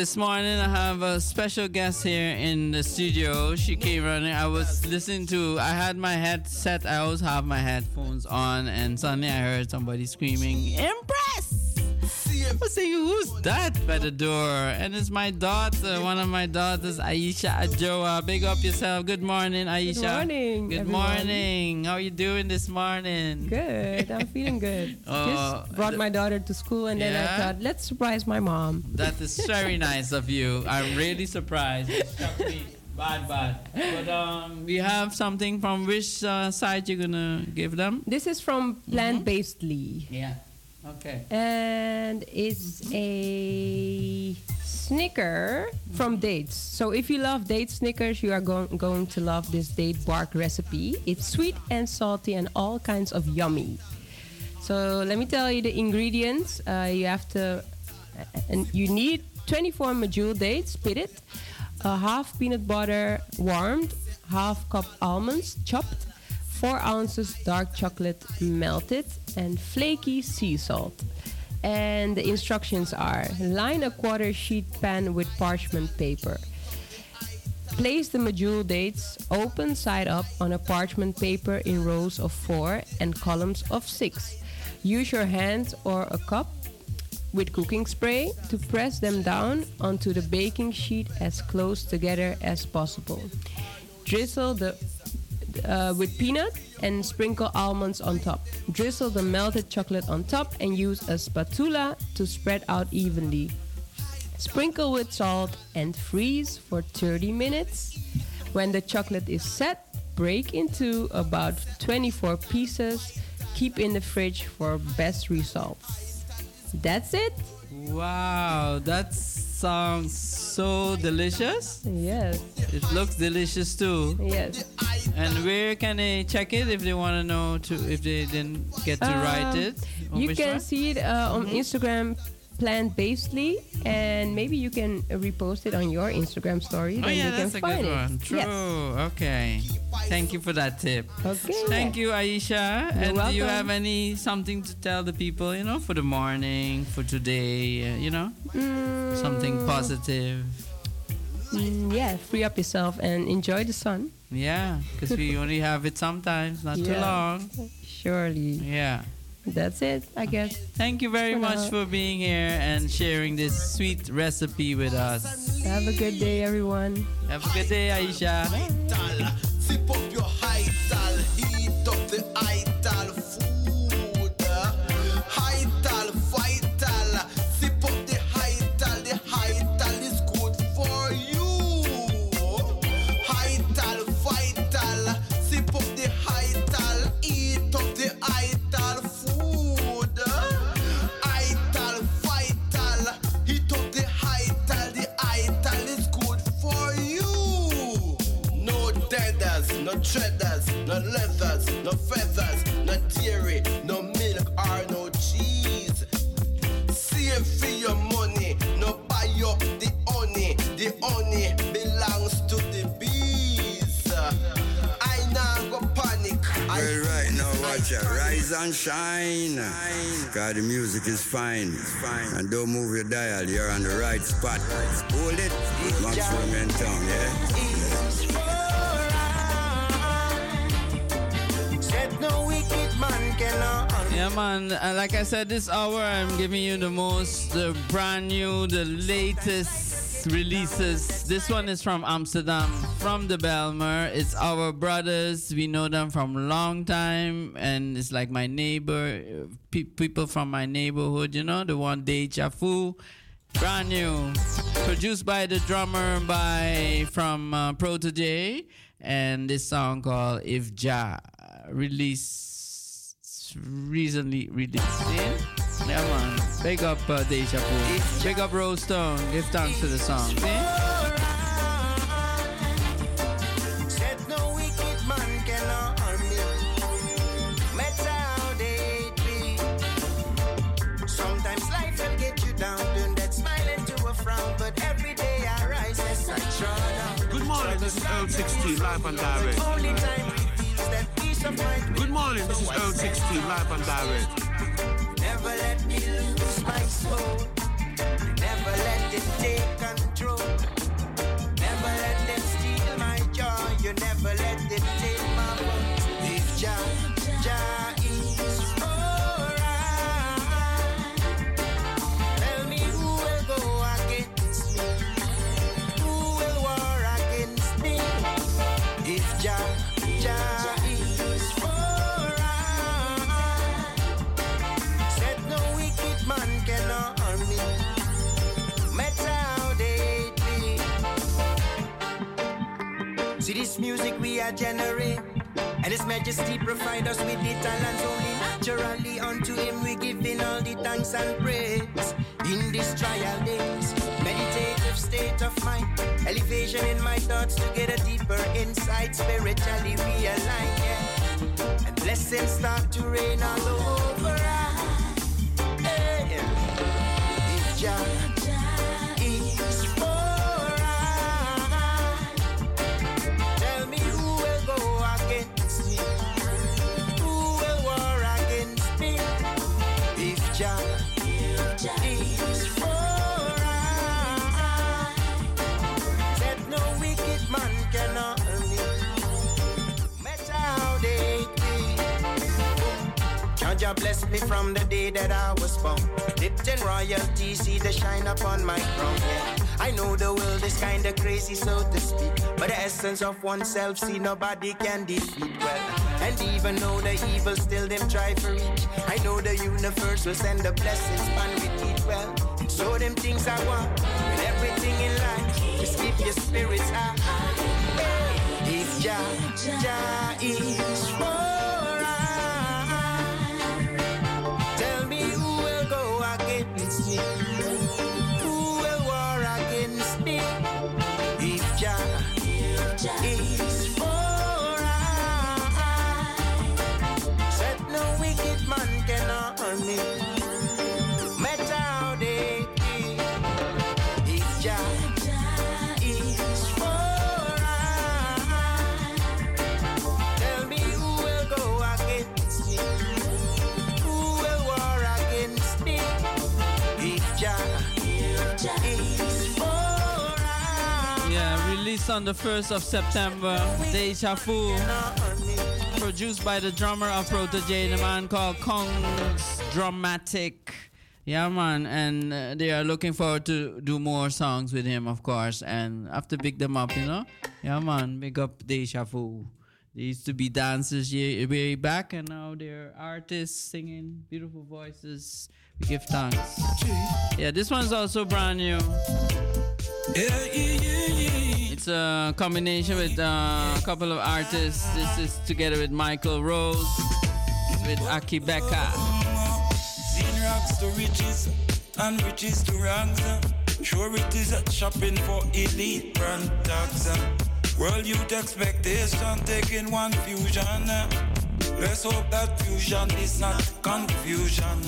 This morning I have a special guest here in the studio. She came running. I was listening to. I had my headset. I always have my headphones on, and suddenly I heard somebody screaming! I was saying, "Who's that by the door?" And it's my daughter, one of my daughters, Aisha Ajoa. Big up yourself. Good morning, Aisha. Good morning, Good everyone. morning. How are you doing this morning? Good. I'm feeling good. Oh, Just brought my daughter to school, and then I thought, let's surprise my mom. That is very nice of you. I'm really surprised. It struck me bad, bad. But um, we have something from which uh, side you're gonna give them? This is from Plant Based Lee. Yeah. Okay. And it's a Snicker from Dates. So if you love date Snickers, you are go- going to love this date bark recipe. It's sweet and salty and all kinds of yummy. So let me tell you the ingredients. Uh, you have to, and you need 24 medjool dates, pitted, a half peanut butter warmed, half cup almonds chopped, 4 ounces dark chocolate melted, and flaky sea salt. And the instructions are line a quarter sheet pan with parchment paper. Place the medjool dates open side up on a parchment paper in rows of four and columns of six. Use your hand or a cup with cooking spray to press them down onto the baking sheet as close together as possible. Drizzle the uh, with peanut and sprinkle almonds on top. Drizzle the melted chocolate on top and use a spatula to spread out evenly. Sprinkle with salt and freeze for 30 minutes. When the chocolate is set, break into about 24 pieces. Keep in the fridge for best results. That's it. Wow, that's song so delicious. Yes. It looks delicious too. Yes. And where can they check it if they want to know to if they didn't get to write Um, it? You can one? see it uh, on Instagram plant basedly and maybe you can repost it on your Instagram story Oh then yeah, they can that's a find good it. one. True. Yes. Okay. Thank you for that tip. Okay. Thank you, Aisha. You're and do you have any something to tell the people, you know, for the morning, for today, uh, you know, something positive? Mm, yeah, free up yourself and enjoy the sun. Yeah, because we only have it sometimes, not too long. Surely. Yeah. That's it, I guess. Thank you very For much now. for being here and sharing this sweet recipe with us. Have a good day, everyone. Have a good day, Aisha. No leathers, no feathers, no dairy, no milk or no cheese. Save for your money, no buy up the honey. The honey belongs to the bees. I now go panic. I Well, right now, watch out. Rise and shine. God, the music is fine. And don't move your dial. You're on the right spot. Hold it. Maximum in town, yeah? Yeah, man. Uh, like I said, this hour I'm giving you the most, the brand new, the latest releases. This one is from Amsterdam, from the Bijlmer. It's our brothers. We know them from a long time, and it's like my neighbor, pe- people from my neighborhood. You know, the one Deja Vu. Brand new, produced by the drummer by from uh, Protege, and this song called "If Ja" released recently released. Yeah, yeah man. Big up uh, Deja Vu. Big up Rose Stone. Give thanks to the song. Yeah? Said no wicked man cannot harm me. Matter how they be. Sometimes life will get you down, turn that smile into a frown. But every day I rise, yes I try now. Good morning, this is Earl 16 live and direct. Good morning, this is Earl 16 live and direct. Never let me lose my soul. Never let it take control. Never let them steal my joy. You never let it take this music we are generate. And His Majesty provide us with the talents only naturally unto Him we giving all the thanks and praise. In these trial days, meditative state of mind, elevation in my thoughts to get a deeper insight, spiritually realign, yeah. And blessings start to rain all over us. Hey. Jah bless me from the day that I was born. Dipped in royalty, see the shine upon my crown. Yeah. I know the world is kinda crazy, so to speak. But the essence of oneself, see nobody can defeat. Well, and even though the evil still them try for reach, I know the universe will send the blessings pan with it. Well, so them things I want everything in life. Just keep your spirits high. If Jah, Jah is on the 1st of September. Deja Vu. Produced by the drummer of Protege, the man called Kongs Dramatic. Yeah, man, and uh, they are looking forward to do more songs with him, of course. And have to pick them up, you know. Yeah, man, big up Deja Vu. They used to be dancers way back, and now they're artists singing beautiful voices. We give thanks. Yeah, this one's also brand new. It's a combination with uh, a couple of artists. This is together with Michael Rose, with Akae Beka. Seen rags to riches and riches to rags. Sure it is a shopping for elite brand tags. World youth expectation taking one fusion. Let's hope that fusion is not confusion.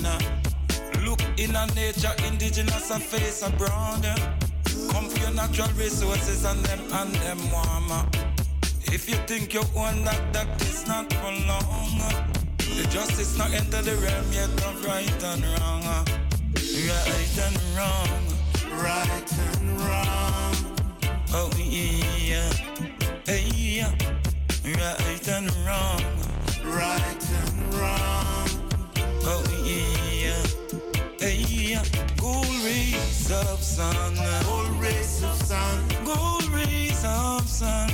Look in a nature, indigenous a face abroad. Come for your natural resources and them and them warmer. If you think you own that, that is not for long. The justice not enter the realm yet of right and wrong. Right and wrong. Right and wrong. Oh yeah. Hey yeah. Right and rays of sun. Gold rays of sun. Gold rays of sun.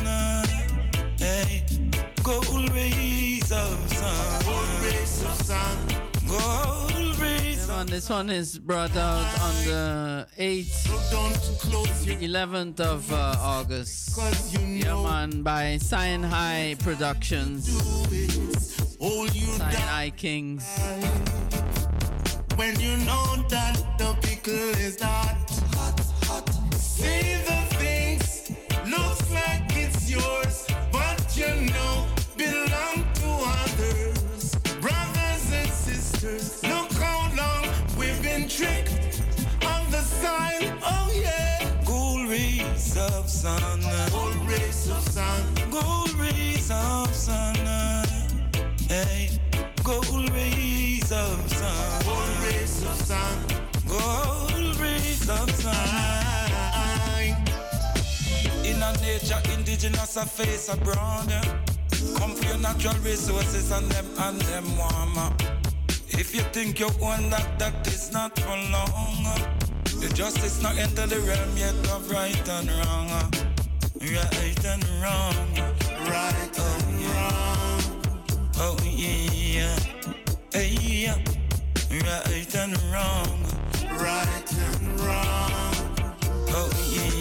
Hey. Gold rays of sun. Gold rays of sun. Gold rays This one, this one is brought out on the 8th, 11th of uh, August. Yeah, man, by Zion High Productions. Zion I Kings. When you know that the pickle is not indigenous a face abroad. Come for your natural resources and them and them warmer. If you think you own that, that is not for long. The justice not enter the realm yet of right and wrong. Right and wrong. Right and wrong. Oh yeah. Hey yeah. Right and wrong. Right and wrong. Oh yeah.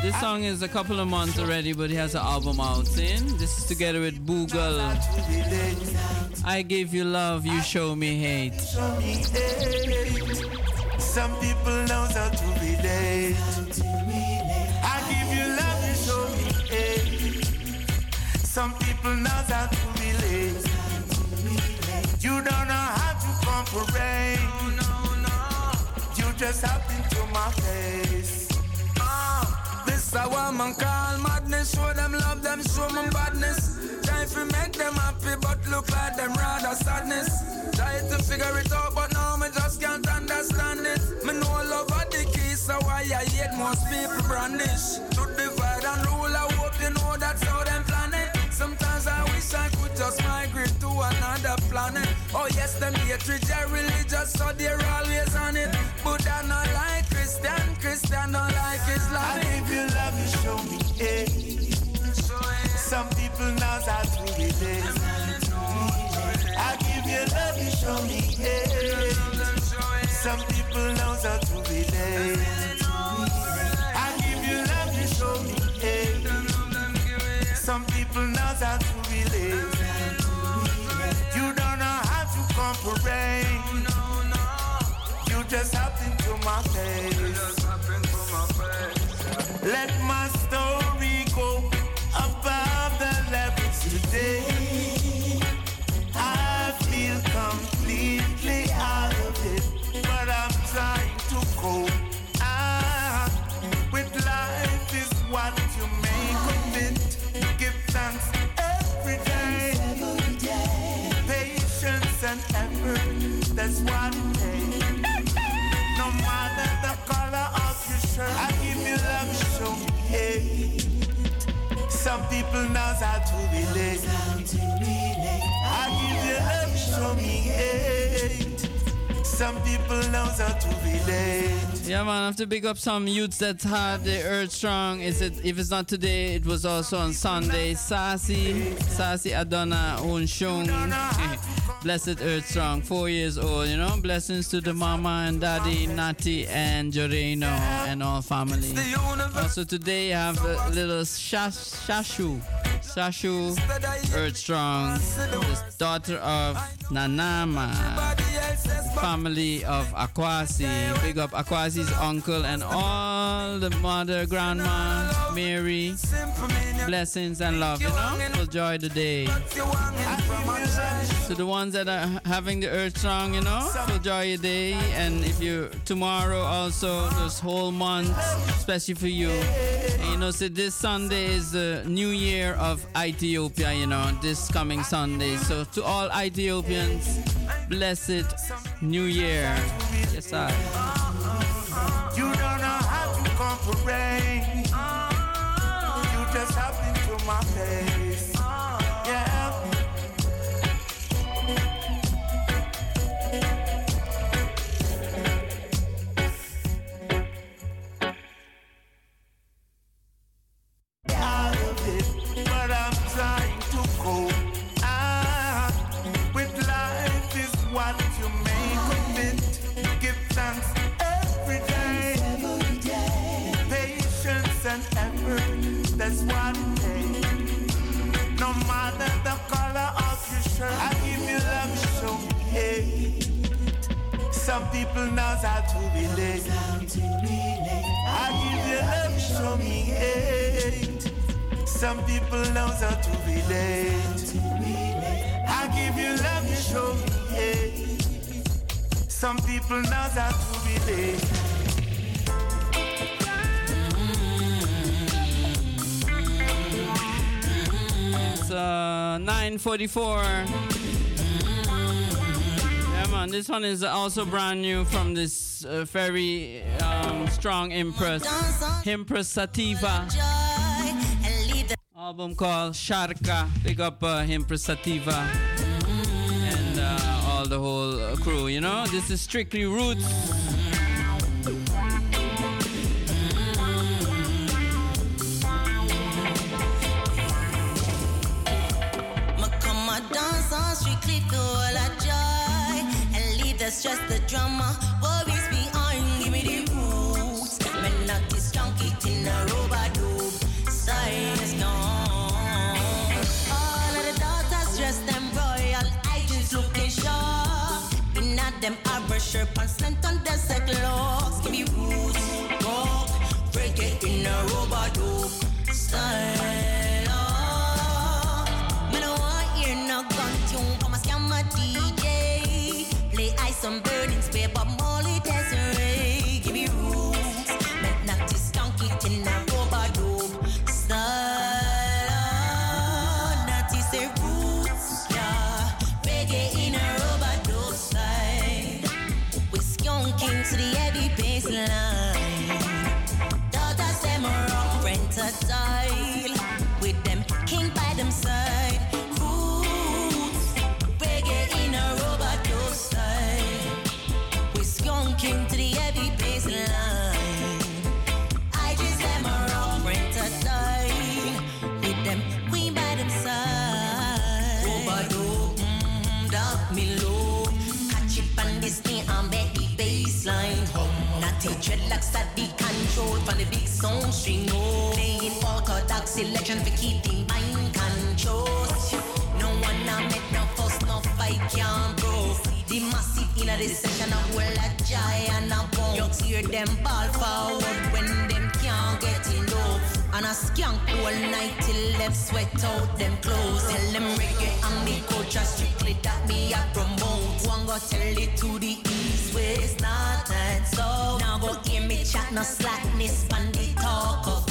This song is a couple of months already, but he has an album out. In this is together with Bugle. I give you love, you show me hate. Some people knows how to relate. I give you love, you show me hate. Some people know how to relate. You don't know how to comprehend. You just happen to my face. This a woman call madness. Show them love, them show them badness. Try to make them happy, but look like them rather sadness. Try to figure it out, but now me just can't understand it. Me know love are the key, so why I hate most people brandish. To divide and rule, I hope you know that's how them wish I could just migrate to another planet. Oh yes, them hatred are religious, so they're always on it. I not like Christian, Christian don't like Islam. Eh. I give you love, you show me hate. Some people know how to relate. I give you love, you show me hate. Some people know how to relate. I give you love, you show me hate. Some people know how to just happened to my face. Let people knows how to relate. I give you love, show me hate. Some people knows how to relate. Yeah, man, I have to big up some youths that had the Earth Strong. Is it if it's not today, it was also on Sunday. Sassy, Sassy Adonna Unshung. Blessed Earth Strong, four years old, you know. Blessings to the mama and daddy, Nati and Joreno and all family. Also today I have a little Shash, Shashu. Shashu Earth Strong, daughter of Nanama family of Akwasi. Big up Akwasi's uncle and all the mother, grandma, Mary. Blessings and love, you know? Enjoy the day. To the ones that are having the earth strong, you know? Enjoy your day. And if you, tomorrow also, this whole month, especially for you. And, you know, so this Sunday is the new year of Ethiopia, you know, this coming Sunday. So to all Ethiopians, blessed New Year. Yes, I. You don't know how to comprehend. You just into my face. Some people knows how to relate. I give you love, show me hate. Some people knows how to relate. I give you love, you show me hate. Some people knows how to relate. It's uh, 944. Man, this one is also brand new from this uh, very um, strong Empress, Empress Sativa. Album called Sharka. Big up uh, Empress Sativa and uh, all the whole crew, you know? This is strictly roots. The stress, the drama, worries behind. Give me the roots. Me not this junkie in a robot dub. Science gone. All of the daughters dress them royal, agents looking sharp. We not them arbor shirt and slant on the locks. Give me roots, rock, break it in a robot dub. Style. Skunking to the heavy baseline. Natty dreadlocks at the control from the big sound string. Oh, playing orthodox selection for keeping mind control. No one I met no fuss, no fight can't bro. The massive inner the session of well a giant a bone. You hear them ball forward when them can't get in. No a skunk all night till left sweat out them clothes. Tell them reggae and me culture strictly that me a promote. One go tell it to the east, west, north and south. Now go hear me chat, no slackness, pan the talk of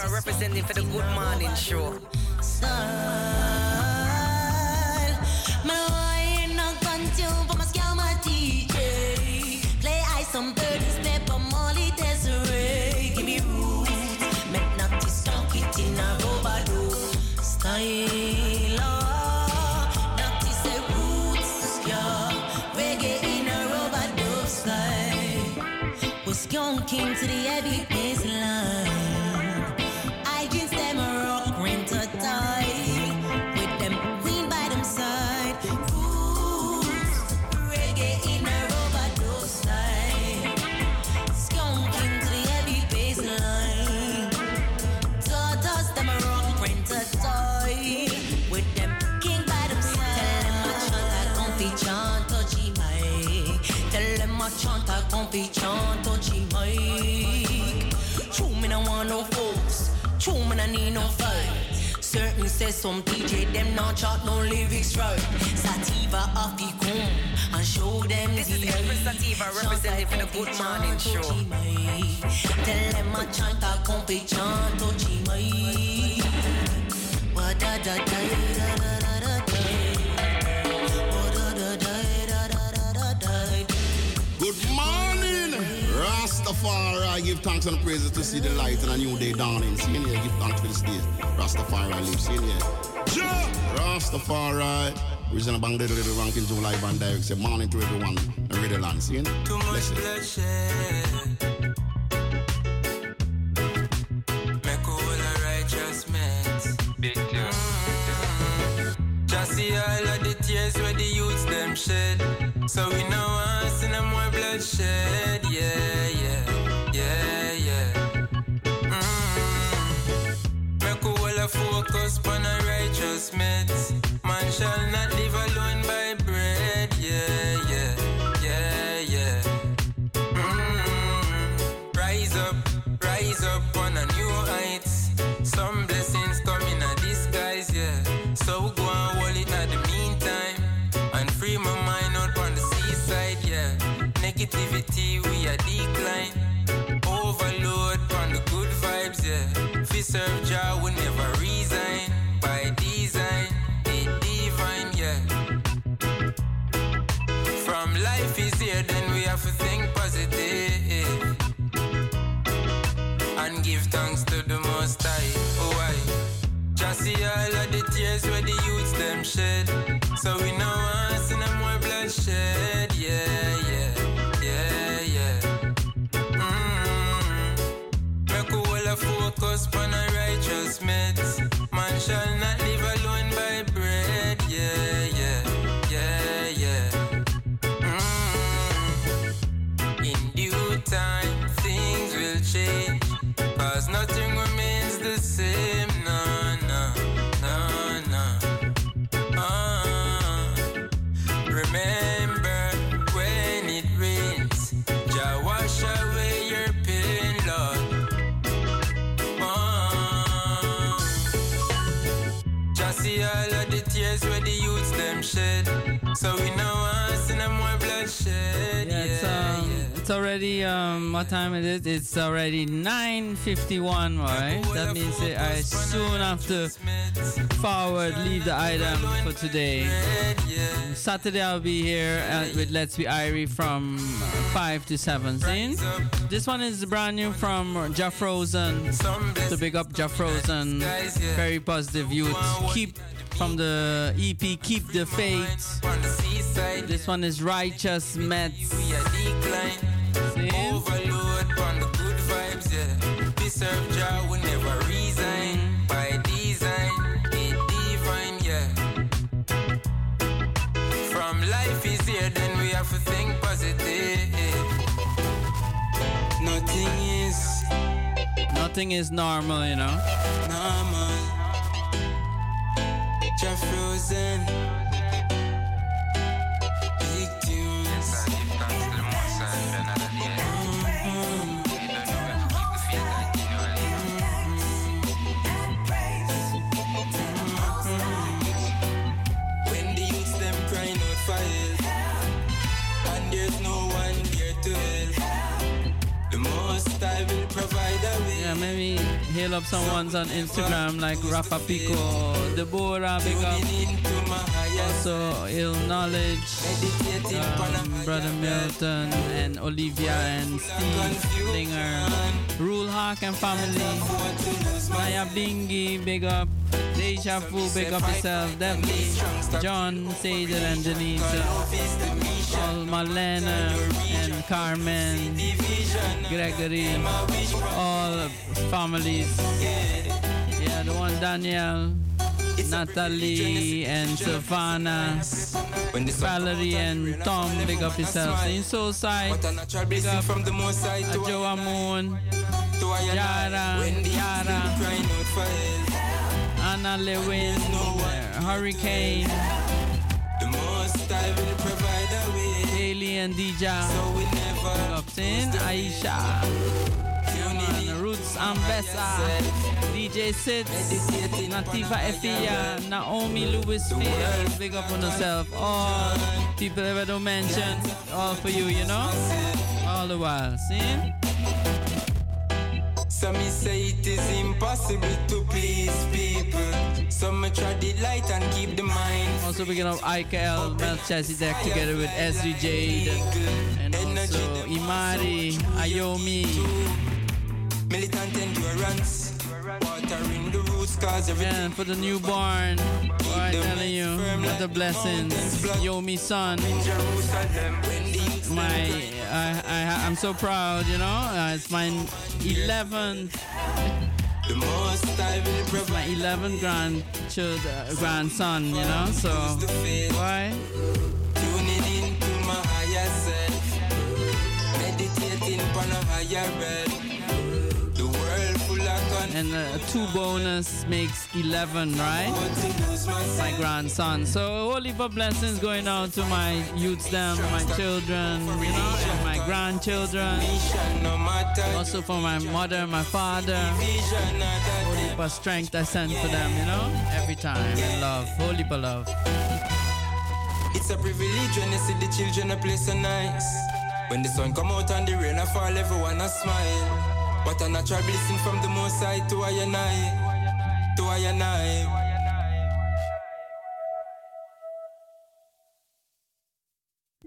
Sativa representing for the Good Morning Show. style. My for DJ. Play birdies, pepper, molly. Give me roots, not this rubber style. Not this roots. Reggae in a dove style. Skunking to the heavy be John touchy Mike. True, me no want no folks. True, me no need no fight. Certain says some DJ them not chart no lyrics right. Sativa of the coon and show them this the is Empress Sativa representing for the Good Morning Show. Tell them I chant a compi chant touchy Mike. Da da da da da da. Rastafari. Uh, give thanks and praises to see the light and a new day dawning. See in here, give thanks for this day. Rastafari live. See in here. Ja! Rastafari. Reason bang the little ranking July band direct. Say morning to everyone in Ready Land. See in? Too much Bless it. bloodshed. Make all a righteous mess. Big mm-hmm. Just see all of the tears where the youths them shed. So we know want see no more bloodshed. Yeah, yeah, yeah, focus on a righteous meds. Man shall not live alone by bread. Yeah, yeah, yeah, yeah. Mm. Rise up, rise up on a new heights. Some blessings come in a disguise, yeah. So go and hold it at the meantime. And free my mind out on the seaside, yeah. Negativity, we a decline. Overload on the good vibes, yeah. Fi serve Most High. Oh, why? Just see all of the tears where the youths them shed. So we know want see no more bloodshed. Yeah, yeah, yeah, yeah. Mm. Make a focus on a righteous meds. Man shall not So we know see no more bloodshed. Yeah, it's, um, it's already um, what time it is? It's already 9:51, right? That means that I soon have to forward leave the item for today. Saturday I'll be here uh, with Let's Be Irie from 5 to 7. See? This one is brand new from Jeff Rosen. To big up Jeff Rosen. Very positive youth. Keep from the EP Keep the Faith. This one is Righteous Meds. Overload on the good vibes, yeah. We serve Jah, we never resign. By design, it divine, yeah. From life is here, then we have to think positive. Nothing is Nothing is normal, you know. normal. Jah frozen. Hail up someone's on Instagram like Rafa Pico, Deborah, big up. Also, Ill Knowledge, um, Brother Milton, and Olivia and Steve Linger, Rule Hawk and family, Maya Bingi, big up. Deja Vu, big up yourself, Debbie, John, Sadel, and Denise, all Malena and Carmen, Gregory, all families. Yeah, the one Danielle, Natalie, and Savannah, Valerie, and Tom, big up yourself. In Soulside, big up from the most side to Joe Moon, Yara, When the youths them Yara, Lewin, uh, Hurricane, the most I will provide a. Haley and Dija, So we never up Sin, Aisha, Roots Ambessa, DJ Sits, Natifa Efia, Naomi Lewisfield, big up on yourself. All people ever don't mention, all for you, you know? All the while, see? Some me say it is impossible to please people. Some me try the light and keep the mind. Also picking up IKL, Melchizedek together with Jade, and also Imari, Ayomi. Militant endurance. Watering the roots cause everything. And for the newborn, I'm telling you, what the blessings. Yomi son. My, I, I, I'm so proud, you know. Uh, it's my 11th. The most I will It's my 11th grandchild, uh, grandson, you know. So, why? Tuning into my higher self. Meditating upon a higher realm. And uh, two bonus makes 11, right? My grandson. So, holy for blessings going out to my youths, them, my children, you know, and my grandchildren. Also for my mother, my father. Holy for strength I send for them, you know, every time. And love, holy for love. It's a privilege when you see the children a play so nice. When the sun come out and the rain a fall, everyone a smile. What a natural blessing from the most side to I and I, to I and I.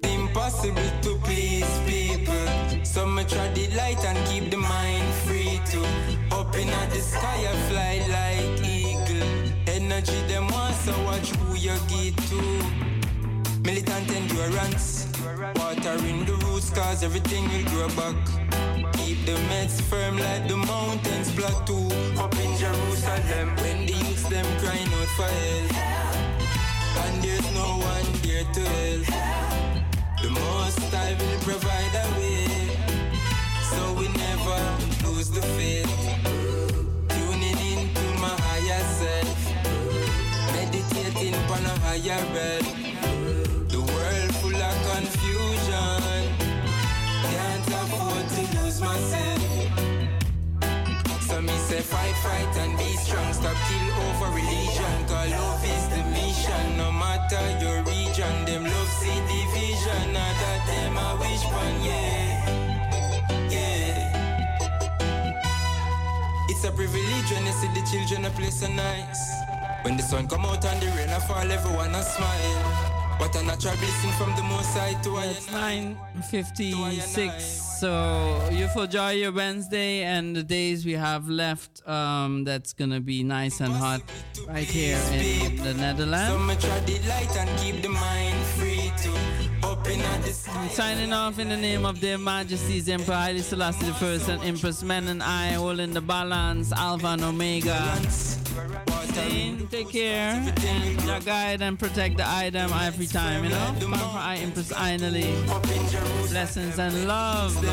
Impossible to please people. Some me try the light and keep the mind free too. Up in the sky, I fly like eagle. Energy them want so watch who you get to. Militant endurance. Watering the roots cause everything will grow back. Keep the meds firm like the mountains plateau. Up in Jerusalem when the youths them crying out for help. And there's no one there to help. The most I will provide a way. So we never lose the faith. Tuning into my higher self. Meditating upon a higher realm. Fight fight and be strong. Stop kill over religion. Cause love is the mission. No matter your region, them love see division. Not that them a wish one, yeah. Yeah. It's a privilege when you see the children a play so nice. When the sun come out and the rain a fall, everyone a smile. What a natural blessing from the most side to a It's 9.56, so you enjoy your Wednesday and the days we have left. Um, that's gonna be nice and hot right here in the Netherlands. Some try the light and keep the mind free to open at the I'm signing off in the name of their majesties Emperor Haile Selassie the First and Empress Menen holding the balance, Alpha and Omega. Saying, take care and your guide and protect the item every time, you know? Come for I Empress Ainali. Blessings and love. And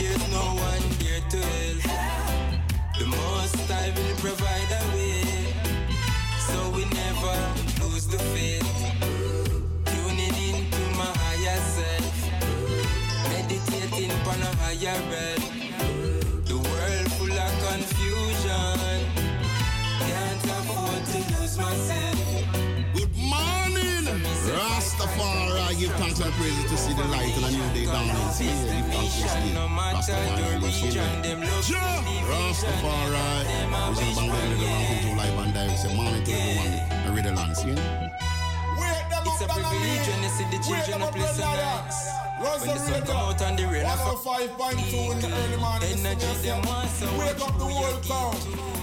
there's no one there to help. The most I will provide a way. So we never lose the faith. Tuning into. Rastafari. Give thanks and praises to see the light and a new day dawning. See, give thanks to see Rastafari. you see me. Ja, Rastafari. We say bang bang little round to live and direct. Say morning to everyone. I read the land, see? It's a privilege when you see the children a play so nice. When the sun come out and the rain a fall. 105.2 in the early morning. Energy them want so Wake up the whole town.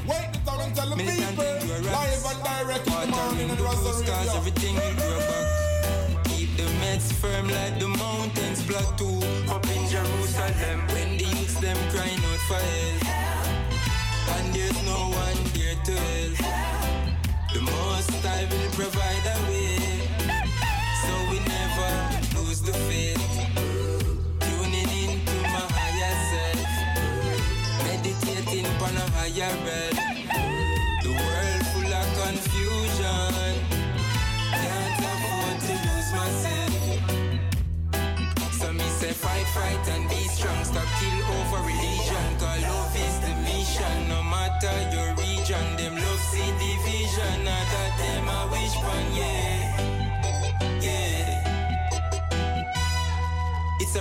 Wake the town and tell the people. Live and direct in the morning and Rasta Cause Radio. everything will grow back. The meds firm like the mountains too. Up in Jerusalem. When the youths them crying out for help. And there's no one there to help. The most I will provide a way. So we never lose the faith. Tuning into my higher self. Meditating upon a higher realm.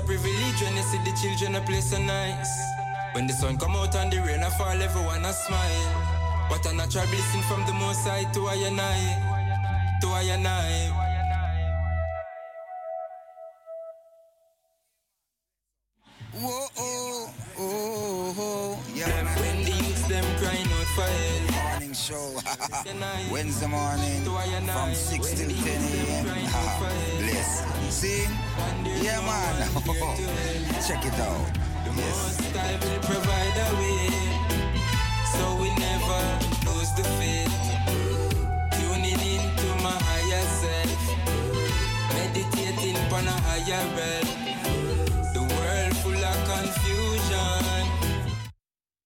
Privilege when you see the children a play so nice. When the sun come out and the rain a fall, everyone a smile. What a natural blessing from the most side to I and I. To I and I. Whoa, oh, oh, oh, yeah. When the youths them crying out for show. Wednesday morning from 6 till 10 a.m. Bless. See? Yeah, man. Check it out. Yes. So we never lose the faith. Tuning into my higher self. Meditating a higher realm.